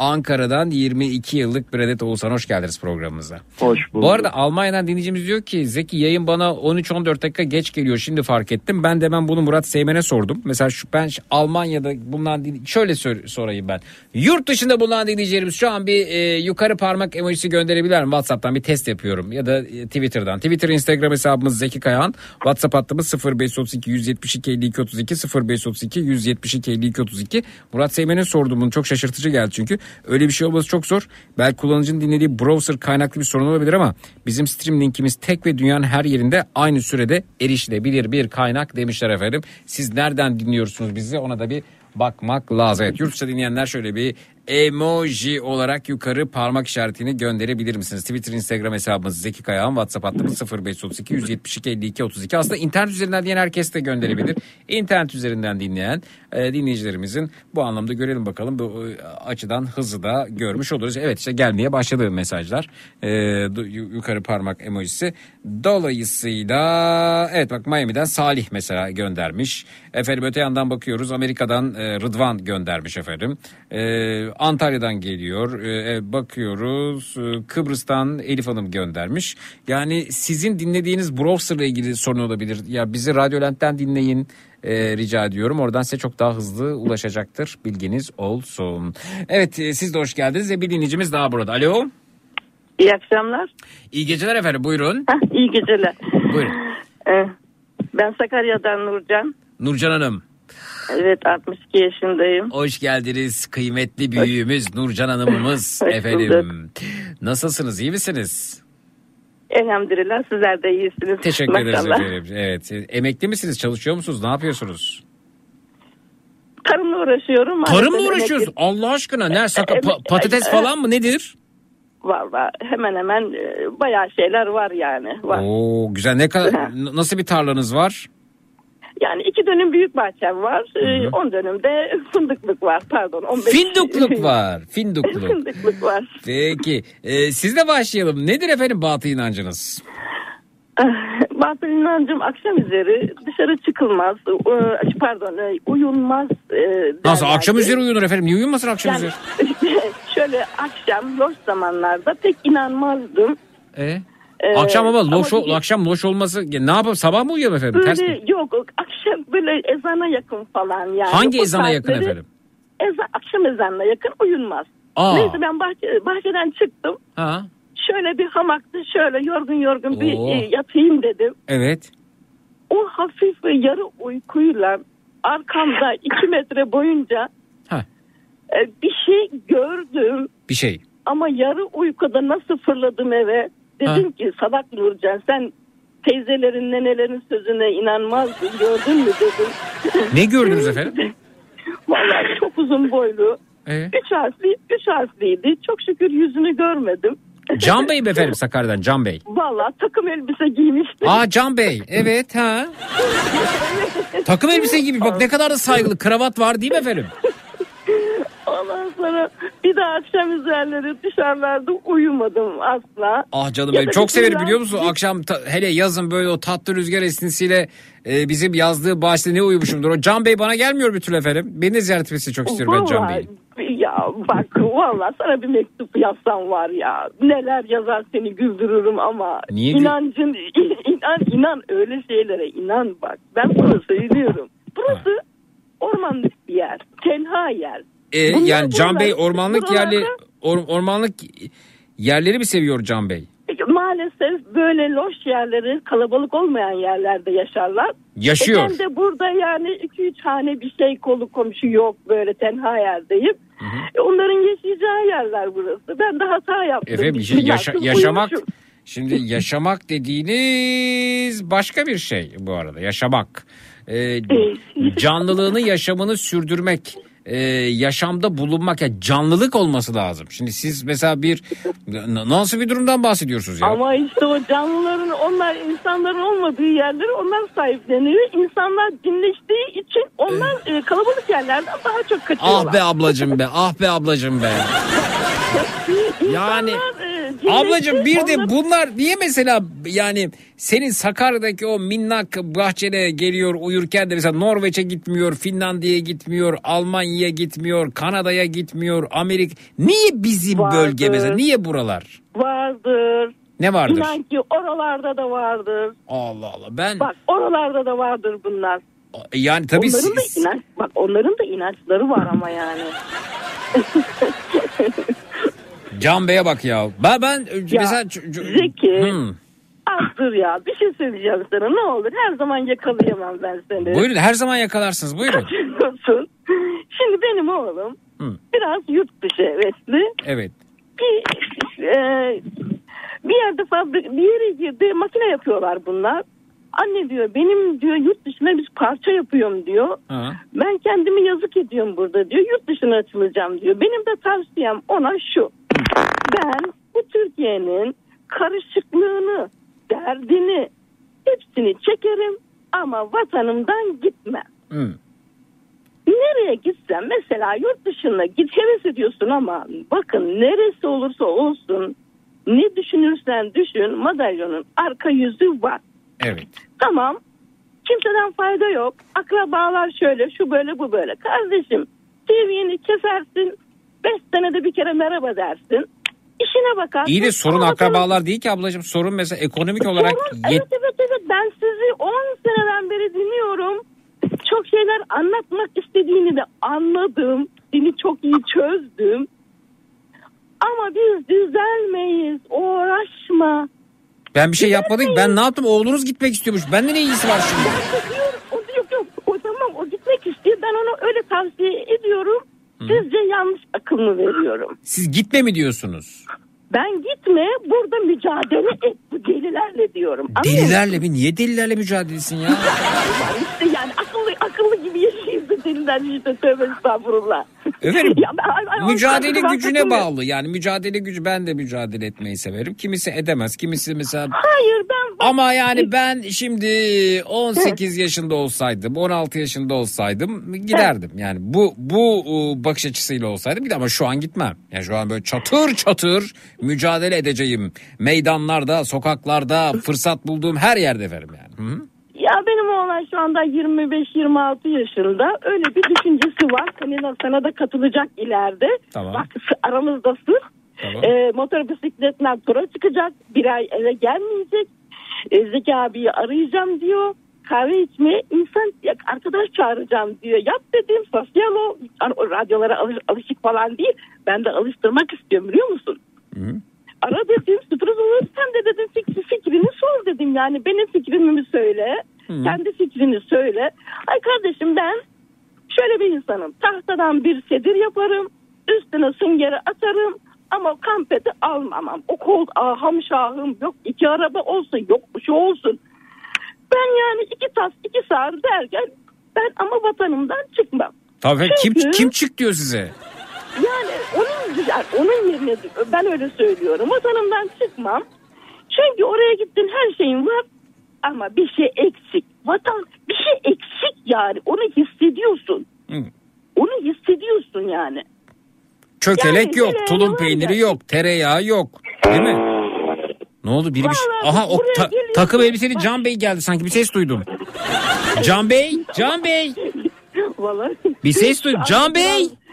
Ankara'dan 22 yıllık bir adet Oğuzhan hoş geldiniz programımıza. Hoş bulduk. Bu arada Almanya'dan dinleyicimiz diyor ki Zeki yayın bana 13-14 dakika geç geliyor şimdi fark ettim. Ben de ben bunu Murat Seymen'e sordum. Mesela şu, ben Almanya'da bulunan şöyle sor- sorayım ben. Yurt dışında bulunan dinleyicilerimiz şu an bir e, yukarı parmak emojisi gönderebilir mi? Whatsapp'tan bir test yapıyorum ya da e, Twitter'dan. Twitter Instagram hesabımız Zeki Kayağan. WhatsApp hattımız 0532 172 52 32 0532 172 52 32. Murat Seymen'e sordum bunu çok şaşırtıcı geldi çünkü. Öyle bir şey olması çok zor. Belki kullanıcının dinlediği browser kaynaklı bir sorun olabilir ama bizim stream linkimiz tek ve dünyanın her yerinde aynı sürede erişilebilir bir kaynak demişler efendim. Siz nereden dinliyorsunuz bizi ona da bir bakmak lazım. Evet, yurt dışı dinleyenler şöyle bir emoji olarak yukarı parmak işaretini gönderebilir misiniz? Twitter, Instagram hesabımız Zeki Kayağan, WhatsApp hattımız 0532 172 52 32. Aslında internet üzerinden dinleyen herkes de gönderebilir. İnternet üzerinden dinleyen e, dinleyicilerimizin bu anlamda görelim bakalım. Bu e, açıdan hızı da görmüş oluruz. Evet işte gelmeye başladı mesajlar. E, yukarı parmak emojisi. Dolayısıyla evet bak Miami'den Salih mesela göndermiş. Efendim öte yandan bakıyoruz Amerika'dan e, Rıdvan göndermiş efendim. E, Antalya'dan geliyor. E, e, bakıyoruz e, Kıbrıs'tan Elif Hanım göndermiş. Yani sizin dinlediğiniz browser'la ilgili sorun olabilir. Ya bizi Radyolent'ten dinleyin e, rica ediyorum. Oradan size çok daha hızlı ulaşacaktır. Bilginiz olsun. Evet e, siz de hoş geldiniz ve bir dinleyicimiz daha burada. Alo. İyi akşamlar. İyi geceler efendim buyurun. İyi geceler. Buyurun. Ee, ben Sakarya'dan Nurcan. Nurcan Hanım. Evet 62 yaşındayım. Hoş geldiniz kıymetli büyüğümüz Nurcan Hanım'ımız Hoş efendim. Nasılsınız iyi misiniz? Elhamdülillah sizler de iyisiniz. Teşekkür ederiz Maşallah. efendim. Evet. Emekli misiniz? Çalışıyor musunuz? Ne yapıyorsunuz? Tarımla uğraşıyorum. Tarımla uğraşıyoruz. emekli- Allah aşkına. Ne? Saka, Evet, pa- patates evet. falan mı? Nedir? Var. Hemen hemen e, bayağı şeyler var yani. Var. Oo güzel. Ne kadar nasıl bir tarlanız var? Yani iki dönüm büyük bahçem var. E, 10 dönümde fındıklık var. Pardon. 15 Findukluk var. Findukluk. fındıklık var. Peki. Ee, sizle başlayalım. Nedir efendim batı inancınız? Batıl inancım akşam üzeri dışarı çıkılmaz. e, Pardon e, uyunmaz. Nasıl derlerdi. akşam üzeri uyunur efendim. Niye uyumasın akşam Yani, üzeri? şöyle akşam loş zamanlarda pek inanmazdım. E? Ee, akşam ama ama loş ol- bir- akşam loş olması ne yapalım sabah mı uyuyalım efendim? Ters mi? Böyle yok akşam böyle ezana yakın falan yani. Hangi O ezana yakın efendim? Eza, akşam ezanına yakın uyunmaz. Aa. Neyse ben bahçe, bahçeden çıktım. Ha. Şöyle bir hamaktı şöyle yorgun yorgun bir Oo. e, yatayım dedim. Evet. O hafif ve yarı uykuyla arkamda iki metre boyunca Ha. e, bir şey gördüm. Bir şey. Ama yarı uykuda nasıl fırladım eve. Dedim Ha. ki Sadak Nurcan sen teyzelerin nenelerin sözüne inanmazdın gördün mü dedim. Ne gördünüz efendim? Vallahi çok uzun boylu. Ee? Üç harfli, üç harfliydi. Çok şükür yüzünü görmedim. Can Bey mi efendim Sakarya'dan Can Bey? Vallahi takım elbise giymişti. Aa Can Bey evet ha. Takım elbise gibi bak ne kadar da saygılı kravat var değil mi efendim? Ondan sonra bir daha akşam üzerleri dışarılarda uyumadım asla. Ah canım Ya benim çok severim biliyor musun? Akşam ta- hele yazın böyle o tatlı rüzgar esintisiyle e, bizim yazdığı bahçede ne uyumuşumdur. O Can Bey bana gelmiyor bir türlü efendim. Beni de ziyaret etmesini çok istiyorum ben Can Bey'in. Ya bak vallahi sana bir mektup yazsam var ya neler yazar seni güldürürüm ama Niye inancın inan inan öyle şeylere inan bak ben sana söylüyorum. Burası ormanlık bir yer tenha yer. E, Bunlar yani Can buralar- Bey ormanlık buralarda- yerli or- ormanlık yerleri mi seviyor Can Bey? Maalesef böyle loş yerleri kalabalık olmayan yerlerde yaşarlar. Yaşıyor. E ben de burada yani 2-3 hane bir şey kolu komşu yok böyle tenha yerdeyim. E onların yaşayacağı yerler burası. Ben de hata yaptım. Efendim şimdi şey yaşa- yaşamak uyumuşum. şimdi yaşamak dediğiniz başka bir şey bu arada yaşamak. Ee, canlılığını yaşamını sürdürmek e, yaşamda bulunmak ya canlılık olması lazım. Şimdi siz mesela bir nasıl bir durumdan bahsediyorsunuz ya? Ama işte o canlıların onlar insanların olmadığı yerleri onlar sahipleniyor. İnsanlar dinleştiği için onlar e, kalabalık yerlerden daha çok kaçıyorlar. Ah be ablacım be ah be ablacım be. Yani ablacım bir de bunlar niye mesela yani senin Sakarya'daki o minnak bahçene geliyor uyurken de mesela Norveç'e gitmiyor, Finlandiya'ya gitmiyor, Almanya'ya gitmiyor, Kanada'ya gitmiyor, Amerika. Niye bizim bölge mesela? Niye buralar? Vardır. Ne vardır? İnan ki oralarda da vardır. Allah Allah ben Bak oralarda da vardır bunlar. yani tabii onların da siz- inanç, bak onların da inançları var ama yani. Can Bey'e bak ya. Ben ben Ya, mesela Zeki. Hmm. Azdır ya bir şey söyleyeceğim sana ne olur her zaman yakalayamam ben seni. Buyurun her zaman yakalarsınız buyurun. Kaçırıyorsun. Şimdi benim oğlum Hı. biraz yurt dışı hevesli. Evet. Bir, e, bir yerde fabrik, bir yere girdi makine yapıyorlar bunlar. Anne diyor benim diyor yurt dışına bir parça yapıyorum diyor. Ha. Ben kendimi yazık ediyorum burada diyor. Yurt dışına açılacağım diyor. Benim de tavsiyem ona şu. Ben bu Türkiye'nin karışıklığını, derdini hepsini çekerim ama vatanımdan gitmem. Hı. Nereye gitsem mesela yurt dışına git heves ediyorsun ama bakın neresi olursa olsun ne düşünürsen düşün madalyonun arka yüzü var. Evet. Tamam kimseden fayda yok akrabalar şöyle şu böyle bu böyle kardeşim TV'ni kesersin 5 senede bir kere merhaba dersin işine bakarsın. İyi de sorun Ama akrabalar değil ki ablacığım. Sorun mesela ekonomik olarak Sorun- yet- Evet evet evet ben sizi 10 seneden beri dinliyorum. Çok şeyler anlatmak istediğini de anladım. Seni çok iyi çözdüm. Ama biz düzelmeyiz. Uğraşma. ben bir şey yapmadım ki. Ben ne yaptım? Oğlunuz gitmek istiyormuş. Bende ne ilgisi var şimdi? Yok yok. O tamam o gitmek istiyor. Ben ona öyle tavsiye ediyorum. Sizce yanlış akıl mı veriyorum? Siz gitme mi diyorsunuz? Ben gitme burada mücadele et bu delilerle diyorum. Anlıyor musun? Delilerle mi? Niye delilerle mücadelesin ya? işte yani akıllı akıllı gibi yaşayıp da dilinden işte tövbe estağfurullah. Efendim Ya ben- mücadele gücüne bağlı yani mücadele gücü ben de mücadele etmeyi severim. Kimisi edemez kimisi mesela Hayır ben ama yani ben şimdi 18 yaşında olsaydım 16 yaşında olsaydım giderdim. Yani bu bu bakış açısıyla olsaydım de ama şu an gitmem. Yani şu an böyle çatır çatır mücadele edeceğim. Meydanlarda, sokaklarda, fırsat bulduğum her yerde efendim yani. Hı hı. Ya benim oğlan şu anda 25-26 yaşında. Öyle bir düşüncesi var. Hani sana da katılacak ileride. Tamam. Bak aramızdasın. Tamam. Ee, motor bisikletle tura çıkacak. Bir ay eve gelmeyecek. Ee, Zeki abiyi arayacağım diyor. Kahve içmeye insan arkadaş çağıracağım diyor. Yap dedim sosyal o. Hani o radyolara alış- alışık falan değil. Ben de alıştırmak istiyorum biliyor musun? Ara dedim sürpriz olur. Sen de dedim fikri, fikrini sor dedim. Yani benim fikrimi söyle. Kendi fikrini söyle. Ay kardeşim ben şöyle bir insanım. Tahtadan bir sedir yaparım. Üstüne süngeri atarım. Ama kampeti almamam. O kol aham şahım yok. iki araba olsun yok bir şey olsun. Ben yani iki tas iki saat derken ben ama vatanımdan çıkmam. Tabii kim Çünkü- kim çık diyor size? Yani onun yani onun yerine ben öyle söylüyorum. Vatanımdan çıkmam. Çünkü oraya gittin her şeyin var ama bir şey eksik. Vatan bir şey eksik yani. Onu hissediyorsun. Hı. Onu hissediyorsun yani. Çökelek Yani yok, tulum peyniri ya. yok, tereyağı yok. Değil mi? Ne oldu biri bir şey... Aha o ta- takım elbiseli Can Bey geldi sanki bir ses duydum. Can Bey, Can Bey. Vallahi. Bir ses duydum. Can Bey.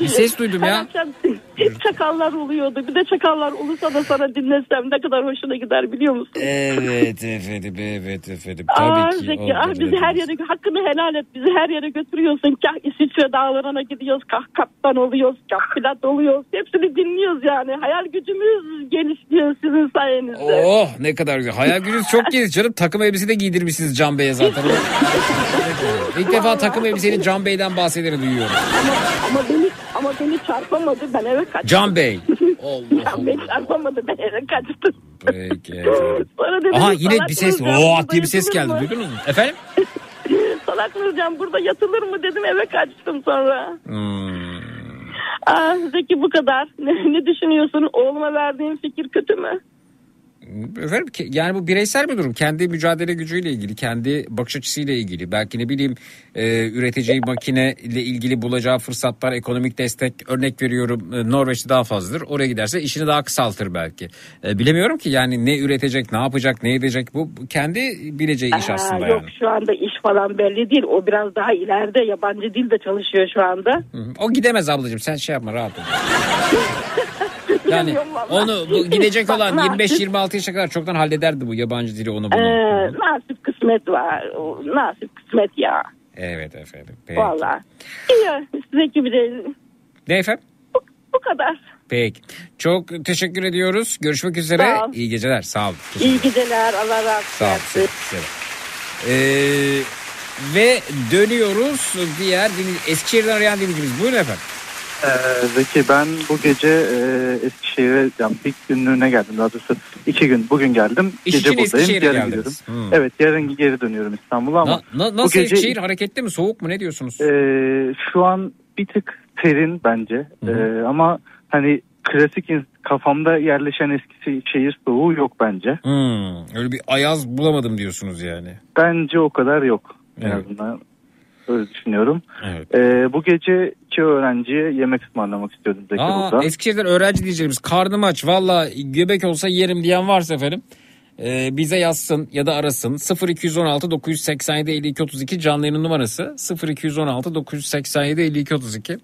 Bir ses duydum Her ya. akşam çakallar oluyordu. Bir de çakallar olursa da sana dinlesem ne kadar hoşuna gider biliyor musun? Evet efendim, evet efendim. Aa, Tabii ki. Zeki, ah, bizi her yere hakkını helal et. Bizi her yere götürüyorsun. Kah İsviçre dağlarına gidiyoruz. Kah kaptan oluyoruz. Kah pilot oluyoruz. Hepsini dinliyoruz yani. Hayal gücümüz genişliyor sizin sayenizde. Oh ne kadar güzel. Hayal gücünüz çok geniş canım. Takım elbise de giydirmişsiniz Can Bey'e zaten. İlk defa takım elbisenin Can Bey'den bahsedeni duyuyorum. Ama, ama beni ama beni çarpamadı. Ben eve kaçtım. Can Bey. Can Bey çarpamadı. Ben eve kaçtım. Peki. Sonra dedim, Aha yine bir ses. Burada diye bir ses geldi. mı? Duydunuz mu? Efendim? Salak Nurcan burada yatılır mı dedim eve kaçtım sonra. Hmm. Aa, Zeki bu kadar. Ne, ne düşünüyorsun? Oğluma verdiğin fikir kötü mü? Efendim yani bu bireysel bir durum. Kendi mücadele gücüyle ilgili, kendi bakış açısıyla ilgili. Belki ne bileyim e, üreteceği makine ile ilgili bulacağı fırsatlar, ekonomik destek örnek veriyorum e, Norveç'te daha fazladır. Oraya giderse işini daha kısaltır belki. E, bilemiyorum ki yani ne üretecek, ne yapacak, ne edecek bu kendi bileceği iş Aa, aslında yok yani. şu anda iş falan belli değil. O biraz daha ileride yabancı dilde çalışıyor şu anda. Hı hı. O gidemez ablacığım sen şey yapma rahat ol. Yani onu bu gidecek olan nasip- 25-26 yaşa kadar çoktan hallederdi bu yabancı dili onu bunu. Ee, nasip kısmet var. Nasip kısmet ya. Evet efendim. Peki. Valla. İyi. Zeki bir de Ne efendim? bu kadar. Peki. Çok teşekkür ediyoruz. Görüşmek üzere. İyi geceler. Sağ olun. İyi geceler. Allah razı Sağ olun. olsun. Size. Ee, ve dönüyoruz diğer Eskişehir'den arayan dinleyicimiz. Buyurun efendim. Ee, Zeki ben bu gece e, Eskişehir'e yani ilk günlüğüne geldim daha doğrusu iki gün bugün geldim İş gece için buradayım yarın geldiniz. gidiyorum. Hmm. Evet yarın geri dönüyorum İstanbul'a ama Na- na- bu nasıl gece Eskişehir hareketli mi? Soğuk mu? Ne diyorsunuz? e, şu an bir tık serin bence E, ama hani klasik kafamda yerleşen eski şehir soğuğu yok bence. Hmm, öyle bir ayaz bulamadım diyorsunuz yani. Bence o kadar yok en Evet. azından öyle düşünüyorum. Evet. E, bu gece iki öğrenciye yemek ısmarlamak istiyordum Zeki Aa, burada. Eskişehir'den öğrenci diyeceğimiz karnım aç valla göbek olsa yerim diyen varsa efendim e, bize yazsın ya da arasın 0216 987 52 32 canlı yayının numarası 0216 987 52 32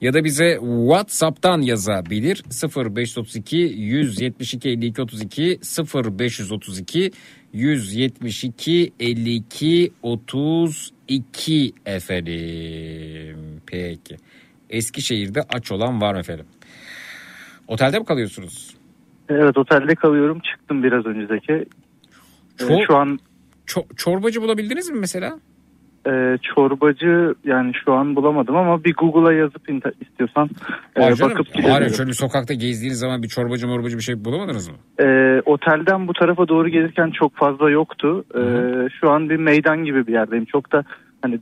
ya da bize WhatsApp'tan yazabilir 0532 172 52 32 0532 172 52 32 efendim. Peki. Eskişehir'de aç olan var mı efendim? Otelde mi kalıyorsunuz? Evet otelde kalıyorum çıktım biraz önce Zeki. E, Çok- şu an Ço- çorbacı bulabildiniz mi mesela? Ee, çorbacı yani şu an bulamadım ama bir Google'a yazıp inter- istiyorsan e, canım. bakıp Hayır, gidebilirim. şöyle sokakta gezdiğiniz zaman bir çorbacı morbacı bir şey bulamadınız mı? Ee, otelden bu tarafa doğru gelirken çok fazla yoktu. Ee, şu an bir meydan gibi bir yerdeyim. Çok da hani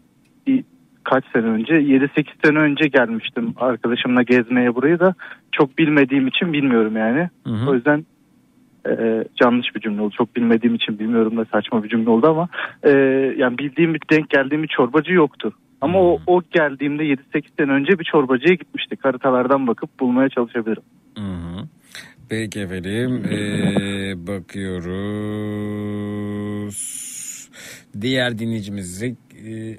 bir kaç sene önce 7-8 sene önce gelmiştim arkadaşımla gezmeye burayı da çok bilmediğim için bilmiyorum yani. O yüzden e, yanlış bir cümle oldu. Çok bilmediğim için bilmiyorum da saçma bir cümle oldu ama e, yani bildiğim bir denk geldiğim bir çorbacı yoktu. Ama o, o geldiğimde 7-8 sene önce bir çorbacıya gitmiştik. Haritalardan bakıp bulmaya çalışabilirim. Peki efendim ee, bakıyoruz. Diğer dinleyicimize ee,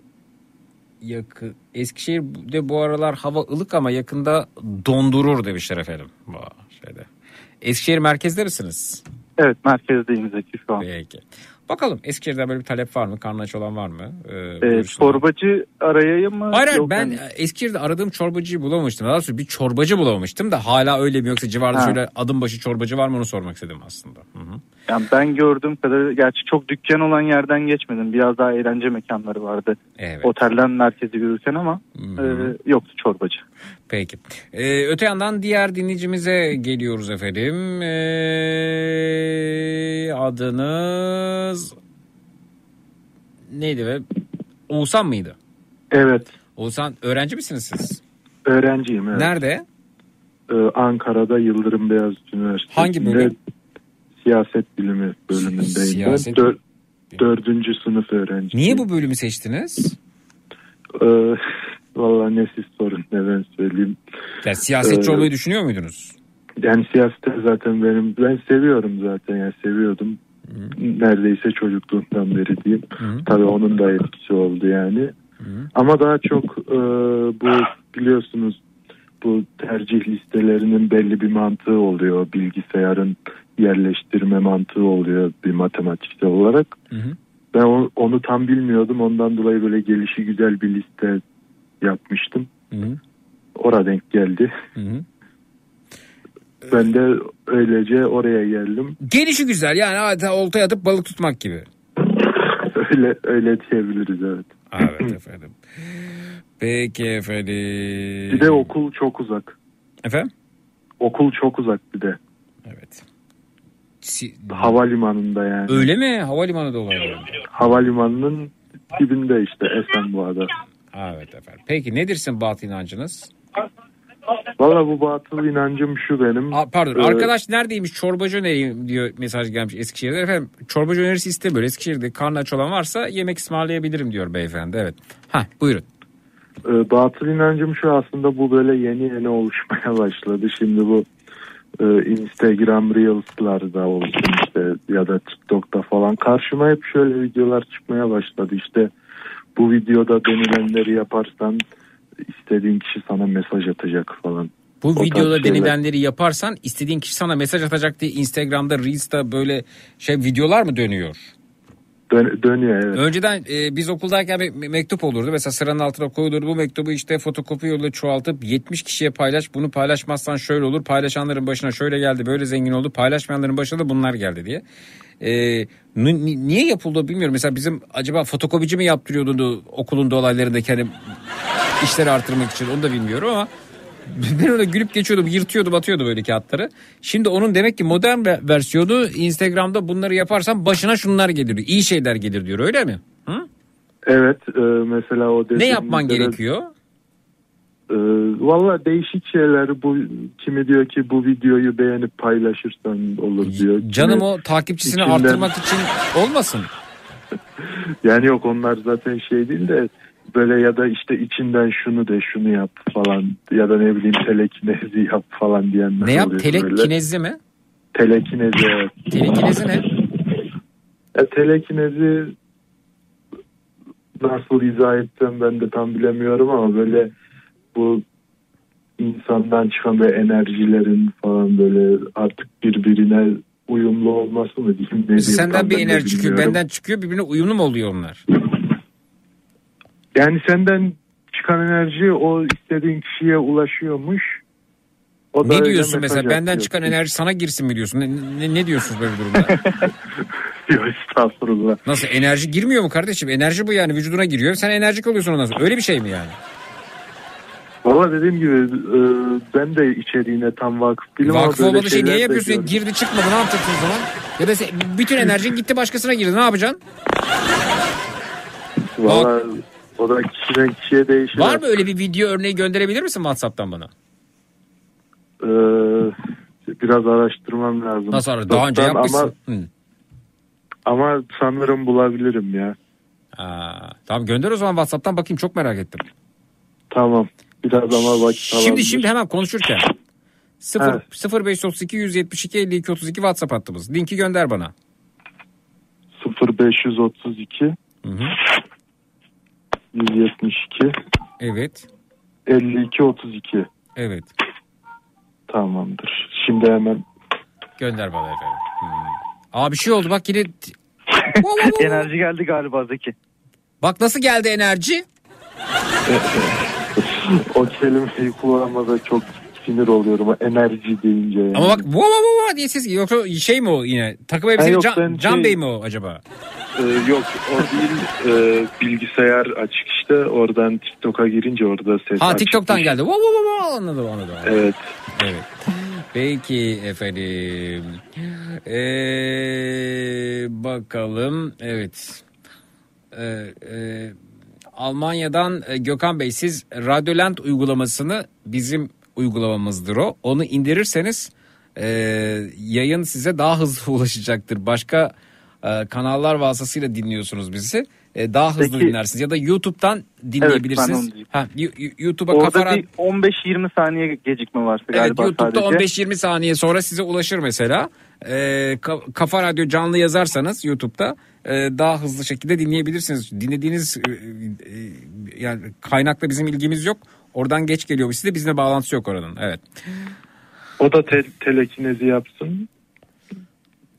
yakın Eskişehir'de bu aralar hava ılık ama yakında dondurur demişler efendim. Bu şeyde. Eskişehir merkezde misiniz? Evet merkezdeyim Zeki şu an. Peki. Bakalım Eskişehir'den böyle bir talep var mı? Karnı aç olan var mı? Ee, E, buyursun. çorbacı arayayım mı? Hayır Yok, ben hani- Eskişehir'de aradığım çorbacıyı bulamamıştım. Daha doğrusu bir çorbacı bulamamıştım da hala öyle mi yoksa civarda Ha. şöyle adım başı çorbacı var mı onu sormak istedim aslında. Hı hı. Yani ben gördüğüm kadarıyla gerçi çok dükkan olan yerden geçmedim. Biraz daha eğlence mekanları vardı. Evet. Otelden merkezi yürürken ama e, yoktu çorbacı. Peki. Ee, öte yandan diğer dinleyicimize geliyoruz efendim. Ee, adınız neydi be? Oğuzhan mıydı? Evet. Oğuzhan öğrenci misiniz siz? Öğrenciyim. Evet. Nerede? Ee, Ankara'da Yıldırım Beyazıt Üniversitesi'nde Hangi bölüm? siyaset bilimi bölümündeyim. Siyaset-. Dör- dördüncü sınıf öğrenci. Niye bu bölümü seçtiniz? Ee, Valla ne siz sorun ne ben söyleyeyim. Yani siyasetçi Ee, olmayı düşünüyor muydunuz? Yani siyasete zaten benim ben seviyorum zaten yani seviyordum. Neredeyse çocukluğumdan beri diyeyim. Tabii onun da etkisi oldu yani. Ama daha çok e, bu biliyorsunuz bu tercih listelerinin belli bir mantığı oluyor. Bilgisayarın yerleştirme mantığı oluyor bir matematiksel olarak. Ben o- onu tam bilmiyordum. Ondan dolayı böyle gelişi güzel bir liste yapmıştım. Oraya denk geldi. Ben de öylece oraya geldim. Gelişi güzel yani adeta oltaya atıp balık tutmak gibi. Öyle öyle diyebiliriz evet. Evet efendim. Peki efendim. Bir de okul çok uzak. Efendim? Okul çok uzak bir de. Evet. Havalimanında yani. Öyle mi? Havalimanı da olabilir. Havalimanının dibinde işte Esenboğa'da. Evet efendim. Peki nedir sizin batı inancınız? Valla bu batıl inancım şu benim. Aa, pardon Ee, arkadaş neredeymiş çorbacı önereyim diyor mesaj gelmiş Eskişehir'de. Efendim çorbacı önerisi istemiyor. Eskişehir'de karnı aç olan varsa yemek ısmarlayabilirim diyor beyefendi. Evet. Ha buyurun. e, batıl inancım şu aslında bu böyle yeni yeni oluşmaya başladı. Şimdi bu e, Instagram Reels'larda olsun işte ya da TikTok'ta falan karşıma hep şöyle videolar çıkmaya başladı. İşte bu videoda denilenleri yaparsan istediğin kişi sana mesaj atacak falan. Bu O videoda denilenleri yaparsan istediğin kişi sana mesaj atacak diye Instagram'da Reels'ta böyle şey videolar mı dönüyor? Dön- dönüyor evet. Önceden e, biz okuldayken bir me- mektup olurdu. Mesela sıranın altına koyulurdu. Bu mektubu işte fotokopi yoluyla çoğaltıp 70 kişiye paylaş. Bunu paylaşmazsan şöyle olur. Paylaşanların başına şöyle geldi böyle zengin oldu. Paylaşmayanların başına da bunlar geldi diye. E, niye yapıldı bilmiyorum. Mesela bizim acaba fotokopici mi yaptırıyordu okulun dolaylarındaki hani işleri artırmak için onu da bilmiyorum ama ben ona gülüp geçiyordum yırtıyordum atıyordum böyle kağıtları. Şimdi onun demek ki modern ve- versiyonu Instagram'da bunları yaparsan başına şunlar gelir diyor. İyi şeyler gelir diyor öyle mi? Hı? Evet e, mesela o Ne yapman üzere- gerekiyor? Ee, Valla değişik şeyler bu kimi diyor ki bu videoyu beğenip paylaşırsan olur diyor. Canım Kimi o takipçisini içinden- arttırmak için olmasın. Yani yok onlar zaten şey değil de böyle ya da işte içinden şunu de şunu yap falan ya da ne bileyim telekinezi yap falan diyenler Ne yap? Telekinezi mi? Telekinezi evet. Telekinezi ne? E, telekinezi nasıl izah etsem ben de tam bilemiyorum ama böyle bu insandan çıkan böyle enerjilerin falan böyle artık birbirine uyumlu olması mı diyeyim ne Senden bir enerji çıkıyor, benden çıkıyor, birbirine uyumlu mu oluyor onlar? Yani senden çıkan enerji o istediğin kişiye ulaşıyormuş. O ne diyorsun mesela? Benden atıyor. çıkan enerji sana girsin mi diyorsun? Ne, ne, ne diyorsunuz böyle durumda? Yok estağfurullah. Nasıl enerji girmiyor mu kardeşim? Enerji bu yani vücuduna giriyor. Sen enerjik oluyorsun ondan sonra. Öyle bir şey mi yani? Valla dediğim gibi e, ben de içeriğine tam vakıf değilim Vakıf olmadığı şey niye yapıyorsun? gördüm. Girdi çıkmadı ne yapacaksın o zaman? Ya da bütün enerjin gitti başkasına girdi ne yapacaksın? Valla O da kişiden kişiye değişir. Var mı öyle bir video örneği gönderebilir misin WhatsApp'tan bana? Ee, biraz araştırmam lazım. Nasıl ara- Daha önce yapmışsın. Ama, Hı. ama sanırım bulabilirim ya. Aa, tamam gönder o zaman WhatsApp'tan bakayım çok merak ettim. Tamam. Biraz ama vakit Şimdi alabilir. şimdi hemen konuşurken 0 Evet. 0532 172 52 32 WhatsApp hattımız. Linki gönder bana. 0532 Hı hı. 172 Evet. 52 32 Evet. Tamamdır. Şimdi hemen Gönder bana efendim. Hmm. Aa bir şey oldu bak yine Enerji geldi galiba Zeki. bak nasıl geldi enerji? O kelimeyi kullanmada çok sinir oluyorum. Enerji deyince. Yani. Ama bak wow wow wow diye ses yoksa şey mi o yine? Takım elbiseli yok, Can, Can şey- Bey mi o acaba? Ee, yok o değil. Ee, bilgisayar açık işte. Oradan TikTok'a girince orada ses Ha açık. TikTok'tan geldi. Wow wow wow. anladım anladım. anladım. Evet. Evet. Peki efendim. Ee, bakalım. Evet. Ee, e, Almanya'dan e, Gökhan Bey siz Radyoland uygulamasını bizim uygulamamızdır o. Onu indirirseniz e, yayın size daha hızlı ulaşacaktır. Başka e, kanallar vasıtasıyla dinliyorsunuz bizi. E, daha hızlı Peki- dinlersiniz ya da YouTube'dan dinleyebilirsiniz. diyeyim. ha, YouTube'a Orada Rad- bir 15-20 saniye gecikme Evet galiba YouTube'da sadece. 15-20 saniye sonra size ulaşır mesela. Ka- Kafa Radyo canlı yazarsanız YouTube'da e, daha hızlı şekilde dinleyebilirsiniz. Dinlediğiniz e, e, yani kaynakla bizim ilgimiz yok. Oradan geç geliyor size bizle bağlantısı yok oranın. Evet. O da te- telekinezi yapsın.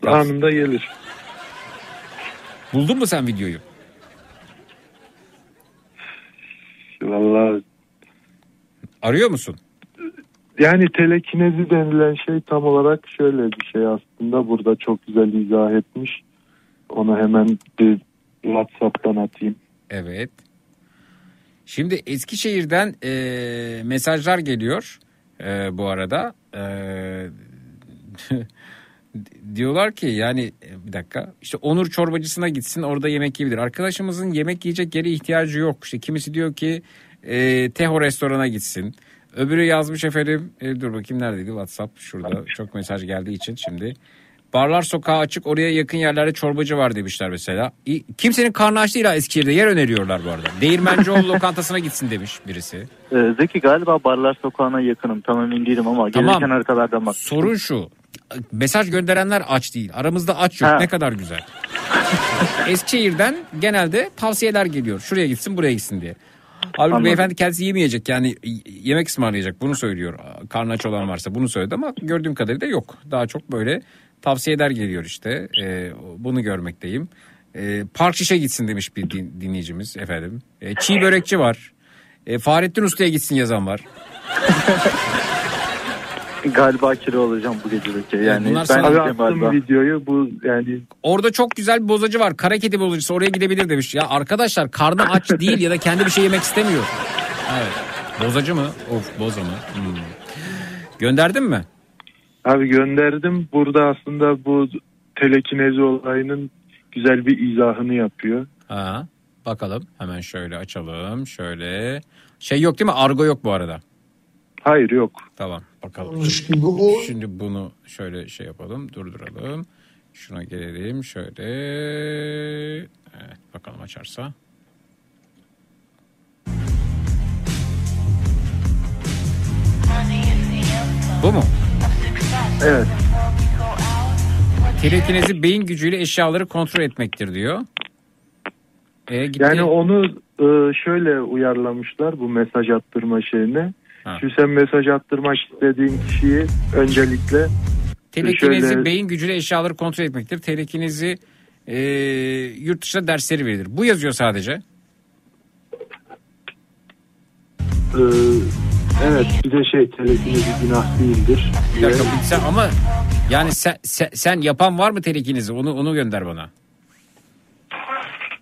Anında gelir. Buldun mu sen videoyu? Vallahi Arıyor musun? Yani telekinezi denilen şey tam olarak şöyle bir şey aslında. Burada çok güzel izah etmiş. Onu hemen bir WhatsApp'tan atayım. Evet. Şimdi Eskişehir'den e, mesajlar geliyor e, bu arada. E, diyorlar ki yani bir dakika işte Onur çorbacısına gitsin orada yemek yiyebilir. Arkadaşımızın yemek yiyecek yere ihtiyacı yok. İşte kimisi diyor ki e, Teho restorana gitsin. Öbürü yazmış efendim e, dur bakayım neredeydi WhatsApp şurada çok mesaj geldiği için şimdi. Barlar sokağı açık oraya yakın yerlerde çorbacı var demişler mesela. İ- Kimsenin karnı aç değil ha Eskişehir'de yer öneriyorlar bu arada. Değirmencioğlu lokantasına gitsin demiş birisi. Ee, Zeki galiba Barlar Sokağı'na yakınım. Tam emin değilim ama Tamam. gelirken haritalardan bak. Sorun şu. Mesaj gönderenler aç değil. Aramızda aç yok. Ha. Ne kadar güzel. Eskişehir'den genelde tavsiyeler geliyor. Şuraya gitsin buraya gitsin diye. Halbuki Anladım. beyefendi kendisi yemeyecek yani yemek ısmarlayacak bunu söylüyor. Karnı aç olan varsa bunu söyledi ama gördüğüm kadarıyla yok. Daha çok böyle tavsiyeler geliyor işte. Ee, bunu görmekteyim. Ee, park şişe gitsin demiş bir din- dinleyicimiz efendim. Ee, çiğ börekçi var. Ee, Fahrettin Usta'ya gitsin yazan var. Galiba kilo olacağım bu gece Zeki. Yani bunlar ben sana- attım galiba. videoyu bu yani Orada çok güzel bir bozacı var. Kara kedi bozacısı oraya gidebilir demiş. Ya arkadaşlar karnı aç değil ya da kendi bir şey yemek istemiyor. Evet. Bozacı mı? Of boza mı? Hmm. Gönderdin mi? Abi gönderdim. Burada aslında bu telekinezi olayının güzel bir izahını yapıyor. Ha, bakalım. Hemen şöyle açalım. Şöyle. Şey yok değil mi? Argo yok bu arada. Hayır yok. Tamam bakalım. Gibi o Şimdi bunu şöyle şey yapalım. Durduralım. Şuna gelelim. Şöyle. Evet bakalım açarsa. Bu mu? Evet. Telekinezi beyin gücüyle eşyaları kontrol etmektir diyor. E, gitti. Yani onu e, şöyle uyarlamışlar bu mesaj attırma şeyine. Ha. Şimdi sen mesaj attırmak istediğin kişiyi öncelikle Telekinezi şöyle- beyin gücüyle eşyaları kontrol etmektir. Telekinezi e, yurt dışında dersleri verilir. Bu yazıyor sadece. e, evet bir de şey telekinezi günah değildir. Bir dakika sen ama yani sen, sen, sen yapan var mı telekinezi? Onu onu gönder bana.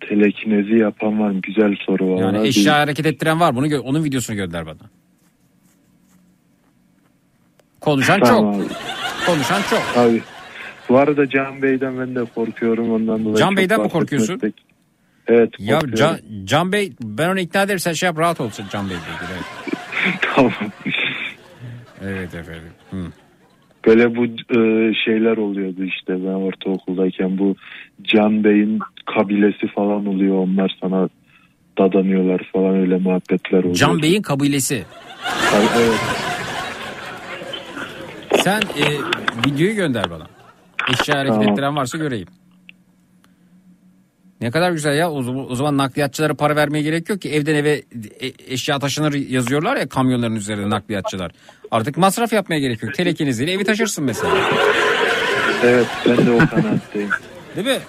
Telekinezi yapan var mı? Güzel soru var. Yani eşya hareket ettiren var mı? Onu gö- onun videosunu gönder bana. Konuşan Tamam çok. abi. Konuşan çok. Abi. Bu arada Can Bey'den ben de korkuyorum ondan dolayı. Can Bey'den mi korkuyorsun? pek- Evet. Ya. Can, Can Bey ben onu ikna ederim sen şey yap rahat olsun Can ilgili. Evet. tamam. Evet efendim. Hı. Böyle bu e, şeyler oluyordu işte ben ortaokuldayken bu Can Bey'in kabilesi falan oluyor onlar sana dadanıyorlar falan öyle muhabbetler oluyor. Can Bey'in kabilesi. Evet. Sen e, videoyu gönder bana. Eşya hareket Tamam. ettiren varsa göreyim. Ne kadar güzel ya. O zaman, o zaman nakliyatçılara para vermeye gerek yok ki. Evden eve e- eşya taşınır yazıyorlar ya kamyonların üzerinde nakliyatçılar. Artık masraf yapmaya gerek yok. Telekiniziyle evi taşırsın mesela. Evet ben de o kanaatteyim. Değil mi?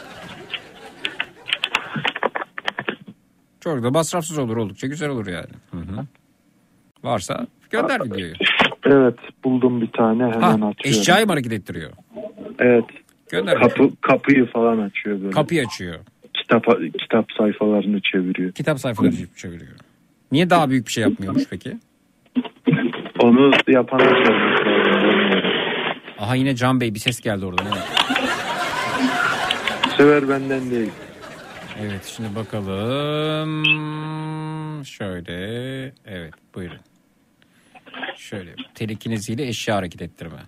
Çok da masrafsız olur oldukça güzel olur yani. Hı hı. Varsa gönder videoyu. Evet buldum bir tane hemen Ha, atıyorum. eşyayı mı hareket ettiriyor? Evet. Gönder Kapı, kapıyı falan açıyor böyle. Kapıyı açıyor. Kitap, kitap sayfalarını çeviriyor. Kitap sayfaları çeviriyor. Niye daha büyük bir şey yapmıyormuş peki? Onu bilmiyorum. Aha yine Can Bey bir ses geldi oradan. Evet. Bu sefer benden değil. Evet şimdi bakalım. Şöyle. Evet buyurun. Şöyle telekineziyle eşya hareket ettirme.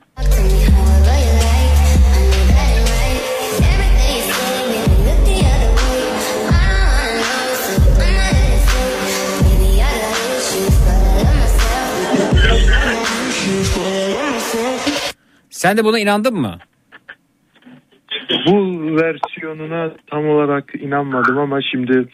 Sen de buna inandın mı? Bu versiyonuna tam olarak inanmadım ama şimdi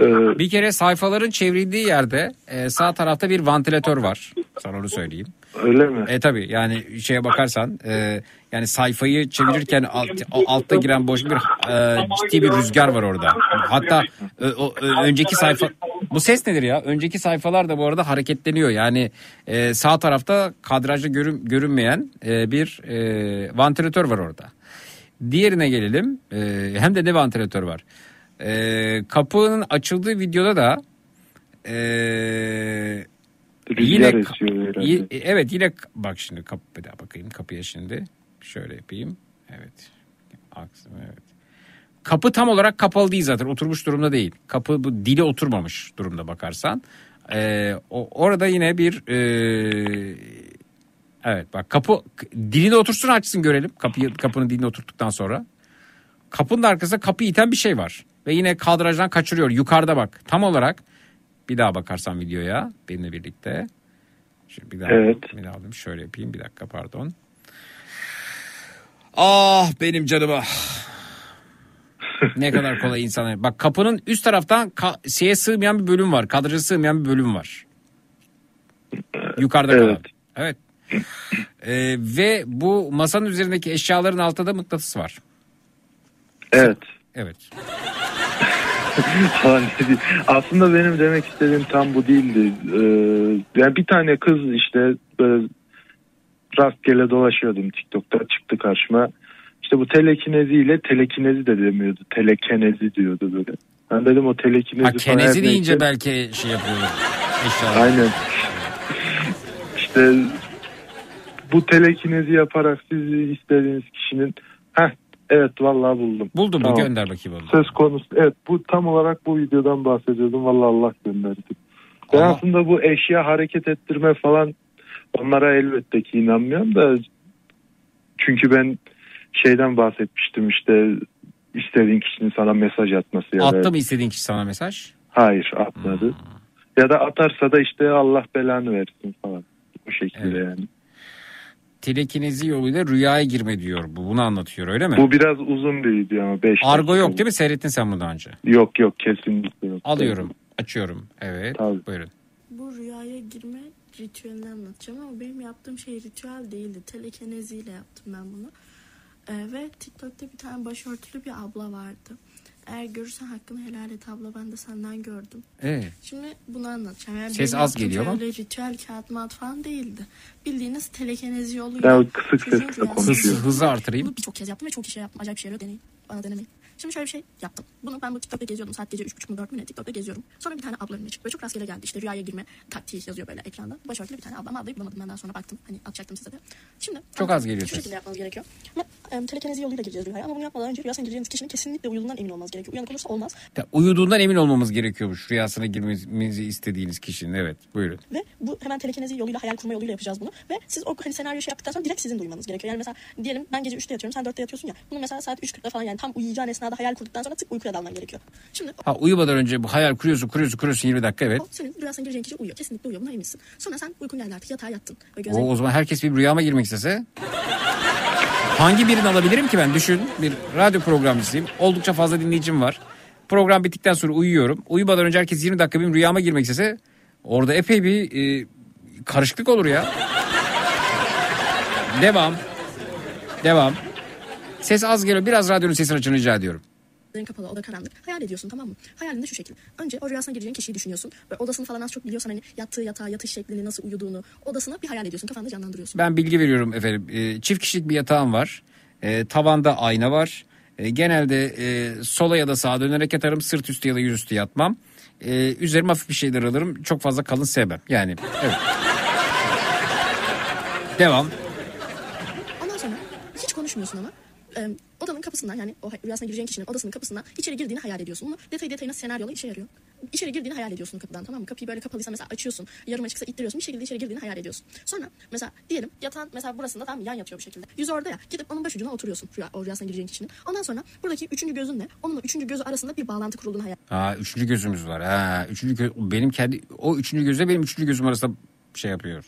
e, Bir kere sayfaların çevrildiği yerde e, sağ tarafta bir vantilatör var. Sana onu söyleyeyim. öyle mi? E tabi yani şeye bakarsan e, yani sayfayı çevirirken alt, altta giren boş bir e, ciddi bir rüzgar var orada. Hatta e, o, e, önceki sayfa bu ses nedir ya? Önceki sayfalar da bu arada hareketleniyor. Yani e, sağ tarafta kadrajda görün, görünmeyen e, bir e, vantilatör var orada. Diğerine gelelim. E, hem de ne vantilatör var. E, kapının açıldığı videoda da e, Rüzgar yine esiyor y- evet yine bak şimdi kapı bir daha bakayım kapıya şimdi. Şöyle yapayım. Evet. Aksım evet. Kapı tam olarak kapalı değil zaten. Oturmuş durumda değil. Kapı bu dili oturmamış durumda bakarsan. Ee, o, orada yine bir e, evet bak kapı dilini otursun açsın görelim. Kapıyı kapının dilini oturttuktan sonra. Kapının arkasında kapı iten bir şey var. Ve yine kadrajdan kaçırıyor. Yukarıda bak. Tam olarak bir daha bakarsan videoya benimle birlikte. Şimdi bir daha, Evet. bir daha alayım. Şöyle yapayım. Bir dakika pardon. Ah benim canıma. ne kadar kolay insanlar. Bak kapının üst taraftan ka- şeye sığmayan bir bölüm var. Kadraja sığmayan bir bölüm var. Yukarıda kalan. Evet. Ee, ve bu masanın üzerindeki eşyaların altında da mıknatıs var. Evet. Evet. Aslında benim demek istediğim tam bu değildi. Ee, yani bir tane kız işte böyle rastgele dolaşıyordum TikTok'ta çıktı karşıma. İşte bu telekineziyle telekinezi de demiyordu. Telekenezi diyordu böyle. Ben dedim o telekinezi Ha, falan kenezi deyince belki şey yapıyor. Aynen. İşte bu telekinezi yaparak siz istediğiniz kişinin Heh, evet vallahi buldum. Buldum mu Tamam. gönder bakayım onu. Söz konusu evet bu tam olarak bu videodan bahsediyordum. Vallahi Allah gönderdi. Ben Allah- aslında bu eşya hareket ettirme falan onlara elbette ki inanmıyorum da çünkü ben şeyden bahsetmiştim işte istediğin kişinin sana mesaj atması ya da Attı mı istediğin kişi sana mesaj? hayır atmadı. Ya da atarsa da işte Allah belanı versin falan. Bu şekilde yani. Telekinezi yoluyla rüyaya girme diyor. Bu bunu anlatıyor öyle mi? Bu biraz uzun bir video ama 5 Argo yok değil mi? Seyrettin sen bunu daha önce. Yok yok kesinlikle yok. Alıyorum. Açıyorum. Evet. Buyurun. Bu rüyaya girme ritüelini anlatacağım ama benim yaptığım şey ritüel değildi. Telekineziyle yaptım ben bunu. Ee, ve TikTok'ta bir tane başörtülü bir abla vardı. Eğer görürsen hakkını helal et abla ben de senden gördüm. Evet. Şimdi bunu anlatacağım. Yani Ses az geliyor şey ama. Öyle ritüel kağıt mat falan değildi. Bildiğiniz telekinezi yoluyla. Ya kısık sesle konuşuyor. Hız- hızı artırayım. Bunu birçok kez yaptım ve çok işe yaptım. Acayip şeyler deneyin. Bana denemeyin. Şimdi şöyle bir şey yaptım. Bunu ben bu TikTok'ta geziyordum. Saat gece 3.30 mu 4 mü ne TikTok'ta geziyorum. Sonra bir tane abla önüme çıktı. Böyle çok rastgele geldi. İşte rüyaya girme taktiği yazıyor böyle ekranda. Başörtülü bir tane abla. Ama ablayı bulamadım ben daha sonra baktım. Hani atacaktım size de. Şimdi Çok az geliyor Şu şekilde yapmanız gerekiyor. Ama e, telekinezi yoluyla gireceğiz rüyaya. Ama bunu yapmadan önce rüyasına gireceğiniz kişinin kesinlikle uyuduğundan emin olmanız gerekiyor. Uyanık olursa olmaz. Ya, Uyuduğundan emin olmamız gerekiyormuş rüyasına girmemizi istediğiniz kişinin. Evet buyurun. Ve bu hemen telekinezi yoluyla hayal kurma yoluyla yapacağız bunu. Ve siz o hani senaryo şey yaptıktan sonra direkt sizin de uyumanız gerekiyor. Yani mesela diyelim ben gece 3'te yatıyorum sen 4'te yatıyorsun ya. Bunu mesela saat 3.40'da falan yani tam uyuyacağın esnada hayal kurduktan sonra tık uykuya dalman gerekiyor. Şimdi Ha uyumadan önce bu hayal kuruyorsun kuruyorsun kuruyorsun 20 dakika evet. o senin rüyasına gireceğin kişi uyuyor. Kesinlikle uyuyor. Buna eminsin. Sonra sen uykun geldi artık yatağa yattın. Ve gözlerin- O, o zaman herkes bir rüyama girmek istese hangi birini alabilirim ki ben düşün bir radyo programcısıyım oldukça fazla dinleyicim var program bittikten sonra uyuyorum uyumadan önce herkes 20 dakika benim rüyama girmek istese orada epey bir e, karışıklık olur ya devam devam ses az geliyor biraz radyonun sesini açın rica ediyorum Gözlerin kapalı, oda karanlık. Hayal ediyorsun tamam mı? Hayalinde şu şekil. Önce o rüyasına gireceğin kişiyi düşünüyorsun. Ve odasını falan az çok biliyorsan hani yattığı yatağı, yatış şeklini, nasıl uyuduğunu, odasını bir hayal ediyorsun. Kafanda canlandırıyorsun. Ben bilgi veriyorum efendim. E, çift kişilik bir yatağım var. E, tavanda ayna var. E, genelde e, sola ya da sağa dönerek yatarım. Sırt üstü ya da yüzüstü yatmam. E, üzerime hafif bir şeyler alırım. Çok fazla kalın sevmem. Yani evet. Devam. Ondan sonra hiç konuşmuyorsun ama e, odanın kapısından yani o rüyasına gireceğin kişinin odasının kapısından içeri girdiğini hayal ediyorsun. Bunu detay detayına senaryola işe yarıyor. İçeri girdiğini hayal ediyorsun kapıdan tamam mı? Kapıyı böyle kapalıysa mesela açıyorsun. Yarım açıksa ittiriyorsun. Bir şekilde içeri girdiğini hayal ediyorsun. Sonra mesela diyelim yatağın mesela burasında tam yan yatıyor bir şekilde. Yüzü orada ya. Gidip onun başucuna oturuyorsun. Rüya, o rüyasına gireceğin kişinin. Ondan sonra buradaki üçüncü gözünle onun üçüncü gözü arasında bir bağlantı kurulduğunu hayal Ha, üçüncü gözümüz var. Ha, üçüncü gö- benim kendi o üçüncü gözle benim üçüncü gözüm arasında şey yapıyor.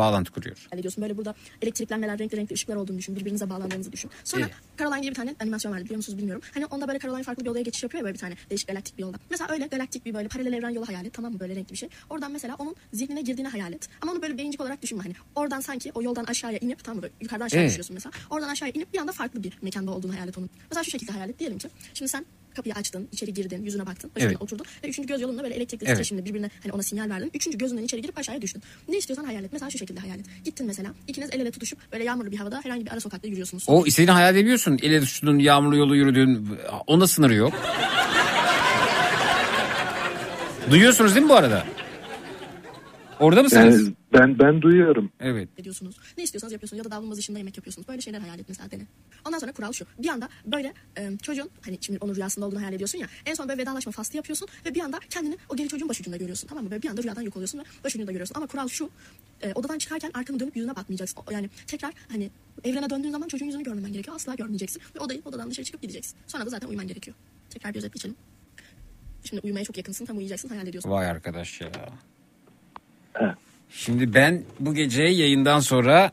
Bağlantı kuruyor. ediyorsun. Böyle burada elektriklenmeler, renkli renkli ışıklar olduğunu düşün. Birbirinize bağlandığınızı düşün. Sonra Evet. Caroline diye bir tane animasyon vardı biliyor musunuz bilmiyorum. Hani onda böyle Caroline farklı bir odaya geçiş yapıyor ya böyle bir tane değişik galaktik bir yolda. Mesela öyle galaktik bir böyle paralel evren yolu hayal et tamam mı böyle renkli bir şey. Oradan mesela onun zihnine girdiğini hayal et. Ama onu böyle beyincik olarak düşünme hani. Oradan sanki o yoldan aşağıya inip tamam mı böyle yukarıdan aşağı Evet. düşüyorsun mesela. Oradan aşağıya inip bir anda farklı bir mekanda olduğunu hayal et onun. Mesela şu şekilde hayal et diyelim ki. Şimdi sen kapıyı açtın, içeri girdin, yüzüne baktın, başına Evet. oturdun ve üçüncü göz yolunda böyle elektrikli Evet. titreşimle birbirine hani ona sinyal verdin. Üçüncü gözünden içeri girip aşağıya düştün. Ne istiyorsan hayal et. Mesela şu şekilde hayal et. Gittin mesela ikiniz el ele tutuşup böyle yağmurlu bir havada herhangi bir ara sokakta yürüyorsunuz. O istediğini hayal edebiliyorsun. Elle tuttuğun yağmurlu yolu yürüdüğün onda sınırı yok. Duyuyorsunuz değil mi bu arada? Orada mısınız? Yani ben ben duyuyorum. Evet. ediyorsunuz. Ne istiyorsanız yapıyorsunuz ya da davlumbaz ışığında yemek yapıyorsunuz. Böyle şeyler hayal et mesela dene. Ondan sonra kural şu. Bir anda böyle e, çocuğun hani şimdi onun rüyasında olduğunu hayal ediyorsun ya. En son böyle vedalaşma faslı yapıyorsun ve bir anda kendini o geri çocuğun başucunda görüyorsun. Tamam mı? Böyle bir anda rüyadan yok oluyorsun ve başucunda görüyorsun. Ama kural şu. e, odadan çıkarken arkanı dönüp yüzüne bakmayacaksın. O- Yani tekrar hani evrene döndüğün zaman çocuğun yüzünü görmemen gerekiyor. Asla görmeyeceksin. Ve odayı odadan dışarı çıkıp gideceksin. Sonra da zaten uyuman gerekiyor. Tekrar bir özet geçelim. Şimdi uyumaya çok yakınsın. Tam uyuyacaksın. Hayal ediyorsun. Vay arkadaş ya. Şimdi ben bu gece yayından sonra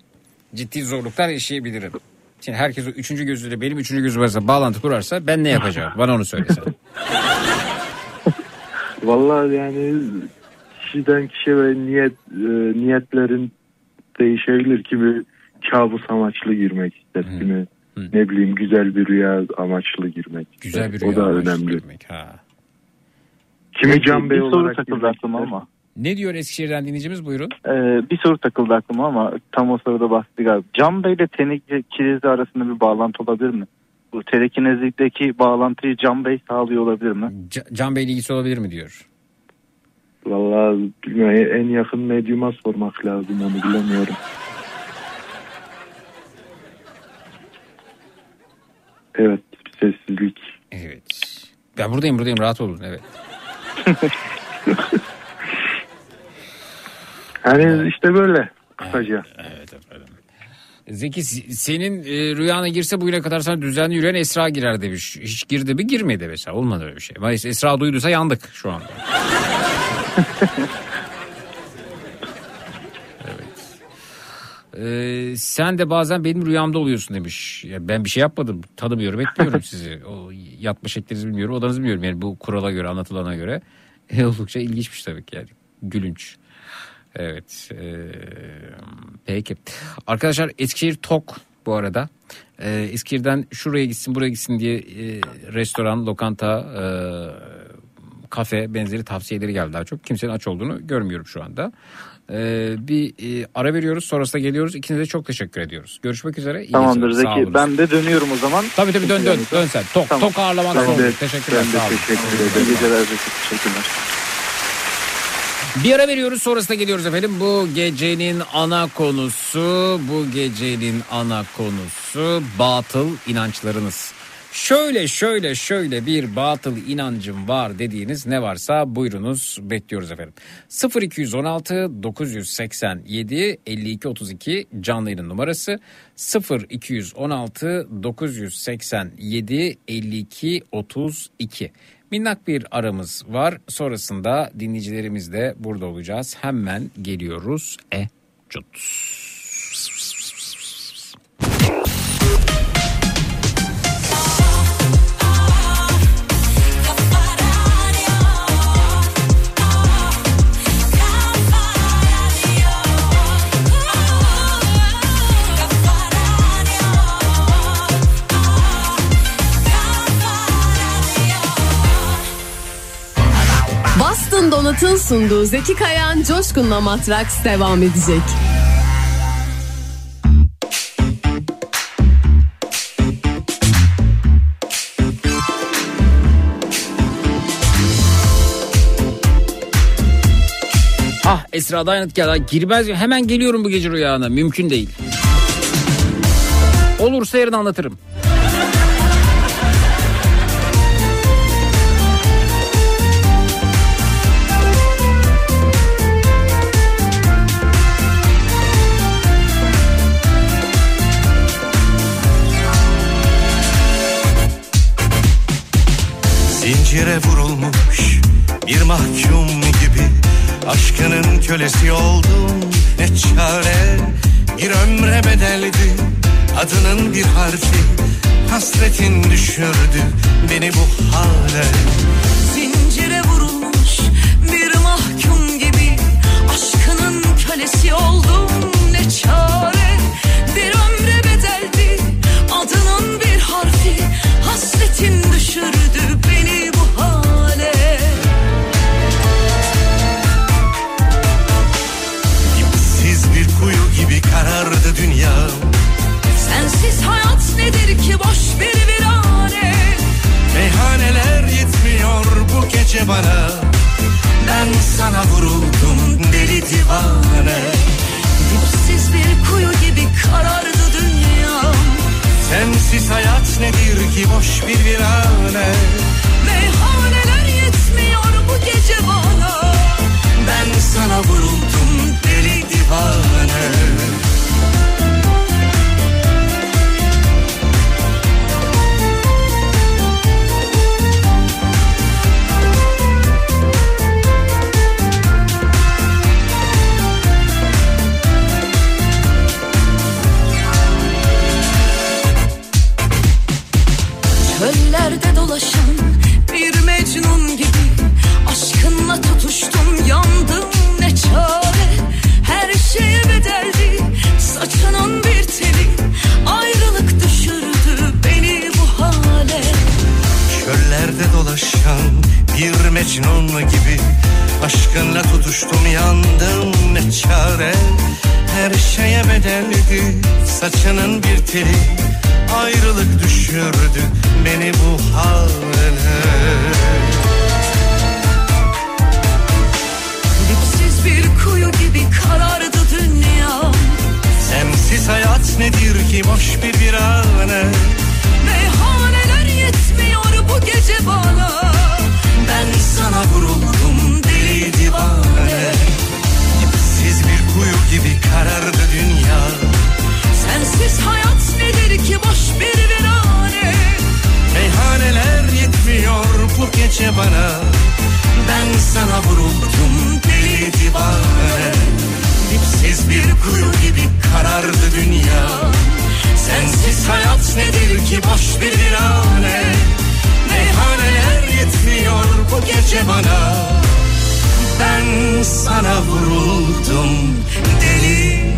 ciddi zorluklar yaşayabilirim. Şimdi herkes o üçüncü gözüyle benim üçüncü gözüm arasında bağlantı kurarsa ben ne yapacağım? Bana onu söylesen. Vallahi yani kişiden kişiye ve niyet e, niyetlerin değişebilir. Kimi kabus amaçlı girmek ister. Kimi ne bileyim güzel bir rüya amaçlı girmek. Güzel bir rüya O da önemli. girmek, ha. Kimi Can Bey olarak takıldı girmek aklıma ister. ama. Ne diyor Eskişehir'den dinleyicimiz buyurun. Ee, bir soru takıldı aklıma ama tam o sırada bahsetti galiba. Can Bey ile telekinezi arasında bir bağlantı olabilir mi? Bu telekinezikteki bağlantıyı Can Bey sağlıyor olabilir mi? Ca- Can Bey'le ilgisi olabilir mi diyor. Vallahi bilmiyorum, en yakın medyuma sormak lazım onu bilemiyorum. Evet sessizlik. Evet. Ben buradayım buradayım rahat olun evet. Yani işte böyle kısaca. Evet efendim. Zeki senin e, rüyana girse bugüne kadar sana düzenli yürüyen Esra girer demiş. Hiç girdi mi girmedi mesela olmadı öyle bir şey. Ama Esra duyduysa yandık şu anda. evet. Ee, sen de bazen benim rüyamda oluyorsun demiş. Ya ben bir şey yapmadım. Tanımıyorum etmiyorum sizi. O yatma şeklinizi bilmiyorum. Odanızı bilmiyorum. Yani bu kurala göre anlatılana göre. E, oldukça ilginçmiş tabii ki yani. Gülünç. Evet. eee, peki. Arkadaşlar Eskişehir Tok bu arada. Ee, Eskişehir'den şuraya gitsin buraya gitsin diye e, restoran, lokanta, e, kafe benzeri tavsiyeleri geldi daha çok. Kimsenin aç olduğunu görmüyorum şu anda. Ee, bir e, ara veriyoruz sonrasında geliyoruz. İkinize de çok teşekkür ediyoruz. Görüşmek üzere. İyi Tamamdır geceler, sağ Zeki. Ben de dönüyorum o zaman. Tabii tabii dön dön dön sen. Tok, Tamam. tok ağırlamak Ben zor. de- Teşekkürler Ben de teşekkür ederim. İyi geceler Zeki. Teşekkürler. Bir ara veriyoruz sonrasında geliyoruz efendim. Bu gecenin ana konusu, bu gecenin ana konusu batıl inançlarınız. Şöyle şöyle şöyle bir batıl inancım var dediğiniz ne varsa buyurunuz bekliyoruz efendim. 0216 987 52 32 canlı yayın numarası 0216 987 52 32. Minnak bir aramız var. Sonrasında dinleyicilerimiz de burada olacağız. Hemen geliyoruz. E cut. Donat'ın sunduğu Zeki Kayan Coşkun'la Matraks devam edecek. Ah Esra Dayanıt geldi. Girmez hemen geliyorum bu gece rüyana. Mümkün değil. Olursa yarın anlatırım. Zincire vurulmuş bir mahkum gibi. Aşkının kölesi oldum ne çare? Bir ömre bedeldi adının bir harfi. Hasretin düşürdü beni bu hale. Zincire vurulmuş bir mahkum gibi. Aşkının kölesi oldum ne çare? Bir ömre bedeldi adının bir harfi. Hasretin düşürdü gece bana. Ben sana vuruldum deli divane. Dipsiz bir kuyu gibi karardı dünya. Sensiz hayat nedir ki boş bir virane? Meyhaneler yetmiyor bu gece bana. Ben sana vuruldum mecnun gibi Aşkınla tutuştum yandım ne çare? Her şeye bedeldi saçının bir teli Ayrılık düşürdü beni bu hale. Çöllerde dolaşan bir mecnun gibi Aşkınla tutuştum yandım ne çare? Her şeye bedeldi saçının bir teli Ayrılık düşürdü beni bu hale Dipsiz bir kuyu gibi karardı dünya. Sensiz hayat nedir ki boş bir virane? Meyhaneler yetmiyor bu gece bana. Ben sana vuruldum deli divane. Dipsiz bir kuyu gibi karardı dünya Sensiz hayat nedir ki? Boş bir virane. Meyhaneler yetmiyor bu gece bana. Ben sana vuruldum deli divane. Dipsiz bir kuyu gibi karardı dünya. Sensiz hayat nedir ki? Boş bir virane. Meyhaneler yetmiyor bu gece bana. Ben sana vuruldum deli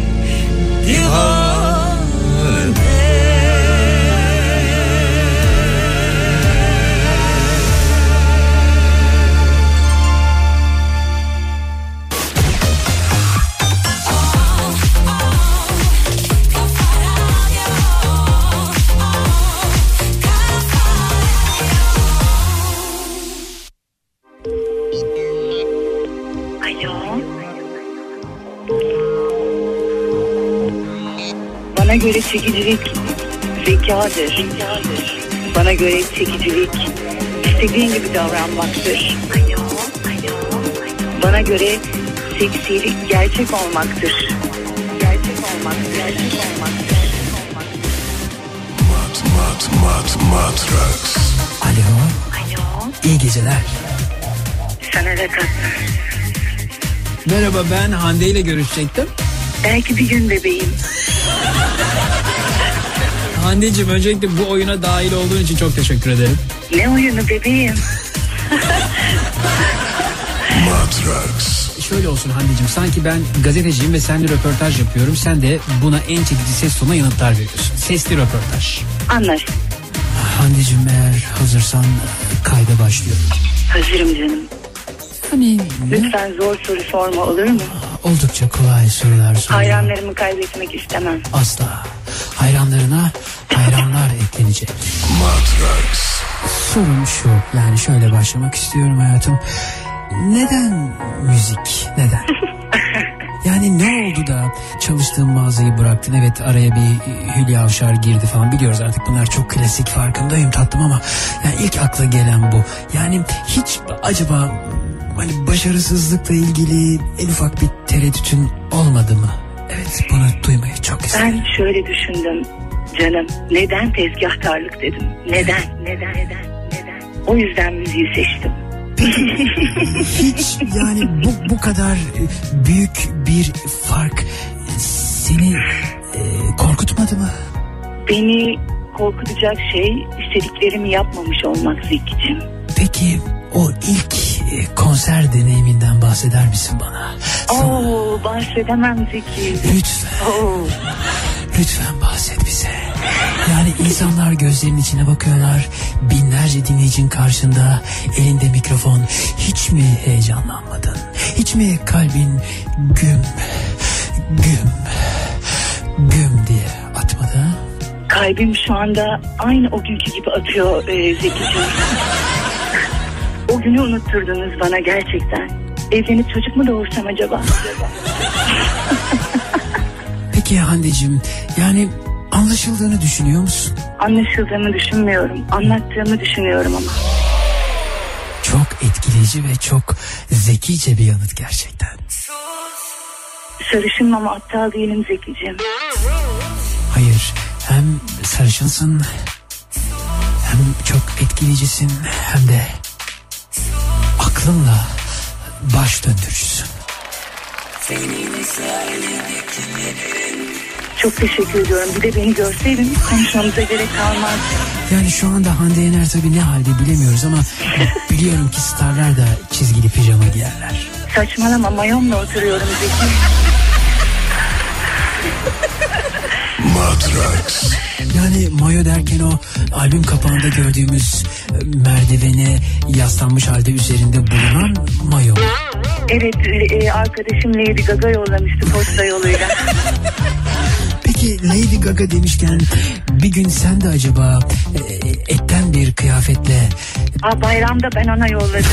divane göre çekicilik zekadır. Bana göre çekicilik istediğin gibi davranmaktır. Bana göre seksilik gerçek olmaktır. Gerçek olmaktır. Gerçek olmaktır. Mat mat mat matraks. Alo. Alo. İyi geceler. Sana da kat. Merhaba ben Hande ile görüşecektim. Belki bir gün bebeğim. Hande'cim öncelikle bu oyuna dahil olduğun için çok teşekkür ederim. Ne oyunu bebeğim? Matraks. Şöyle olsun Hande'cim sanki ben gazeteciyim ve seninle röportaj yapıyorum. Sen de buna en çekici ses tonuna yanıtlar veriyorsun. Sesli röportaj. Anlaştık. Hande'cim eğer hazırsan kayda başlıyorum. Hazırım canım. Hani Lütfen zor soru sorma olur mu? oldukça kolay sorular soruyorum. Hayranlarımı kaybetmek istemem. Asla. Hayranlarına eklenecek. Matraks. Sorum şu yani şöyle başlamak istiyorum hayatım. Neden müzik? Neden? Yani ne oldu da çalıştığın mağazayı bıraktın? Evet araya bir Hülya Avşar girdi falan biliyoruz artık bunlar çok klasik farkındayım tatlım ama yani ilk akla gelen bu. Yani hiç acaba hani başarısızlıkla ilgili en ufak bir tereddütün olmadı mı? Evet bunu duymayı çok isterim. Ben şöyle düşündüm canım. Neden tezgahtarlık dedim. Neden? Neden? Neden? Neden? O yüzden müziği seçtim. Hiç yani bu, bu kadar e, büyük bir fark seni e, korkutmadı mı? Beni korkutacak şey istediklerimi yapmamış olmak Zeki'cim. Peki o ilk e, konser deneyiminden bahseder misin bana? Oo bahsedemem Zeki. Lütfen. Oo. Lütfen bahset bize. Yani insanlar gözlerinin içine bakıyorlar. Binlerce dinleyicin karşında elinde mikrofon. Hiç mi heyecanlanmadın? Hiç mi kalbin güm, güm, güm diye atmadı? Kalbim şu anda aynı o günkü gibi atıyor e, Zeki'cim. o günü unutturdunuz bana gerçekten. Evlenip çocuk mu doğursam acaba? Peki Hande'cim yani anlaşıldığını düşünüyor musun? Anlaşıldığımı düşünmüyorum. Anlattığımı düşünüyorum ama. Çok etkileyici ve çok zekice bir yanıt gerçekten. Sarışınım ama aptal değilim Zeki'cim. Hayır hem sarışınsın hem çok etkileyicisin hem de aklınla baş döndürücüsün. Çok teşekkür ediyorum. Bir de beni görseydin konuşmamıza gerek kalmaz. Yani şu anda Hande Yener tabii ne halde bilemiyoruz ama biliyorum ki starlar da çizgili pijama giyerler. Saçmalama mayomla oturuyorum Zeki. Matraks. Yani mayo derken o albüm kapağında gördüğümüz e, merdivene yaslanmış halde üzerinde bulunan mayo. Evet e, arkadaşım Lady Gaga yollamıştı posta yoluyla. Peki Lady Gaga demişken bir gün sen de acaba e, etten bir kıyafetle Aa, bayramda ben ona yolladım.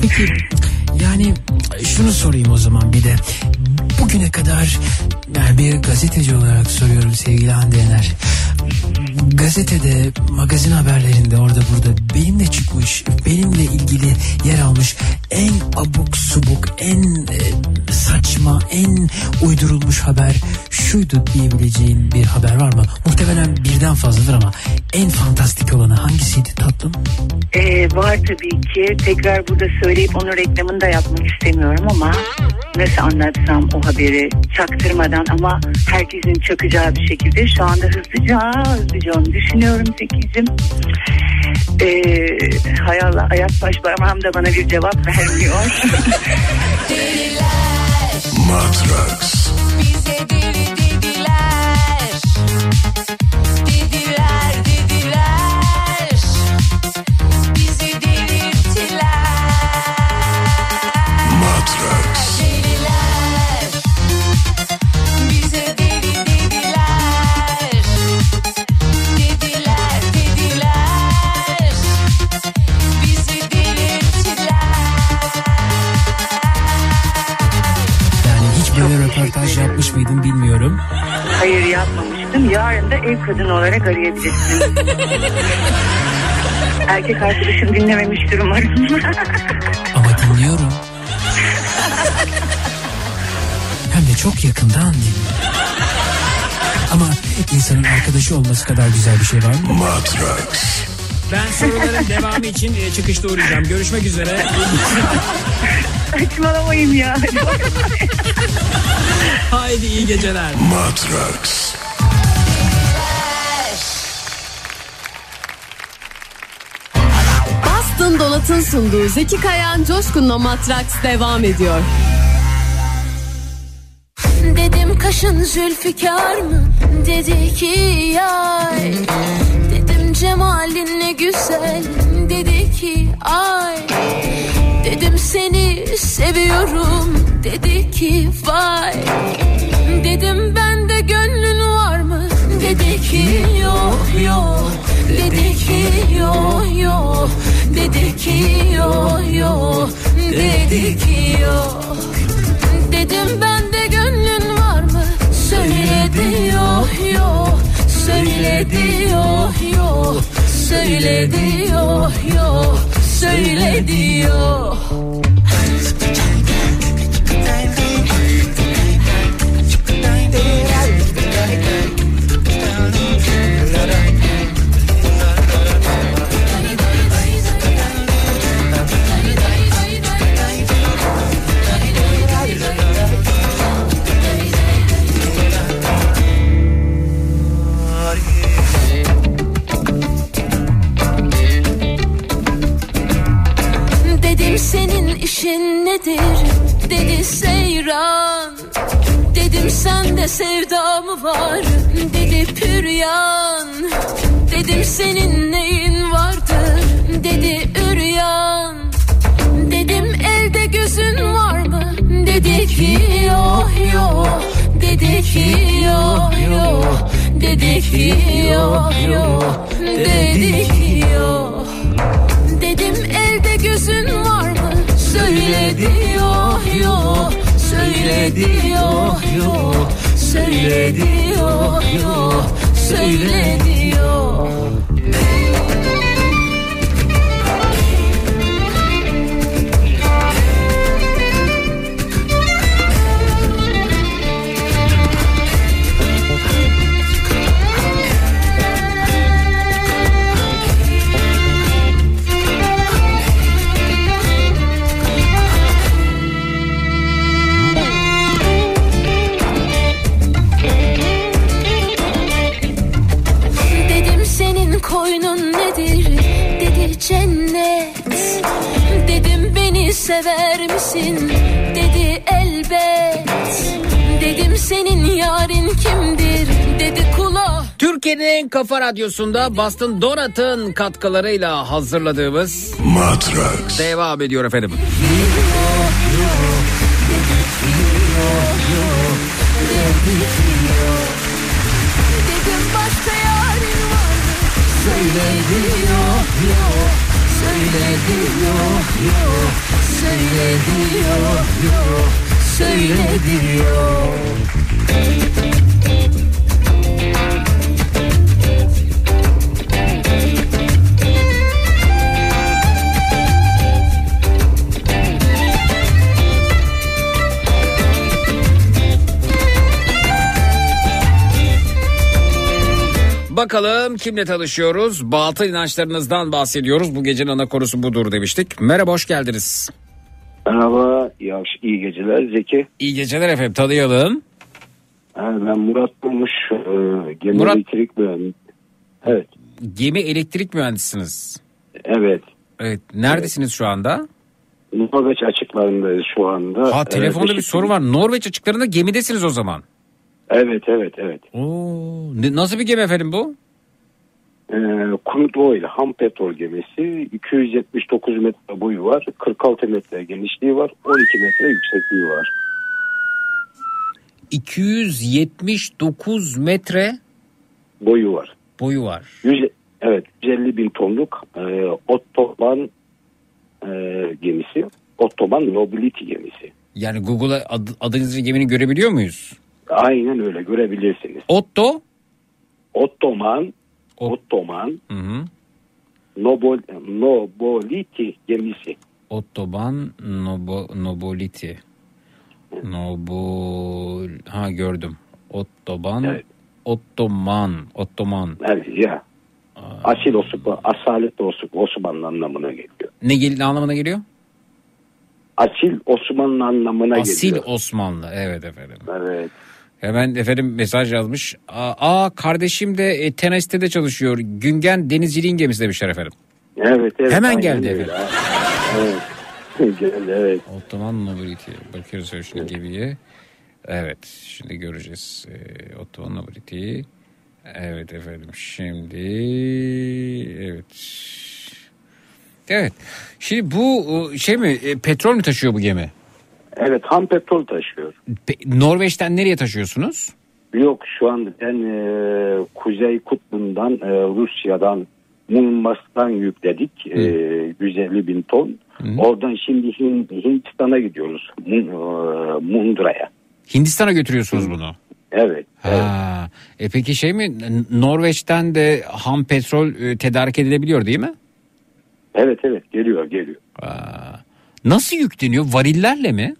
Peki yani şunu sorayım o zaman bir de. Bugüne kadar yani bir gazeteci olarak soruyorum sevgili Hande Yener. Gazetede, magazin haberlerinde orada burada benimle çıkmış, benimle ilgili yer almış en abuk subuk, en e, saçma, en uydurulmuş haber şuydu diyebileceğin bir haber var mı? Muhtemelen birden fazladır ama en fantastik olanı hangisiydi tatlım? Ee, var tabii ki. Tekrar burada söyleyip onun reklamını da yapmak istemiyorum ama nasıl anlatsam o haberi çaktırmadan ama herkesin çakacağı bir şekilde şu anda hızlıca hızlıca onu düşünüyorum Zeki'cim. Ee, hay Allah ayak baş parmağım da bana bir cevap vermiyor. Matraks. Bize deli Dediler dediler yapmış mıydın bilmiyorum. Hayır yapmamıştım. Yarın da ev kadını olarak arayabilirsin. Erkek arkadaşım dinlememiştir umarım. Ama dinliyorum. Hem de çok yakından dinliyorum. Ama insanın arkadaşı olması kadar güzel bir şey var mı? Matrax. Ben soruların devamı için e, çıkışta uğrayacağım. Görüşmek üzere. Saçmalamayın ya. Haydi iyi geceler. Matrax. Boston Donat'ın sunduğu Zeki Kayan Coşkun'la Matraks devam ediyor. Dedim kaşın zülfikar mı? Dedi ki yay cemalin ne güzel Dedi ki ay Dedim seni seviyorum. Dedi ki vay Dedim bende gönlün var mı? Dedi ki yok yok. Dedi ki yok yok. Dedi ki yok yok. Dedi ki yok. Dedim bende gönlün var mı? Söyledi yok yok Söyledi yok yok. Söyledi yok yok. Söyledi yok senin işin nedir? Dedi seyran. Dedim sende sevda mı var? Dedi püryan. Dedim senin neyin vardır? Dedi üryan. Dedim elde gözün var mı? Dedi ki yok yok. Dedi ki yok yok. Dedi ki yok yok. Dedi ki yok. Dedim elde gözün Söyledi yok yok. Söyledi yok yok. Söyledi yok. Kimdir? Dedi kula. Türkiye'nin Kafa Radyosu'nda Boston Donat'ın katkılarıyla hazırladığımız Matrax. devam ediyor efendim. Dedim başka yarın yok yok. Söyledi yok yok. Söyledi yok yok. Bakalım kimle tanışıyoruz? Batıl inançlarınızdan bahsediyoruz. Bu gecenin ana konusu budur demiştik. Merhaba hoş geldiniz. Merhaba, iyi, iyi geceler Zeki. İyi geceler efendim tanıyalım. Ben Murat Bulmuş, e, gemi Murat- elektrik mühendisi. Evet, Gemi elektrik mühendisiniz. evet. Evet. Neredesiniz şu anda? Norveç açıklarındayız şu anda. Ha telefonda Ee, bir soru var. Norveç açıklarında gemidesiniz o zaman. Evet, evet, evet. Oo, ne- nasıl bir gemi efendim bu? Ee, Crude Oil, ham petrol gemisi. 279 metre boyu var, 46 metre genişliği var, 12 metre yüksekliği var. 279 metre Boyu var. boyu var. 100, evet, 150 bin tonluk e, otoban e, gemisi. Otoban Nobility gemisi. Yani Google'a ad, adınızı gemini görebiliyor muyuz? Aynen öyle görebilirsiniz. Otto? Ottoman, Ottoman, Nobol, Noboliti gemisi. Ottoban Nobo, Noboliti. Nobol... Ha gördüm. Ottoban. Ottoman. Ottoman. Evet ya. Asil Osman, asalet Osman, Osmanlı anlamına geliyor. Ne, gel- ne anlamına geliyor? Asil Osmanlı anlamına Asil geliyor. Osmanlı. Evet efendim. Evet. Hemen efendim mesaj yazmış. Aa, aa, kardeşim de e, Tenes'te de çalışıyor. Güngen denizciliğin gemisi demişler efendim. Evet, evet. Hemen geldi öyle. efendim. Evet. geldi evet. Ottoman Nobility. Bakıyoruz şimdi gemiye. Evet şimdi göreceğiz. Ee, Ottoman Nobility. Evet efendim şimdi evet. Evet. Şimdi bu e, şey mi e, petrol mü taşıyor bu gemi? Evet ham petrol taşıyor. Pe- Norveç'ten nereye taşıyorsunuz? Yok şu an ben e, Kuzey Kutbu'ndan e, Rusya'dan Murmansk'tan yükledik e, 150 bin ton. Oradan şimdi Hin- Hindistan'a gidiyoruz. E, Mundra'ya. Hindistan'a götürüyorsunuz bunu. Evet. Ha. E peki şey mi Norveç'ten de ham petrol e, tedarik edilebiliyor değil mi? Evet evet geliyor geliyor. Nasıl yükleniyor? Varillerle mi?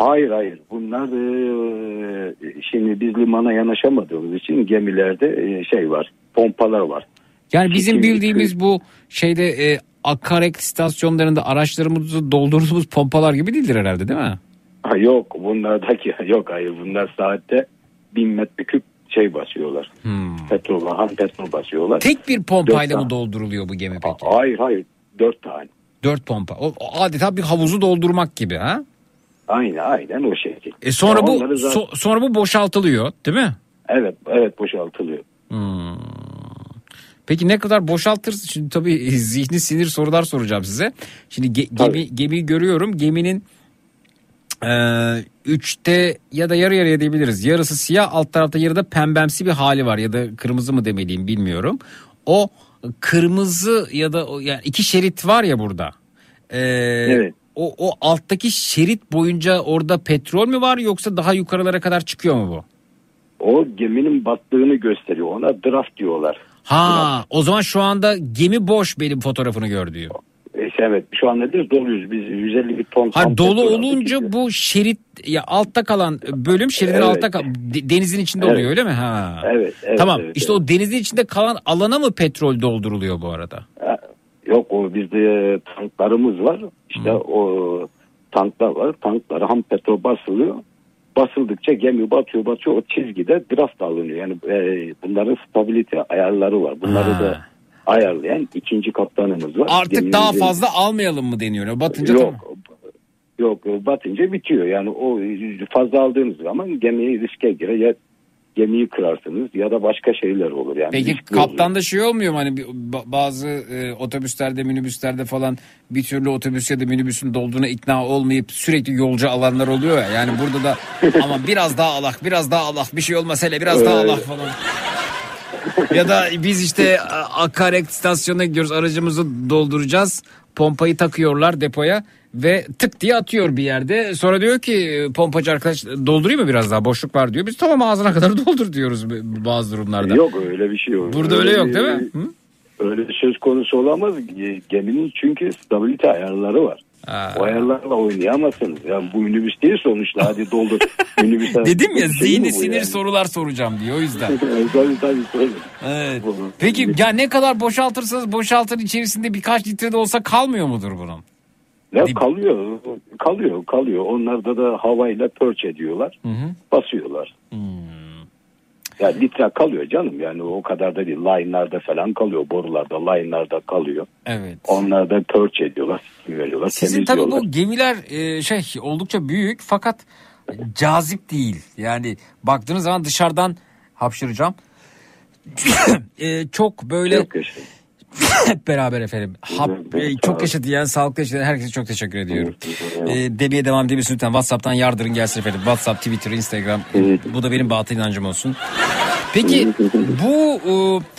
Hayır hayır bunlar e, şimdi biz limana yanaşamadığımız için gemilerde e, şey var pompalar var. Yani bizim bildiğimiz bu şeyde e, akaryakıt istasyonlarında araçlarımızı doldurduğumuz pompalar gibi değildir herhalde değil mi? Ha, yok bunlardaki yok hayır bunlar saatte bin metreküp şey basıyorlar. Petrol ham petrol basıyorlar. Tek bir pompayla mı dolduruluyor bu gemi peki? Hayır hayır dört tane. Dört pompa. O adeta bir havuzu doldurmak gibi ha? Aynen aynen o şekil. E sonra bu zaten- so- sonra bu boşaltılıyor değil mi? Evet evet boşaltılıyor. Hmm. Peki ne kadar boşaltır? Şimdi tabii zihni sinir sorular soracağım size. Şimdi ge- gemi, gemiyi görüyorum. Geminin e, üçte ya da yarı yarıya diyebiliriz. Yarısı siyah alt tarafta yarıda pembemsi bir hali var ya da kırmızı mı demeliyim bilmiyorum. O kırmızı ya da yani iki şerit var ya burada. E, Evet. O, o alttaki şerit boyunca orada petrol mü var yoksa daha yukarılara kadar çıkıyor mu bu? O geminin battığını gösteriyor. Ona draft diyorlar. Ha o zaman şu anda gemi boş benim fotoğrafını gördüğüm. E, evet şu an nedir doluyuz biz 150 bir ton. Ha dolu olunca bu şerit ya altta kalan bölüm şeridin Evet. altta kal- de- denizin içinde Evet. oluyor öyle mi? Ha. Evet, evet, Tamam. evet, işte o denizin içinde kalan alana mı petrol dolduruluyor bu arada? Yok o bizde tanklarımız var. İşte o tanklar var. Tanklara ham petrol basılıyor. Basıldıkça gemi batıyor batıyor o çizgide draft alınıyor. Yani e, bunların stabilite ayarları var. Bunları Ha. da ayarlayan ikinci kaptanımız var. Artık daha Gemimizin- fazla almayalım mı deniyor? Batınca Yok. tamam. Yok batınca bitiyor. Yani o fazla aldığınız zaman gemiyi riske girer. Ya gemiyi kırarsınız ya da başka şeyler olur. Yani Peki olur. kaptanda şey olmuyor mu hani bazı e, otobüslerde minibüslerde falan bir türlü otobüs ya da minibüsün dolduğuna ikna olmayıp sürekli yolcu alanlar oluyor ya. Yani burada da ama biraz daha alak biraz daha alak bir şey olmaz hele biraz daha Evet. alak falan. ya da biz işte a- akaryakıt istasyonuna gidiyoruz aracımızı dolduracağız. Pompayı takıyorlar depoya ve tık diye atıyor bir yerde. Sonra diyor ki pompacı arkadaş doldurayım mı biraz daha boşluk var diyor. Biz tamam ağzına kadar doldur diyoruz bazı durumlarda. Yok öyle bir şey yok. Burada öyle yok değil mi? Hı? Öyle söz konusu olamaz. Ge- Geminin çünkü stabilite ayarları var. O ayarlarla oynayamazsınız. Yani bu minibüs değil sonuçta hadi doldur. minibüs Dedim ya Şey zihni sinir yani? sorular soracağım diye o yüzden. tabii tabii. tabii. Evet. Peki ya ne kadar boşaltırsanız boşaltın içerisinde birkaç litre de olsa kalmıyor mudur bunun? Ya kalıyor, kalıyor, kalıyor. Onlarda da havayla pörç ediyorlar, basıyorlar. Hmm. Ya litre kalıyor canım yani o kadar da değil. Line'larda falan kalıyor, borularda, line'larda kalıyor. Evet. Onlar da pörç ediyorlar, veriyorlar, Sizin tabii bu gemiler e, şey oldukça büyük fakat cazip değil. Yani baktığınız zaman dışarıdan hapşıracağım. E, çok böyle hep beraber efendim. Hap, çok yaşa diyen, sağlıklı yaşa diyen herkese çok teşekkür ediyorum. E, demeye devam edebilirsin lütfen. WhatsApp'tan yardırın gelsin efendim. WhatsApp, Twitter, Instagram. Bu da benim batıl inancım olsun. Peki bu e,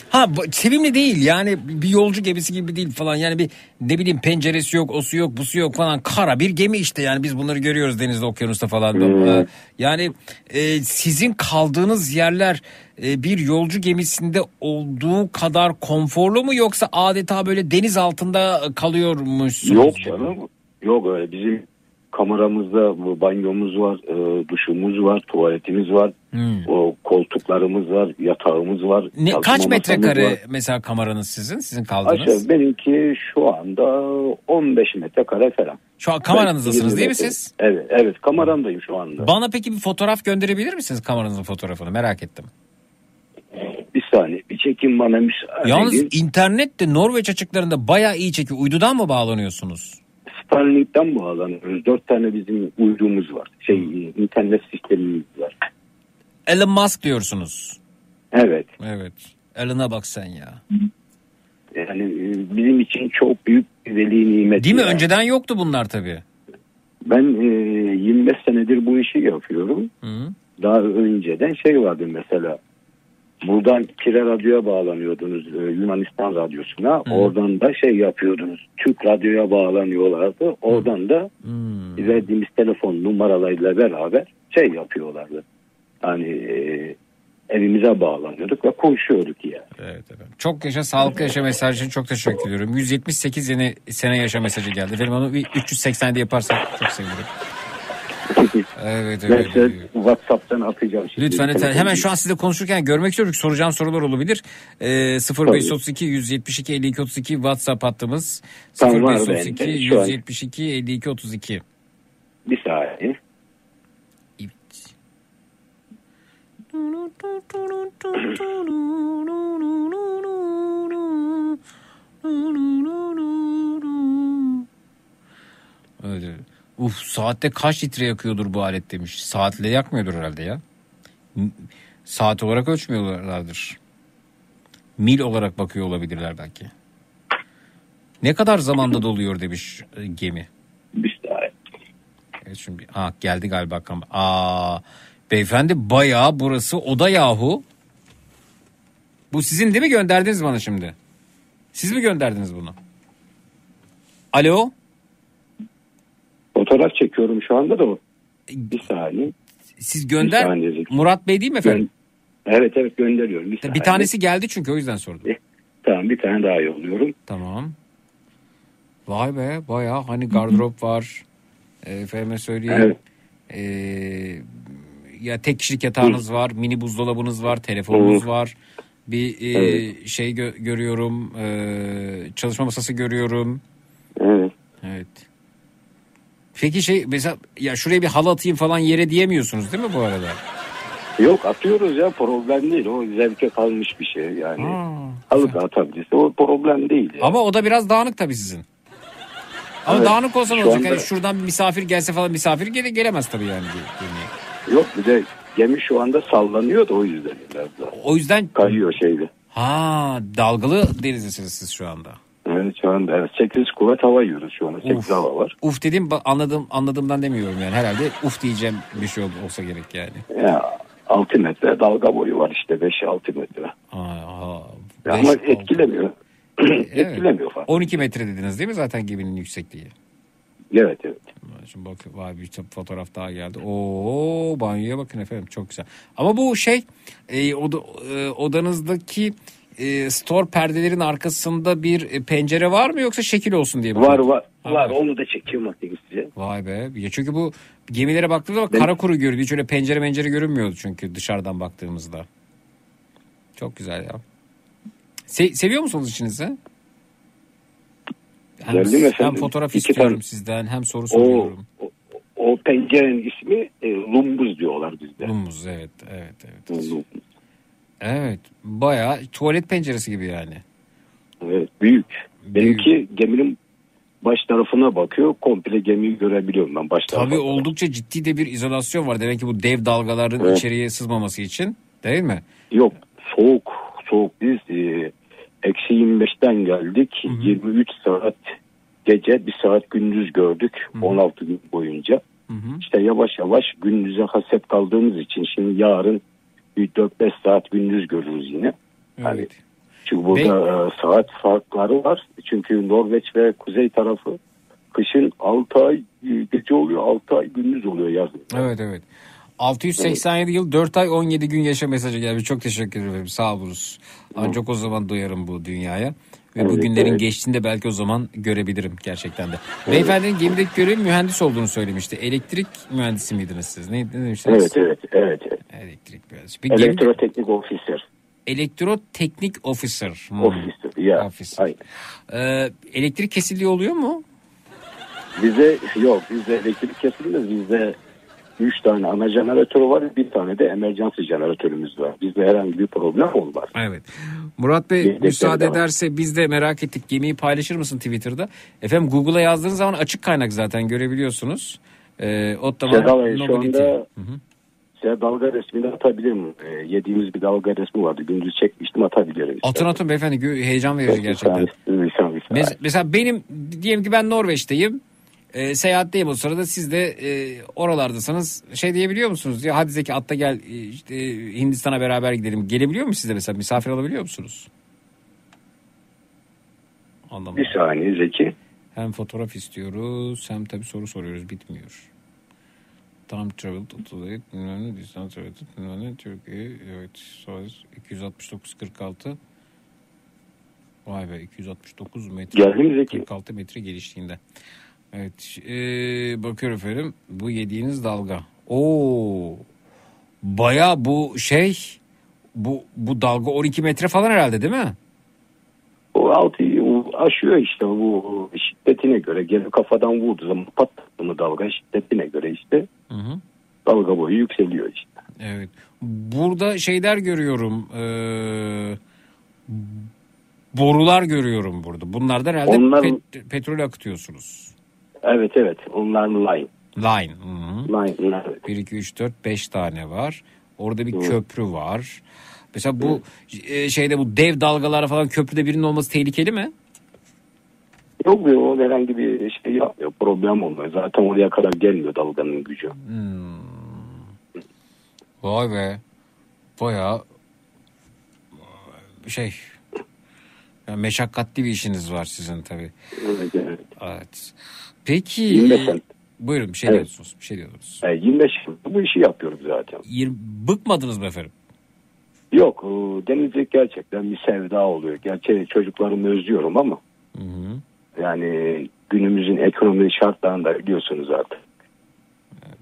ha sevimli değil yani bir yolcu gemisi gibi değil falan yani bir ne bileyim penceresi yok osu yok busu yok falan kara bir gemi işte yani biz bunları görüyoruz denizde okyanusta falan. E, yani e, sizin kaldığınız yerler bir yolcu gemisinde olduğu kadar konforlu mu yoksa adeta böyle deniz altında kalıyormuşsunuz? Yok canım. Yok öyle. Bizim kameramızda banyomuz var, e, duşumuz var, tuvaletimiz var, o koltuklarımız var, yatağımız var. Hmm. Ne, kaç metrekare var. mesela kameranız sizin? Sizin kaldığınız? Aşağı benimki şu anda 15 metrekare falan. Şu an kameranızdasınız Ben değil mi 20 metre- siz? Evet, evet kameramdayım şu anda. Bana peki bir fotoğraf gönderebilir misiniz kameranızın fotoğrafını? Merak ettim. Çekin bana müsaade Yalnız edin. internette Norveç açıklarında bayağı iyi çekiyor. Uydudan mı bağlanıyorsunuz? Starlink'ten bağlanıyoruz. Dört tane bizim uydumuz var. Şey Hmm. internet sistemimiz var. Elon Musk diyorsunuz. Evet. Evet. Elon'a bak sen ya. Yani e, bizim için çok büyük bir veli nimet. Değil mi? ya. Önceden yoktu bunlar tabii. Ben e, 25 senedir bu işi yapıyorum. Daha önceden şey vardı mesela. Buradan Kire Radyo'ya bağlanıyordunuz e, Yunanistan Radyosu'na. Oradan da şey yapıyordunuz. Türk Radyo'ya bağlanıyorlardı. Oradan da verdiğimiz telefon numaralarıyla beraber şey yapıyorlardı. Hani e, evimize bağlanıyorduk ve konuşuyorduk yani. Evet efendim. Çok yaşa, sağlıklı yaşa mesajı için çok teşekkür ediyorum. 178 yeni sene yaşa mesajı geldi. Efendim onu bir 380'de yaparsak çok sevinirim. Evet evet. size WhatsApp'tan atacağım. Şimdi. Lütfen lütfen. Hemen şu an sizle konuşurken görmek istiyorum. Soracağım sorular olabilir. Ee, 0532 172 52 32 WhatsApp hattımız. Tamam, var 0532 bende. Şu an. 172 52 32. Bir saniye. Öyle. Uf saatte kaç litre yakıyordur bu alet demiş. Saatle yakmıyordur herhalde ya. Saat olarak ölçmüyorlardır. Mil olarak bakıyor olabilirler belki. Ne kadar zamanda doluyor demiş e, gemi. Saniye. Evet şimdi ha geldi galiba kam. Aa beyefendi bayağı burası oda yahu. Bu sizin değil mi gönderdiniz bana şimdi? Siz mi gönderdiniz bunu? Alo? Fotoğraf çekiyorum şu anda da o. Bir saniye. Siz gönder. Saniye. Murat Bey değil mi efendim? Evet evet gönderiyorum. Bir, saniye. Bir tanesi geldi çünkü o yüzden sordum. Tamam bir tane daha yolluyorum. Tamam. Vay be bayağı hani gardırop var. E, Efendime söyleyeyim. E, ya tek kişilik yatağınız var. Mini buzdolabınız var. Telefonunuz Hı. var. Bir e, Evet. şey gö- görüyorum. e, çalışma masası görüyorum. Evet. Evet. Peki şey mesela ya şuraya bir halı atayım falan yere diyemiyorsunuz değil mi bu arada? Yok atıyoruz ya problem değil. O zevke kalmış bir şey yani. Halı da atabilirse o problem değil. ya. Ama o da biraz dağınık tabii sizin. Ama Evet, dağınık olsa ne olacak? anda- Yani şuradan bir misafir gelse falan misafir gele, gelemez tabii yani. Yok bir de gemi şu anda sallanıyor da o yüzden biraz da. O yüzden Kayıyor şeyde. ha dalgalı denizlisiniz siz şu anda. Evet şu anda evet, 8 kuvvet hava yiyoruz şu anda. 8 hava var. Uf dedim anladım anladığımdan demiyorum yani herhalde uf diyeceğim bir şey ol- olsa gerek yani. Ya 6 metre dalga boyu var işte 5-6 metre. Aa, Ya beş, ama etkilemiyor. Evet. etkilemiyor falan. 12 metre dediniz değil mi zaten geminin yüksekliği? Evet evet. Şimdi bak vay bir fotoğraf daha geldi. Oo banyoya bakın efendim çok güzel. Ama bu şey e, oda, e, odanızdaki e, store perdelerin arkasında bir e, pencere var mı yoksa şekil olsun diye mi? Var var. Ha, Var onu da çekiyorum atayım size. Vay be. Ya çünkü bu gemilere baktığımızda bak kara kuru görünüyor. Hiç öyle pencere mencere görünmüyordu çünkü dışarıdan baktığımızda. Çok güzel ya. Se- seviyor musunuz işinizi? Hem, Geldim efendim. hem fotoğraf İki istiyorum tane. sizden hem soru O, soruyorum. o, o pencerenin ismi e, Lumbuz diyorlar bizde. Lumbuz evet evet evet. Evet bayağı tuvalet penceresi gibi yani. Evet büyük. Benimki geminin baş tarafına bakıyor. Komple gemiyi görebiliyorum ben baş Tabii tarafına. oldukça ciddi de bir izolasyon var. Demek ki bu dev dalgaların Evet. içeriye sızmaması için değil mi? Yok soğuk soğuk biz e, eksi 25'ten geldik 23 saat gece bir saat gündüz gördük 16 gün boyunca. İşte yavaş yavaş gündüze hasep kaldığımız için şimdi yarın bir 4-5 saat gündüz görürüz yine. Hani çünkü burada e, saat farkları var. Çünkü Norveç ve kuzey tarafı kışın 6 ay e, gece oluyor 6 ay gündüz oluyor yazın. Evet evet. 687 yıl 4 ay 17 gün yaşa mesajı gelmiş. Çok teşekkür ederim. Sağ olunuz. Ancak o zaman duyarım bu dünyaya. Ve bu Evet, günlerin evet. geçtiğinde belki o zaman görebilirim gerçekten de. Beyefendinin gemideki görevi mühendis olduğunu söylemişti. Elektrik mühendisi miydiniz siz? Ne, ne demiştiniz? Evet evet evet. evet. Elektrik mühendisi. Gemide- Elektroteknik officer. Elektroteknik officer. Hmm. Officer ya. Officer. Ee, elektrik kesildiği oluyor mu? Bize yok bizde elektrik kesilmez. Bizde 3 tane ana jeneratör var. Bir tane de emergency jeneratörümüz var. Bizde herhangi bir problem olmaz. Evet. Murat Bey Yedekleri müsaade de var. ederse biz de merak ettik. Gemiyi paylaşır mısın Twitter'da? Efendim Google'a yazdığınız zaman açık kaynak zaten görebiliyorsunuz. Ee, Ottawa Sedal şu anda size dalga resmini atabilirim. Ee, yediğimiz bir dalga resmi vardı. Gündüz çekmiştim atabilirim. Işte. Atın atın beyefendi heyecan verici gerçekten. Saniye, bir saniye. Mes- mesela benim diyelim ki ben Norveç'teyim. E, seyahatteyim o sırada siz de e, oralardasınız. Şey diyebiliyor musunuz? Ya hadi Zeki atla gel e, işte, Hindistan'a beraber gidelim. Gelebiliyor mu size mesela? Misafir alabiliyor musunuz? Anlamadım. Bir saniye Zeki. Hem fotoğraf istiyoruz hem tabii soru soruyoruz bitmiyor. Time travel total bilmem ne distance travel bilmem ne Türkiye evet söz 269 46 Vay be 269 metre Geldim Zeki. 46 metre geliştiğinde. Evet ee, bakıyorum efendim bu yediğiniz dalga. Oo baya bu şey bu bu dalga 12 metre falan herhalde değil mi? O altıyı aşıyor işte bu şiddetine göre. Geri kafadan vurduğu zaman patladı mı dalga şiddetine göre işte. Dalga boyu yükseliyor işte. Evet. Burada şeyler görüyorum. eee, borular görüyorum burada. Bunlardan herhalde Onlar- pet- petrol akıtıyorsunuz. Evet evet onlar line. Line. Hı-hı. Line. line. 1, 2, 3, 4, 5 tane var. Orada bir köprü var. Mesela bu e, şeyde bu dev dalgalar falan köprüde birinin olması tehlikeli mi? Yok be o herhangi bir şey yapmıyor. Problem olmuyor. Zaten oraya kadar gelmiyor dalganın gücü. Vay be. Bayağı şey yani meşakkatli bir işiniz var sizin tabii. Evet, evet. Evet. Peki 25 sene. buyurun bir şey Evet. diyorsunuz. Bir şey diyordunuz. E, 25 yıldır bu işi yapıyoruz zaten. Yirmi- bıkmadınız mı efendim? Yok e, denizcilik gerçekten bir sevda oluyor. Gerçi çocuklarımı özlüyorum ama yani günümüzün ekonomi şartlarında biliyorsunuz artık.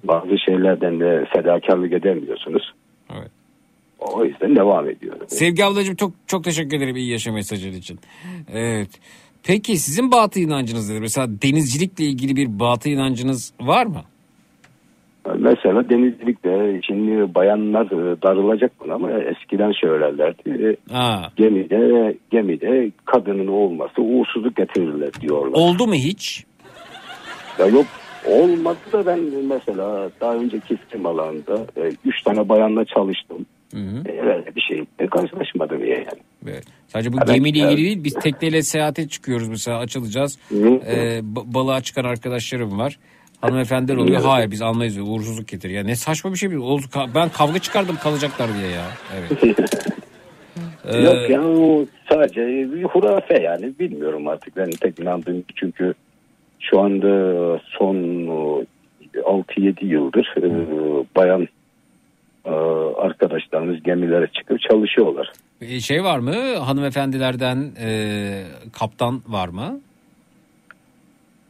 Bazı şeylerden de fedakarlık edemiyorsunuz. Evet. O yüzden devam ediyorum. Sevgi ablacığım çok çok teşekkür ederim iyi yaşam mesajın için. Evet. Peki sizin batı inancınız nedir? Mesela denizcilikle ilgili bir batı inancınız var mı? Mesela denizcilikte şimdi bayanlar e, darılacak buna ama eskiden söylerlerdi. E, Ha. Gemide, gemide kadının olması uğursuzluk getirirler diyorlar. Oldu mu hiç? Ya yok olmadı da ben mesela daha önceki film alanında e, üç tane bayanla çalıştım. E, öyle bir şeyle karşılaşmadım yani. Evet. Sadece bu ben- gemiyle evet. ilgili değil biz tekneyle seyahate çıkıyoruz mesela açılacağız. Ee, ba- balığa çıkan arkadaşlarım var. Hanımefendiler oluyor. Hayır biz almayız diyor. Uğursuzluk getir. Ya ne saçma bir şey. ben kavga çıkardım kalacaklar diye ya. Evet. Ee, Yok ya o sadece bir hurafe yani bilmiyorum artık ben tek inandığım çünkü şu anda son e, 6-7 yıldır e, bayan e, arkadaşlarımız gemilere çıkıp çalışıyorlar. e, şey var mı? Hanımefendilerden e, kaptan var mı?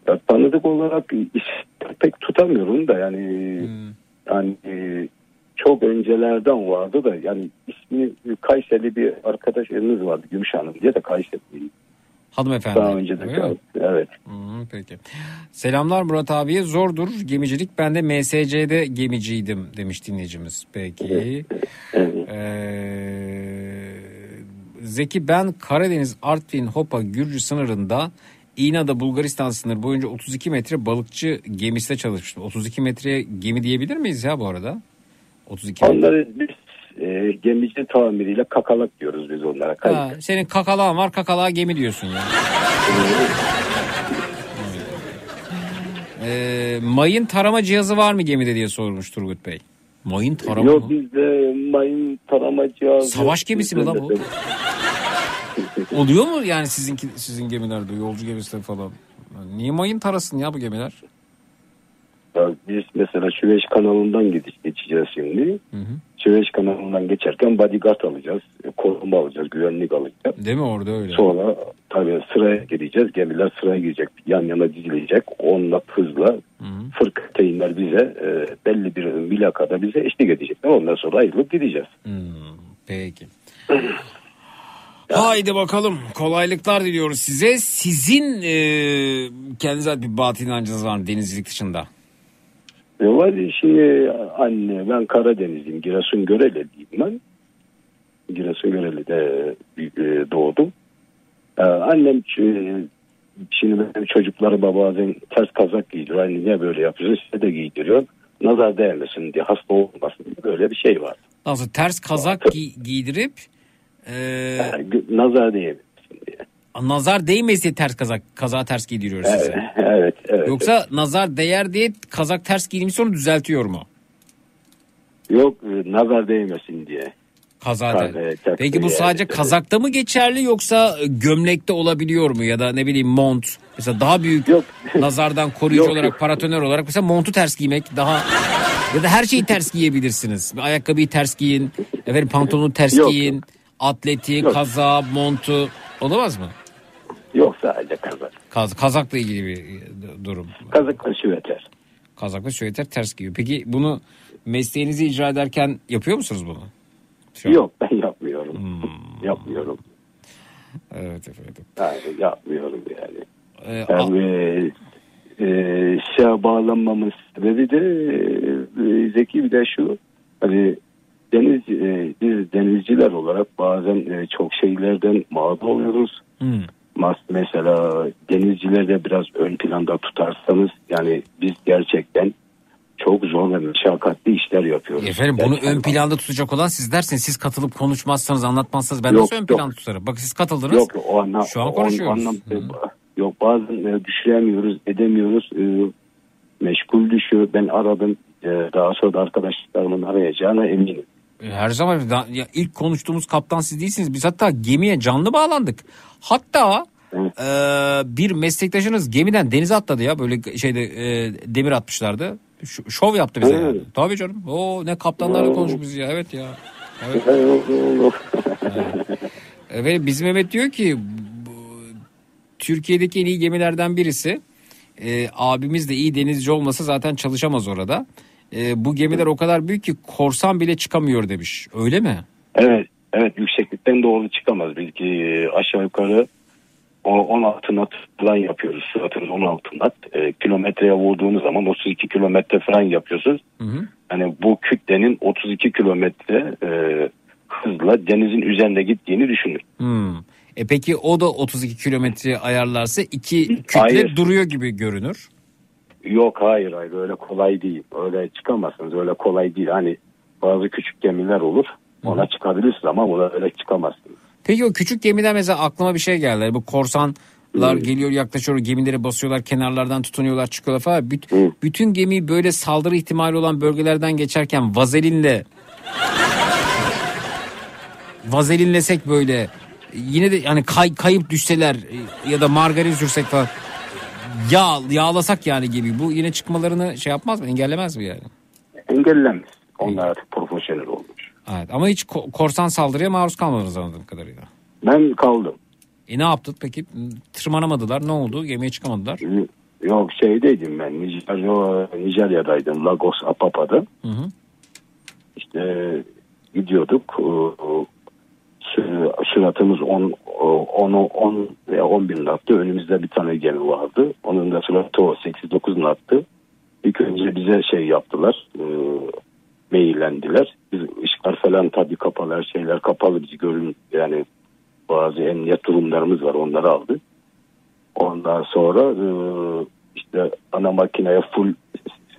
Ya tanıdık olarak iş pek tutamıyorum da yani yani e, çok öncelerden vardı da yani ismi Kayseri bir arkadaşımız vardı Gümüş Hanım diye de Kayseri. Hanımefendi. Daha önce de evet. Hı, peki. Selamlar Murat abiye. Zordur gemicilik. Ben de MSC'de gemiciydim demiş dinleyicimiz. Peki. Ee, Zeki ben Karadeniz, Artvin, Hopa, Gürcü sınırında İğna'da Bulgaristan sınırı boyunca 32 metre balıkçı gemisinde çalışmıştım. 32 metreye gemi diyebilir miyiz ya bu arada? 32 metre. Onları biz e, gemici tamiriyle kakalak diyoruz biz onlara. Kayık. Ha, senin kakalağın var kakalağa gemi diyorsun ya. Ee, mayın tarama cihazı var mı gemide diye sormuş Turgut Bey. Mayın tarama Yok mı? bizde mayın tarama cihazı. Savaş gemisi mi lan bu? Oluyor mu yani sizinki sizin gemilerde yolcu gemisi falan? Niye mayın tarasın ya bu gemiler? Ya Biz mesela Süveyş kanalından gidiş, geçeceğiz şimdi. Süveyş kanalından geçerken bodyguard alacağız. Koruma alacağız, güvenlik alacağız. Değil mi orada öyle? Sonra tabii sıraya gireceğiz. Gemiler sıraya girecek. Yan yana dizilecek. Onunla hızla fırkateyinler bize e, belli bir mülakada bize eşlik edecekler. Ondan sonra ayrılıp gideceğiz. Peki. Haydi bakalım kolaylıklar diliyoruz size. Sizin e, kendinize bir batıl inancınız var mı denizcilik dışında? E var şimdi anne ben Karadenizliyim. Giresun Göreli'liyim ben. Giresun Göreli'de e, doğdum. E, annem e, şimdi benim çocukları bazen ters kazak giydiriyor. Anne niye böyle yapıyorsun? Size de giydiriyor. Nazar değmesin diye hasta olmasın diye böyle bir şey var. Nasıl ters kazak gi- giydirip e, Nazar değmesin. nazar değmesin diye ters kazak kazağı ters giydiriyor size. Evet, evet, evet. Yoksa nazar değer diye kazak ters giyilmiş sonra düzeltiyor mu? Yok e, nazar değmesin diye. Kaza evet, Peki bu yani. sadece kazakta mı geçerli yoksa e, gömlekte olabiliyor mu ya da ne bileyim mont mesela daha büyük nazardan koruyucu Yok, olarak yok. paratoner olarak mesela montu ters giymek daha ya da her şeyi ters giyebilirsiniz. Ayakkabıyı ters giyin, efendim pantolonu ters Yok, giyin, atleti, Yok. kaza, montu olamaz mı? Yok sadece kazak. Kaz, kazakla ilgili bir e, durum. Kazakla süveter. Kazakla süveter ters giyiyor. Peki bunu mesleğinizi icra ederken yapıyor musunuz bunu? Şu. Yok ben yapmıyorum. Hmm. Yapmıyorum. Evet efendim. Yani yapmıyorum yani. Ee, Yani e, şeye bağlanmamın sebebi de e, Zeki bir de şu hani deniz e, biz denizciler olarak bazen e, çok şeylerden mağdur oluyoruz. Hmm. Mas mesela denizcilerde biraz ön planda tutarsanız yani biz gerçekten çok zor ve meşakkatli işler yapıyoruz. Efendim bunu Gerçekten. ön planda tutacak olan siz dersiniz. Siz katılıp konuşmazsanız anlatmazsanız ben Yok, nasıl ön yok. planda tutarım? Bakın siz katıldınız. Yok o anlam, Şu an o konuşuyoruz. anlamda- yok bazen e, düşüremiyoruz, edemiyoruz. E, meşgul düşüyor. Ben aradım. E, daha sonra da arkadaşlarımın arayacağına eminim. Her zaman ya ilk konuştuğumuz kaptan siz değilsiniz. Biz hatta gemiye canlı bağlandık. Hatta e, bir meslektaşınız gemiden denize atladı ya böyle şeyde e, demir atmışlardı. Ş- şov yaptı bize. Yani. Tabii canım. Oo ne kaptanlarla konuştuk biz ya. Evet ya. Evet. Evet bizim Mehmet diyor ki Türkiye'deki en iyi gemilerden birisi. E, abimiz de iyi denizci olmasa zaten çalışamaz orada. E, bu gemiler o kadar büyük ki korsan bile çıkamıyor demiş. Öyle mi? Evet, evet yükseklikten doğru çıkamaz. Belki e, aşağı yukarı o 16 knot falan yapıyoruz. Suratımız 16 knot. E, kilometreye vurduğunuz zaman 32 kilometre falan yapıyorsunuz. Hani bu kütlenin 32 kilometre e, hızla denizin üzerinde gittiğini düşünün. E peki o da 32 kilometre ayarlarsa iki kütle Hayır. duruyor gibi görünür. Yok hayır hayır öyle kolay değil. Öyle çıkamazsınız öyle kolay değil. Hani bazı küçük gemiler olur. Ona çıkabilirsiniz ama ona öyle çıkamazsınız. Peki o küçük gemiden mesela aklıma bir şey geldi. Bu korsanlar Hmm. geliyor yaklaşıyor gemileri basıyorlar kenarlardan tutunuyorlar çıkıyorlar falan. Büt- Bütün gemiyi böyle saldırı ihtimali olan bölgelerden geçerken vazelinle vazelinlesek böyle yine de hani kay, kayıp düşseler ya da margarin sürsek falan yağ, yağlasak yani gibi bu yine çıkmalarını şey yapmaz mı engellemez mi yani? Engellenmez. Onlar artık profesyonel olmuş. Evet ama hiç ko- korsan saldırıya maruz kalmadınız anladığım kadarıyla. Ben kaldım. E ne yaptık peki? Tırmanamadılar. Ne oldu? Gemiye çıkamadılar. Yok şeydeydim ben Nijerya, Nijerya'daydım Lagos Apapa'da. Hı hı. İşte gidiyorduk. E, sü- Süratimiz 10 10 10 veya 11 nattı. Önümüzde bir tane gemi vardı. Onun da süratı o 8-9 nattı. İlk önce bize şey yaptılar. E, maillendiler. Biz ışıklar falan tabii kapalı her şeyler kapalı bizi görün yani bazı emniyet durumlarımız var onları aldı. Ondan sonra e, işte ana makineye full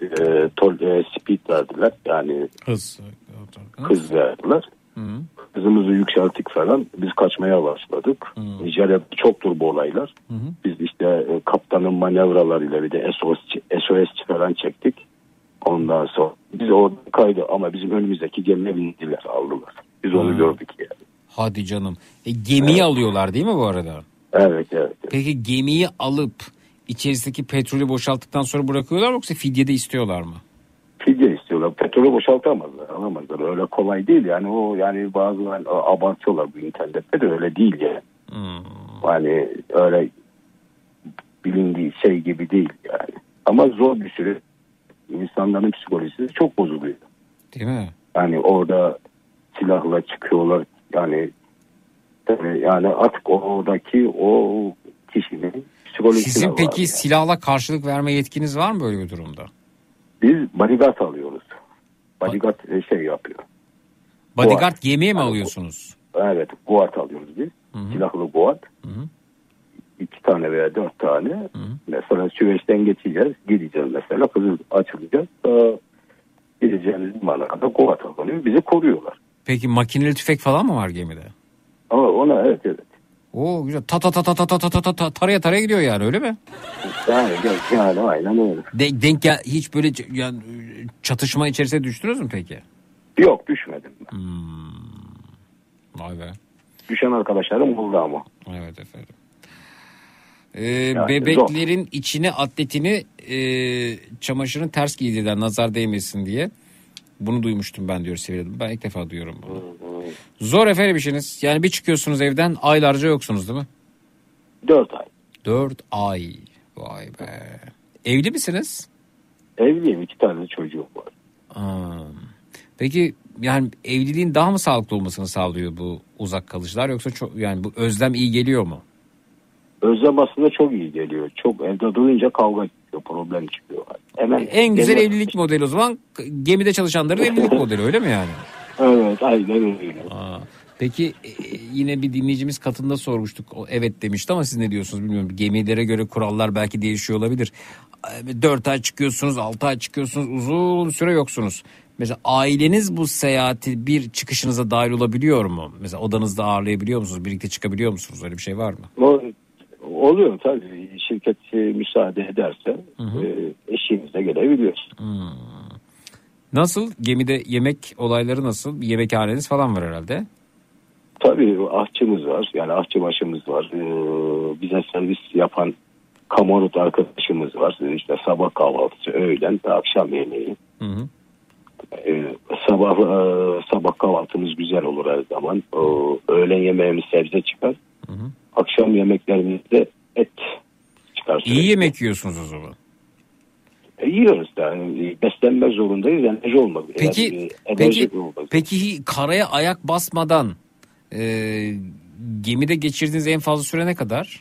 e, tol, e, speed verdiler. Yani Hız. hız verdiler. Hızımızı yükselttik falan. Biz kaçmaya başladık. Nijerya'da çoktur bu olaylar. Biz işte e, kaptanın manevralarıyla bir de SOS, SOS falan çektik. Ondan sonra biz orada kaydı ama bizim önümüzdeki gemiye bindiler aldılar. Biz onu Ha. gördük yani. Hadi canım. E, gemiyi alıyorlar değil mi bu arada? Evet evet. Peki gemiyi alıp içerisindeki petrolü boşalttıktan sonra bırakıyorlar mı yoksa fidye de istiyorlar mı? Petrolü boşaltamazlar. Alamazlar. Öyle kolay değil yani. O yani bazıları abartıyorlar bu internette de öyle değil yani. Yani öyle bilindiği şey gibi değil yani. Ama zor bir süre. İnsanların psikolojisi çok bozuluyor. Değil mi? Yani orada silahla çıkıyorlar. Yani yani artık oradaki o kişinin psikolojisi Sizin peki silahla karşılık verme yetkiniz var mı böyle bir durumda? Biz bodyguard alıyoruz. Bodyguard e, şey yapıyor. Bodyguard gemiye mi alıyorsunuz? Evet guard alıyoruz biz. Silahlı guard. İki tane veya dört tane. Mesela süreçten geçeceğiz. Gideceğiz mesela. Kızıl açılacağız. Daha gideceğimiz kadar guard alınıyor. Bizi koruyorlar. Peki makineli tüfek falan mı var gemide? Ama ona evet evet. Oo güzel. Ta ta ta ta ta ta ta ta ta ta taraya taraya gidiyor yani öyle mi? Yani, yani aynen öyle. De, denk gel hiç böyle yani çatışma içerisine düştünüz mü peki? Yok düşmedim. Vay be. Düşen arkadaşlarım oldu ama. Evet efendim. Ee, bebeklerin içine atletini e, çamaşırın ters giydirdiler nazar değmesin diye. Bunu duymuştum ben diyor Hanım. Ben ilk defa duyuyorum bunu. Zor efendim işiniz. Yani bir çıkıyorsunuz evden aylarca yoksunuz değil mi? Dört ay. Dört ay. Vay be. Evli misiniz? Evliyim. iki tane çocuğum var. Aa. Peki yani evliliğin daha mı sağlıklı olmasını sağlıyor bu uzak kalışlar yoksa çok yani bu özlem iyi geliyor mu? Özlem aslında çok iyi geliyor. Çok evde durunca kavga çıkıyor, problem çıkıyor. Hemen En güzel gene- evlilik modeli o zaman gemide çalışanların evlilik modeli öyle mi yani? Evet aynen öyle. Peki e, yine bir dinleyicimiz katında sormuştuk. O evet demişti ama siz ne diyorsunuz bilmiyorum. Gemilere göre kurallar belki değişiyor olabilir. 4 ay çıkıyorsunuz, 6 ay çıkıyorsunuz, uzun süre yoksunuz. Mesela aileniz bu seyahati bir çıkışınıza dahil olabiliyor mu? Mesela odanızda ağırlayabiliyor musunuz? Birlikte çıkabiliyor musunuz? Öyle bir şey var mı? O, oluyor tabii. Şirket e, müsaade ederse e, eşiğimizde gelebiliyoruz. Nasıl? Gemide yemek olayları nasıl? Bir yemekhaneniz falan var herhalde. Tabii ahçımız var. Yani ahçı başımız var. Ee, bize servis yapan kamarut arkadaşımız var. İşte sabah kahvaltısı, öğlen, akşam yemeği. Hı hı. Ee, sabah e, sabah kahvaltımız güzel olur her zaman. Ee, öğlen yemeğimiz sebze çıkar. Akşam yemeklerimizde et çıkar. İyi yemek yiyorsunuz o zaman. E, yiyoruz da. Yani beslenme zorundayız. Enerji olmak. Peki yani, e, peki enerji olmak. peki karaya ayak basmadan e, gemide geçirdiğiniz en fazla süre ne kadar?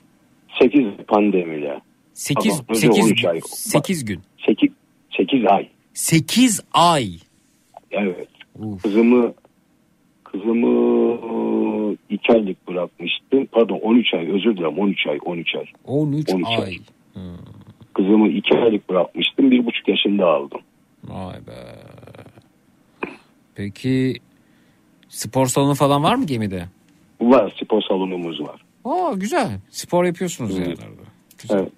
8 pandemiyle. 8 Ama önce 8 13 ay. 8 gün. 8 8 ay. 8 ay. Evet. Kızımı kızımı 2 aylık bırakmıştım. Pardon 13 ay özür dilerim 13 ay 13 ay. 13, 13 ay. Kızımı 2 aylık bırakmıştım. 1,5 yaşında aldım. Vay be. Peki spor salonu falan var mı gemide? Var spor salonumuz var. Aa güzel. Spor yapıyorsunuz yani. Evet.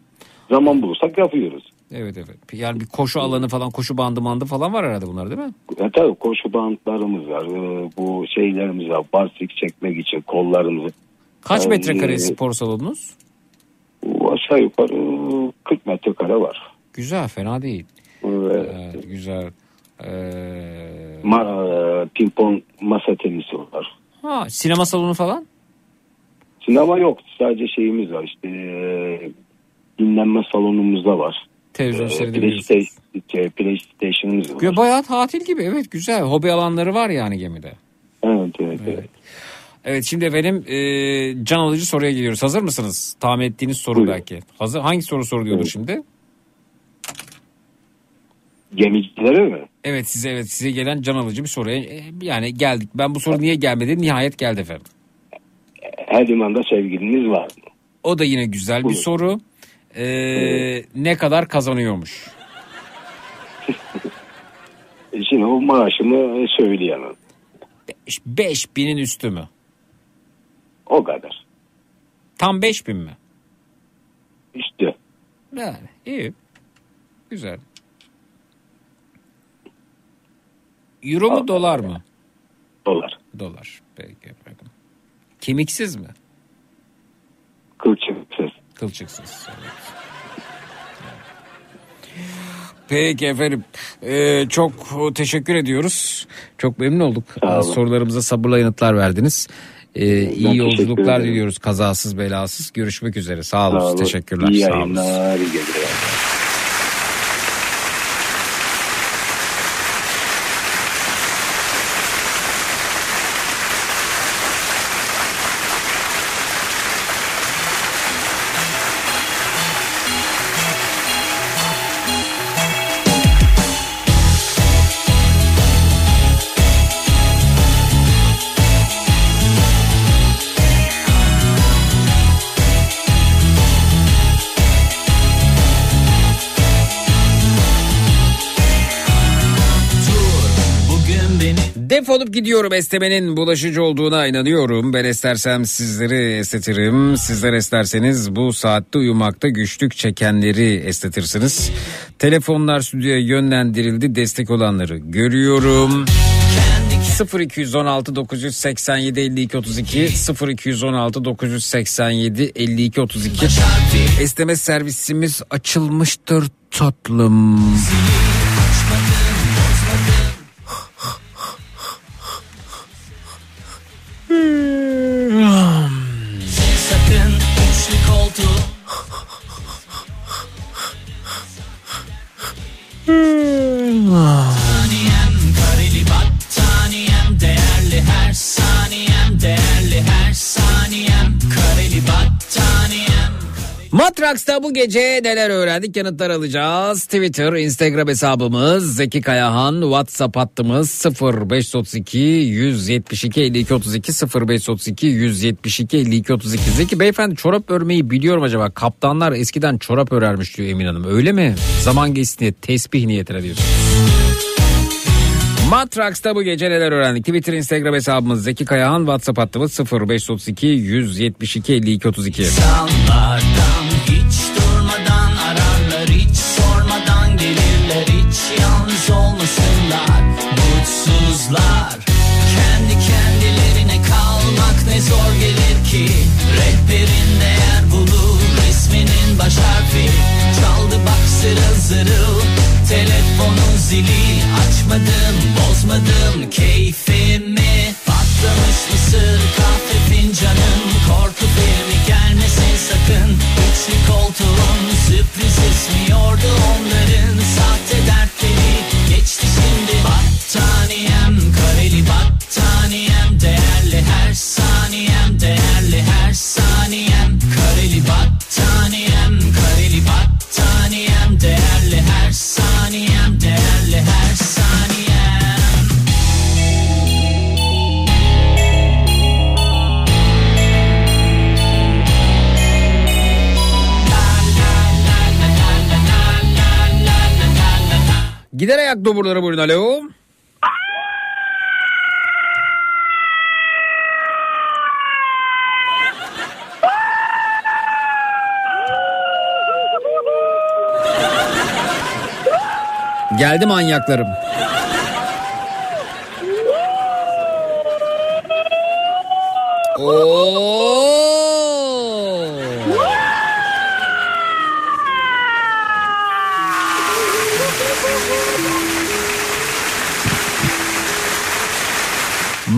Zaman bulursak yapıyoruz. Evet evet. Yani bir koşu alanı falan, koşu bandı mandı falan var herhalde bunlar değil mi? E, tabii koşu bantlarımız var. Ee, bu şeylerimiz var. Barsik çekmek için kollarımızı. Kaç Ee, metrekare spor salonunuz? Aşağı yukarı 40 metrekare var. Güzel, fena değil. Evet. güzel. Ee, Ma- e, pimpon masa tenisi var. ha, sinema salonu falan? Sinema yok. Sadece şeyimiz var. İşte e, dinlenme salonumuzda var. Televizyon Ee, seyredebiliyorsunuz. PlayStation, PlayStation'ımız var. Ya Bayağı tatil gibi evet güzel. Hobi alanları var yani gemide. Evet evet. evet. Evet şimdi efendim e, can alıcı soruya geliyoruz. Hazır mısınız? Tahmin ettiğiniz soru belki. Hazır. Hangi soru soruluyordur şimdi? Gemicilere mi? Evet size evet size gelen can alıcı bir soru. E, Yani geldik. Ben bu soru niye gelmedi? Nihayet geldi efendim. Her limanda sevgiliniz var mı? O da yine güzel bir Buyurun. soru. E, ne kadar kazanıyormuş? E, Şimdi o maaşımı söyleyemem. 5000'in üstü mü? O kadar. Tam 5000 mi? İşte. Yani iyi. Güzel. Euro mu dolar mı? Dolar. Dolar. Peki efendim. Kemiksiz mi? Kılçıksız. Kılçıksız. Evet. Peki efendim. Ee, çok teşekkür ediyoruz. Çok memnun olduk. Olun. Sorularımıza sabırla yanıtlar verdiniz. Ee, iyi yolculuklar diliyoruz. Kazasız belasız. Görüşmek üzere. Sağ olun. Sağ olun. Teşekkürler. İyi Sağ olun. yayınlar. iyi geceler. Gidiyorum estemenin bulaşıcı olduğuna inanıyorum. Ben estersem sizleri estetirim. Sizler esterseniz bu saatte uyumakta güçlük çekenleri estetirsiniz. Telefonlar stüdyoya yönlendirildi. Destek olanları görüyorum. 0216 987 52 32 0216 987 52 32 Esteme servisimiz açılmıştır tatlım. Sakın üçlü koltuğu Saniyem kareli battaniyem değerli her saniyem değerli her saniyem kareli battaniyem Matraks'ta bu gece neler öğrendik yanıtlar alacağız. Twitter, Instagram hesabımız Zeki Kayahan, WhatsApp hattımız 0532 172 52 32 0532 172 52 32. Zeki beyefendi çorap örmeyi biliyorum acaba. Kaptanlar eskiden çorap örermiş diyor Emin Hanım. Öyle mi? Zaman geçsin diye tesbih niyetine diyorsun. Matraks'ta bu gece neler öğrendik? Twitter, Instagram hesabımız Zeki Kayahan, WhatsApp hattımız 0532 172 52 32. İnsanlardan yalnız olmasınlar mutsuzlar. Kendi kendilerine kalmak ne zor gelir ki. Rehberin değer bulur resminin baş harfi. Çaldı bak zırıl zırıl telefonun zili. Açmadım bozmadım keyfimi. Patlamış mısır kahve fincanın korku filmi gelmesin sakın. Üçlü koltuğun sürpriz ismiyordu onların sahte Gider ayak doburları buyurun alo. Geldi manyaklarım. Oo!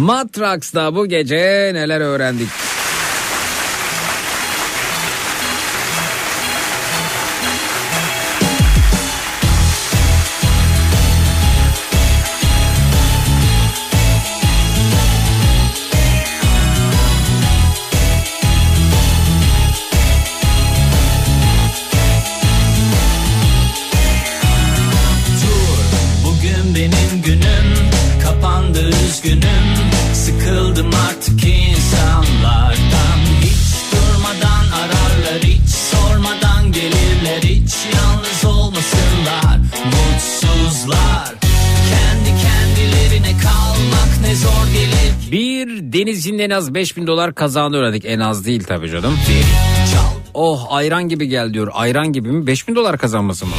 Matraks'ta bu gece neler öğrendik? Denizcinin en az 5000 dolar kazağını öğrendik. En az değil tabii canım. Oh ayran gibi gel diyor. Ayran gibi mi? 5000 dolar kazanması mı?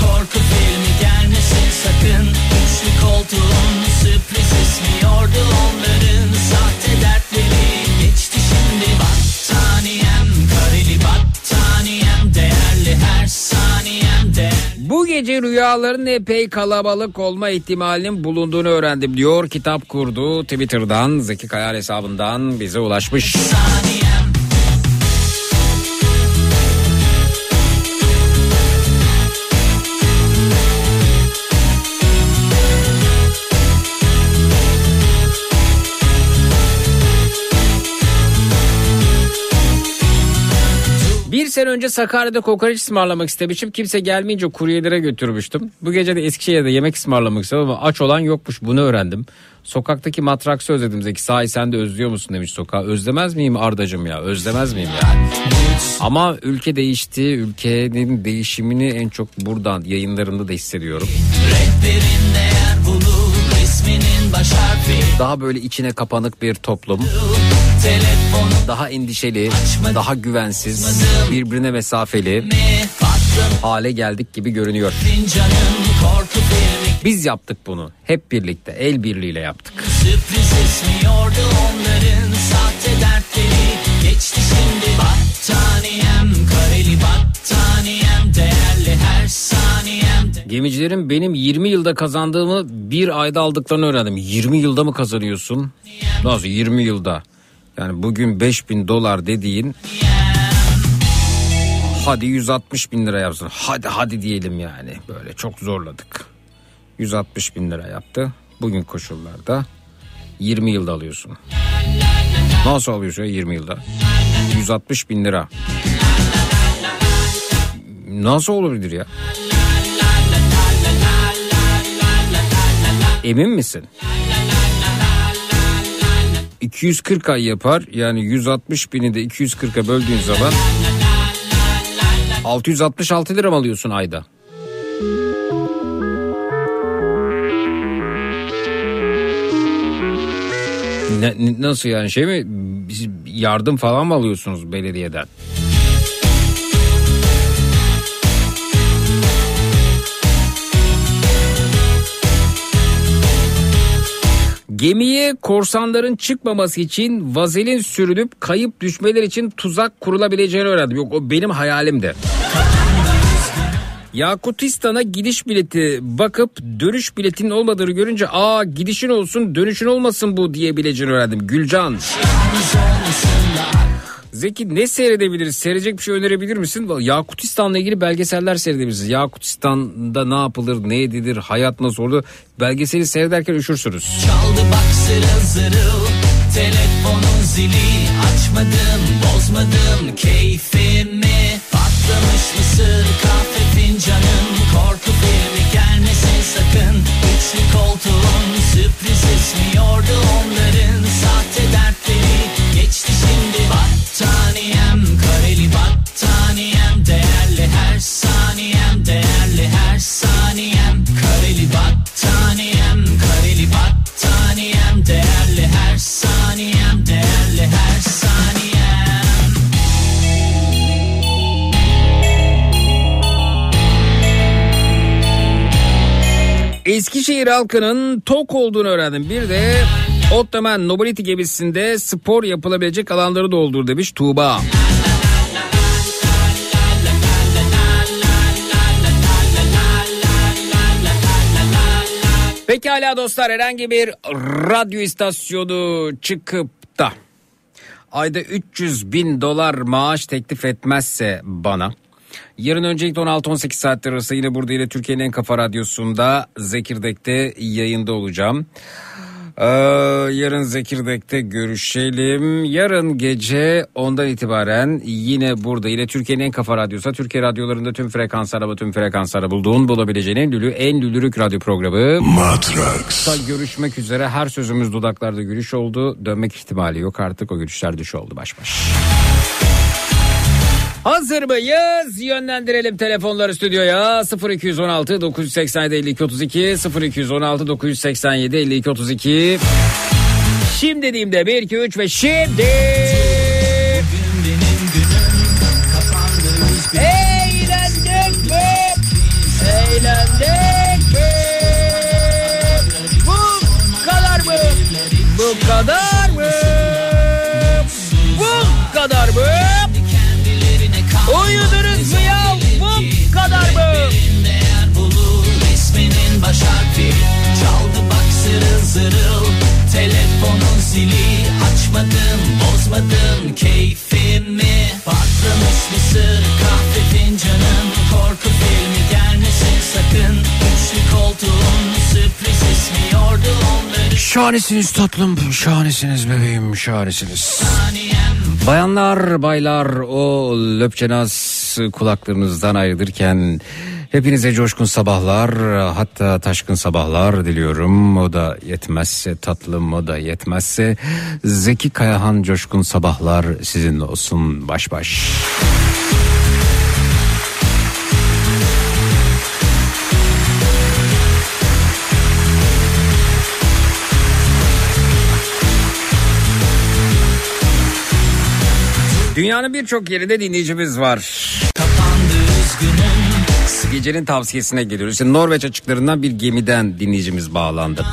Korku filmi gece rüyaların epey kalabalık olma ihtimalinin bulunduğunu öğrendim diyor. Kitap kurdu Twitter'dan Zeki Kayar hesabından bize ulaşmış. Bir sene önce Sakarya'da kokoreç ısmarlamak istemişim. Kimse gelmeyince kuryelere götürmüştüm. Bu gece de Eskişehir'de yemek ısmarlamak istedim ama aç olan yokmuş. Bunu öğrendim. Sokaktaki matraksı özledim Zeki. Sahi sen de özlüyor musun demiş sokağı. Özlemez miyim Ardacım ya? Özlemez miyim ya? Ama ülke değişti. Ülkenin değişimini en çok buradan yayınlarında da hissediyorum. Daha böyle içine kapanık bir toplum. Daha endişeli, daha güvensiz, birbirine mesafeli hale geldik gibi görünüyor. Biz yaptık bunu. Hep birlikte, el birliğiyle yaptık. Sürpriz ismiyordu onların Sahte dertleri geçti şimdi Battaniyem kareli battaniyem Değerli her saniyem Gemicilerin benim 20 yılda kazandığımı bir ayda aldıklarını öğrendim. 20 yılda mı kazanıyorsun? Nasıl 20 yılda? Yani bugün 5000 dolar dediğin hadi 160 bin lira yapsın. Hadi hadi diyelim yani. Böyle çok zorladık. 160 bin lira yaptı. Bugün koşullarda 20 yılda alıyorsun. Nasıl alıyorsun ya 20 yılda? 160 bin lira. Nasıl olabilir ya? Emin misin? 240 ay yapar. Yani 160 bini de 240'a böldüğün zaman 666 lira mı alıyorsun ayda? Ne- nasıl yani şey mi? Yardım falan mı alıyorsunuz belediyeden? Gemiye korsanların çıkmaması için vazelin sürülüp kayıp düşmeler için tuzak kurulabileceğini öğrendim. Yok o benim hayalimdi. Yakutistan'a gidiş bileti bakıp dönüş biletinin olmadığını görünce aa gidişin olsun dönüşün olmasın bu diyebileceğini öğrendim. Gülcan. Zeki ne seyredebiliriz? Seyredecek bir şey önerebilir misin? Yakutistan'la ilgili belgeseller seyredebilirsiniz. Yakutistan'da ne yapılır, ne edilir, hayat nasıl olur? Belgeseli seyrederken üşürsünüz. Çaldı bak zırıl zırıl Telefonun zili açmadım bozmadım keyfimi fincanın Korku filmi gelmesin sakın. Üçlü koltuğun sürpriz ismiyordu onların Sahte dertleri. Geçti şimdi Battaniyem Eskişehir halkının tok olduğunu öğrendim. Bir de Ottoman Nobility gemisinde spor yapılabilecek alanları doldur demiş Tuğba. Pekala dostlar herhangi bir radyo istasyonu çıkıp da ayda 300 bin dolar maaş teklif etmezse bana Yarın öncelikle 16-18 saatler arası yine burada yine Türkiye'nin en kafa radyosunda Zekirdek'te yayında olacağım. Ee, yarın Zekirdek'te görüşelim. Yarın gece ondan itibaren yine burada yine Türkiye'nin en kafa radyosu. Türkiye radyolarında tüm frekanslara ve tüm frekanslara bulduğun bulabileceğin en lülü en lülürük radyo programı. Matrax. Görüşmek üzere her sözümüz dudaklarda gülüş oldu. Dönmek ihtimali yok artık o gülüşler düş oldu baş baş. Hazır mıyız? Yönlendirelim telefonları stüdyoya. 0216 987 52 32 0216 987 52 32 Şimdi dediğimde 1 2 3 ve şimdi Eğlendik mi? Eğlendik mi? Bu kadar mı? Bu kadar baş harfi Çaldı bak zırıl zırıl Telefonun zili. Açmadın bozmadın keyfimi. Patlamış mısır kahve fincanın Korku filmi gelmesin sakın. Üçlü koltuğun sürpriz ismiyordu onları. Şahanesiniz tatlım, şahanesiniz bebeğim, şahanesiniz. Bayanlar, baylar o löpçenaz kulaklarınızdan ayrılırken hepinize coşkun sabahlar hatta taşkın sabahlar diliyorum. O da yetmezse tatlım o da yetmezse Zeki Kayahan coşkun sabahlar sizinle olsun baş baş. Dünyanın birçok yerinde dinleyicimiz var. Gecenin tavsiyesine geliyoruz. İşte Norveç açıklarından bir gemiden dinleyicimiz bağlandı.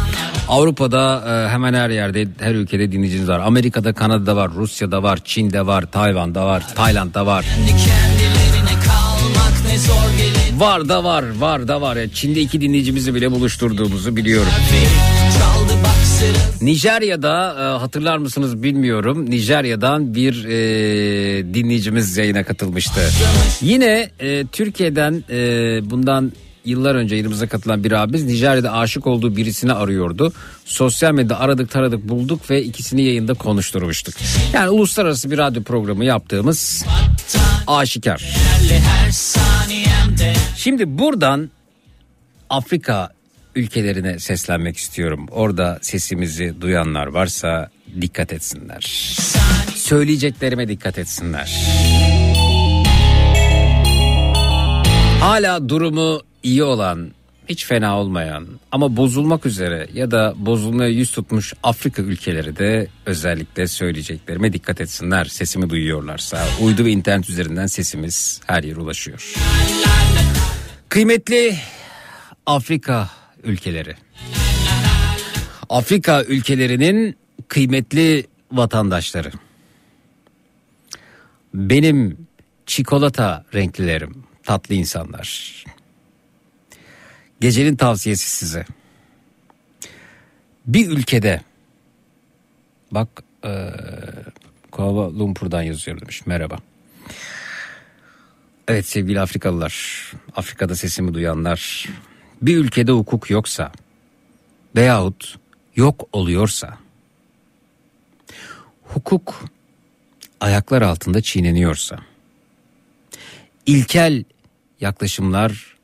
Avrupa'da e, hemen her yerde, her ülkede dinleyicimiz var. Amerika'da, Kanada'da var, Rusya'da var, Çin'de var, Tayvan'da var, Tayland'da var. Var da var, var da var. Çin'de iki dinleyicimizi bile buluşturduğumuzu biliyorum. Nijerya'da e, hatırlar mısınız bilmiyorum. Nijerya'dan bir e, dinleyicimiz yayına katılmıştı. Yine e, Türkiye'den e, bundan yıllar önce yayınımıza katılan bir abimiz Nijerya'da aşık olduğu birisini arıyordu. Sosyal medyada aradık taradık bulduk ve ikisini yayında konuşturmuştuk. Yani uluslararası bir radyo programı yaptığımız aşikar. Şimdi buradan Afrika ülkelerine seslenmek istiyorum. Orada sesimizi duyanlar varsa dikkat etsinler. Söyleyeceklerime dikkat etsinler. Hala durumu iyi olan, hiç fena olmayan ama bozulmak üzere ya da bozulmaya yüz tutmuş Afrika ülkeleri de özellikle söyleyeceklerime dikkat etsinler. Sesimi duyuyorlarsa uydu ve internet üzerinden sesimiz her yere ulaşıyor. Kıymetli Afrika ülkeleri. Afrika ülkelerinin kıymetli vatandaşları. Benim çikolata renklilerim, tatlı insanlar. Gecenin tavsiyesi size. Bir ülkede bak eee Kuala Lumpur'dan yazıyor demiş. Merhaba. Evet sevgili Afrikalılar, Afrika'da sesimi duyanlar, bir ülkede hukuk yoksa veyahut yok oluyorsa, hukuk ayaklar altında çiğneniyorsa, ilkel yaklaşımlar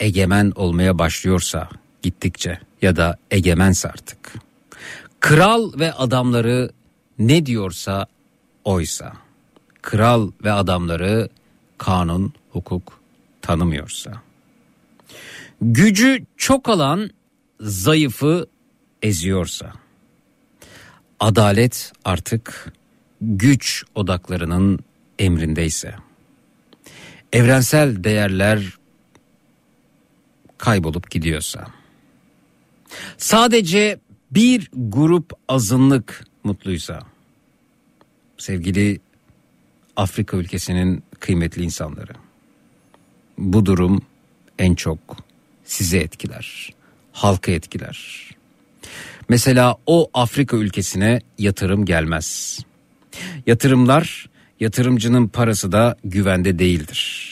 egemen olmaya başlıyorsa gittikçe ya da egemense artık, kral ve adamları ne diyorsa oysa, kral ve adamları kanun, hukuk tanımıyorsa. Gücü çok alan zayıfı eziyorsa. Adalet artık güç odaklarının emrindeyse. Evrensel değerler kaybolup gidiyorsa. Sadece bir grup azınlık mutluysa. Sevgili Afrika ülkesinin kıymetli insanları. Bu durum en çok sizi etkiler. Halkı etkiler. Mesela o Afrika ülkesine yatırım gelmez. Yatırımlar yatırımcının parası da güvende değildir.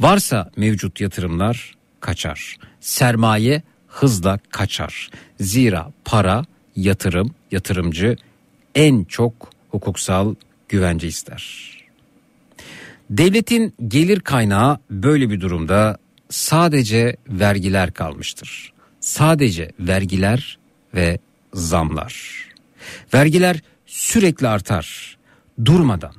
Varsa mevcut yatırımlar kaçar. Sermaye hızla kaçar. Zira para, yatırım, yatırımcı en çok hukuksal güvence ister. Devletin gelir kaynağı böyle bir durumda sadece vergiler kalmıştır. Sadece vergiler ve zamlar. Vergiler sürekli artar. Durmadan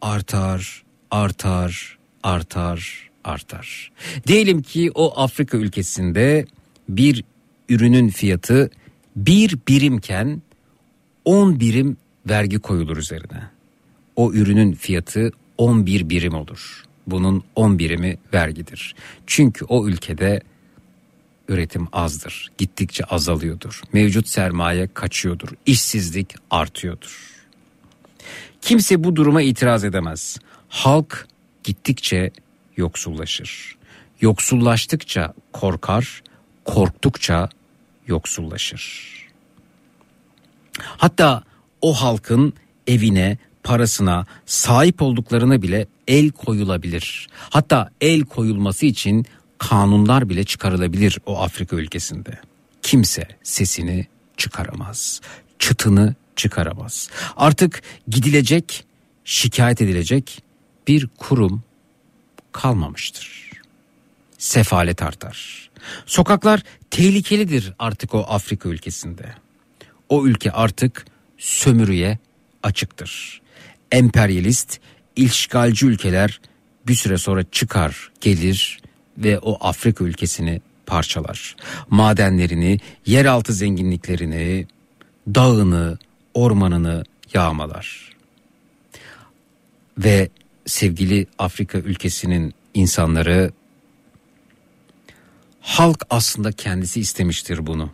artar, artar, artar, artar. Diyelim ki o Afrika ülkesinde bir ürünün fiyatı bir birimken 10 birim vergi koyulur üzerine. O ürünün fiyatı 11 birim olur. Bunun 10 birimi vergidir. Çünkü o ülkede üretim azdır. Gittikçe azalıyordur. Mevcut sermaye kaçıyordur. İşsizlik artıyordur. Kimse bu duruma itiraz edemez. Halk gittikçe yoksullaşır. Yoksullaştıkça korkar, korktukça yoksullaşır. Hatta o halkın evine, parasına, sahip olduklarına bile el koyulabilir. Hatta el koyulması için kanunlar bile çıkarılabilir o Afrika ülkesinde. Kimse sesini çıkaramaz. Çıtını çıkaramaz. Artık gidilecek, şikayet edilecek bir kurum kalmamıştır. Sefalet artar. Sokaklar tehlikelidir artık o Afrika ülkesinde. O ülke artık sömürüye açıktır. Emperyalist, işgalci ülkeler bir süre sonra çıkar, gelir ve o Afrika ülkesini parçalar. Madenlerini, yeraltı zenginliklerini, dağını, ormanını yağmalar. Ve sevgili Afrika ülkesinin insanları halk aslında kendisi istemiştir bunu.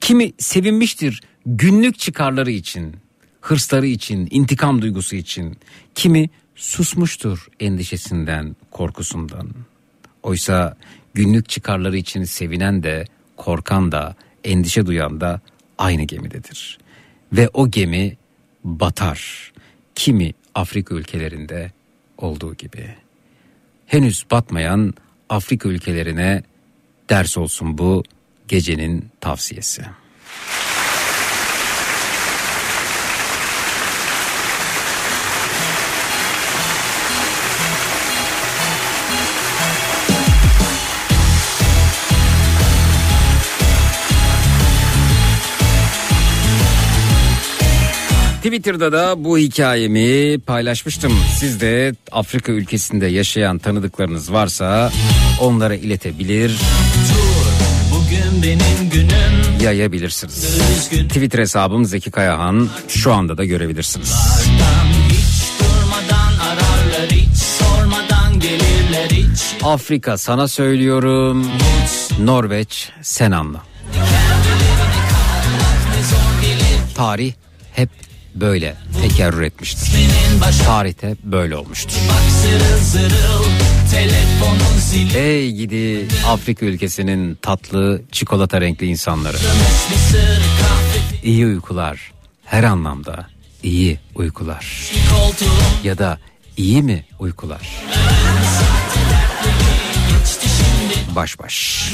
Kimi sevinmiştir günlük çıkarları için, hırsları için, intikam duygusu için. Kimi susmuştur endişesinden, korkusundan. Oysa günlük çıkarları için sevinen de, korkan da, endişe duyan da aynı gemidedir. Ve o gemi batar. Kimi Afrika ülkelerinde olduğu gibi. Henüz batmayan Afrika ülkelerine ders olsun bu gecenin tavsiyesi. Twitter'da da bu hikayemi paylaşmıştım. Siz de Afrika ülkesinde yaşayan tanıdıklarınız varsa onlara iletebilir, günüm yayabilirsiniz. Twitter hesabım Zeki Kayahan şu anda da görebilirsiniz. Ararlar gelirler Afrika sana söylüyorum. Norveç sen anla. Tarih hep böyle tekerrür etmiştir. Tarihte böyle olmuştur. Ey gidi Afrika ülkesinin tatlı çikolata renkli insanları. İyi uykular. Her anlamda iyi uykular. Ya da iyi mi uykular? Baş baş.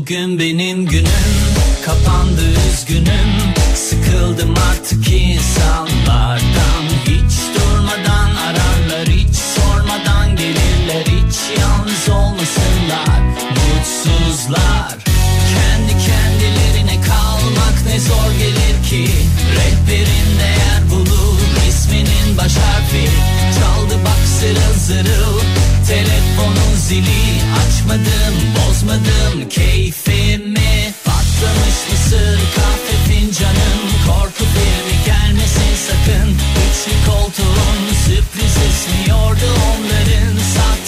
Bugün benim günüm Kapandı üzgünüm. Sıkıldım artık insanlardan. Hiç durmadan ararlar Hiç sormadan gelirler. Hiç yalnız olmasınlar Mutsuzlar. Kendi kendilerine kalmak ne zor gelir ki. Rehberin değer bulur isminin baş harfi bak zırıl zırıl. Telefonun zili açmadım bozmadım. Keyfimi Patlamış mısır kahve fincanım. Korku filmi gelmesin sakın. Üçlü koltuğun sürpriz esmiyordu onların. Sahte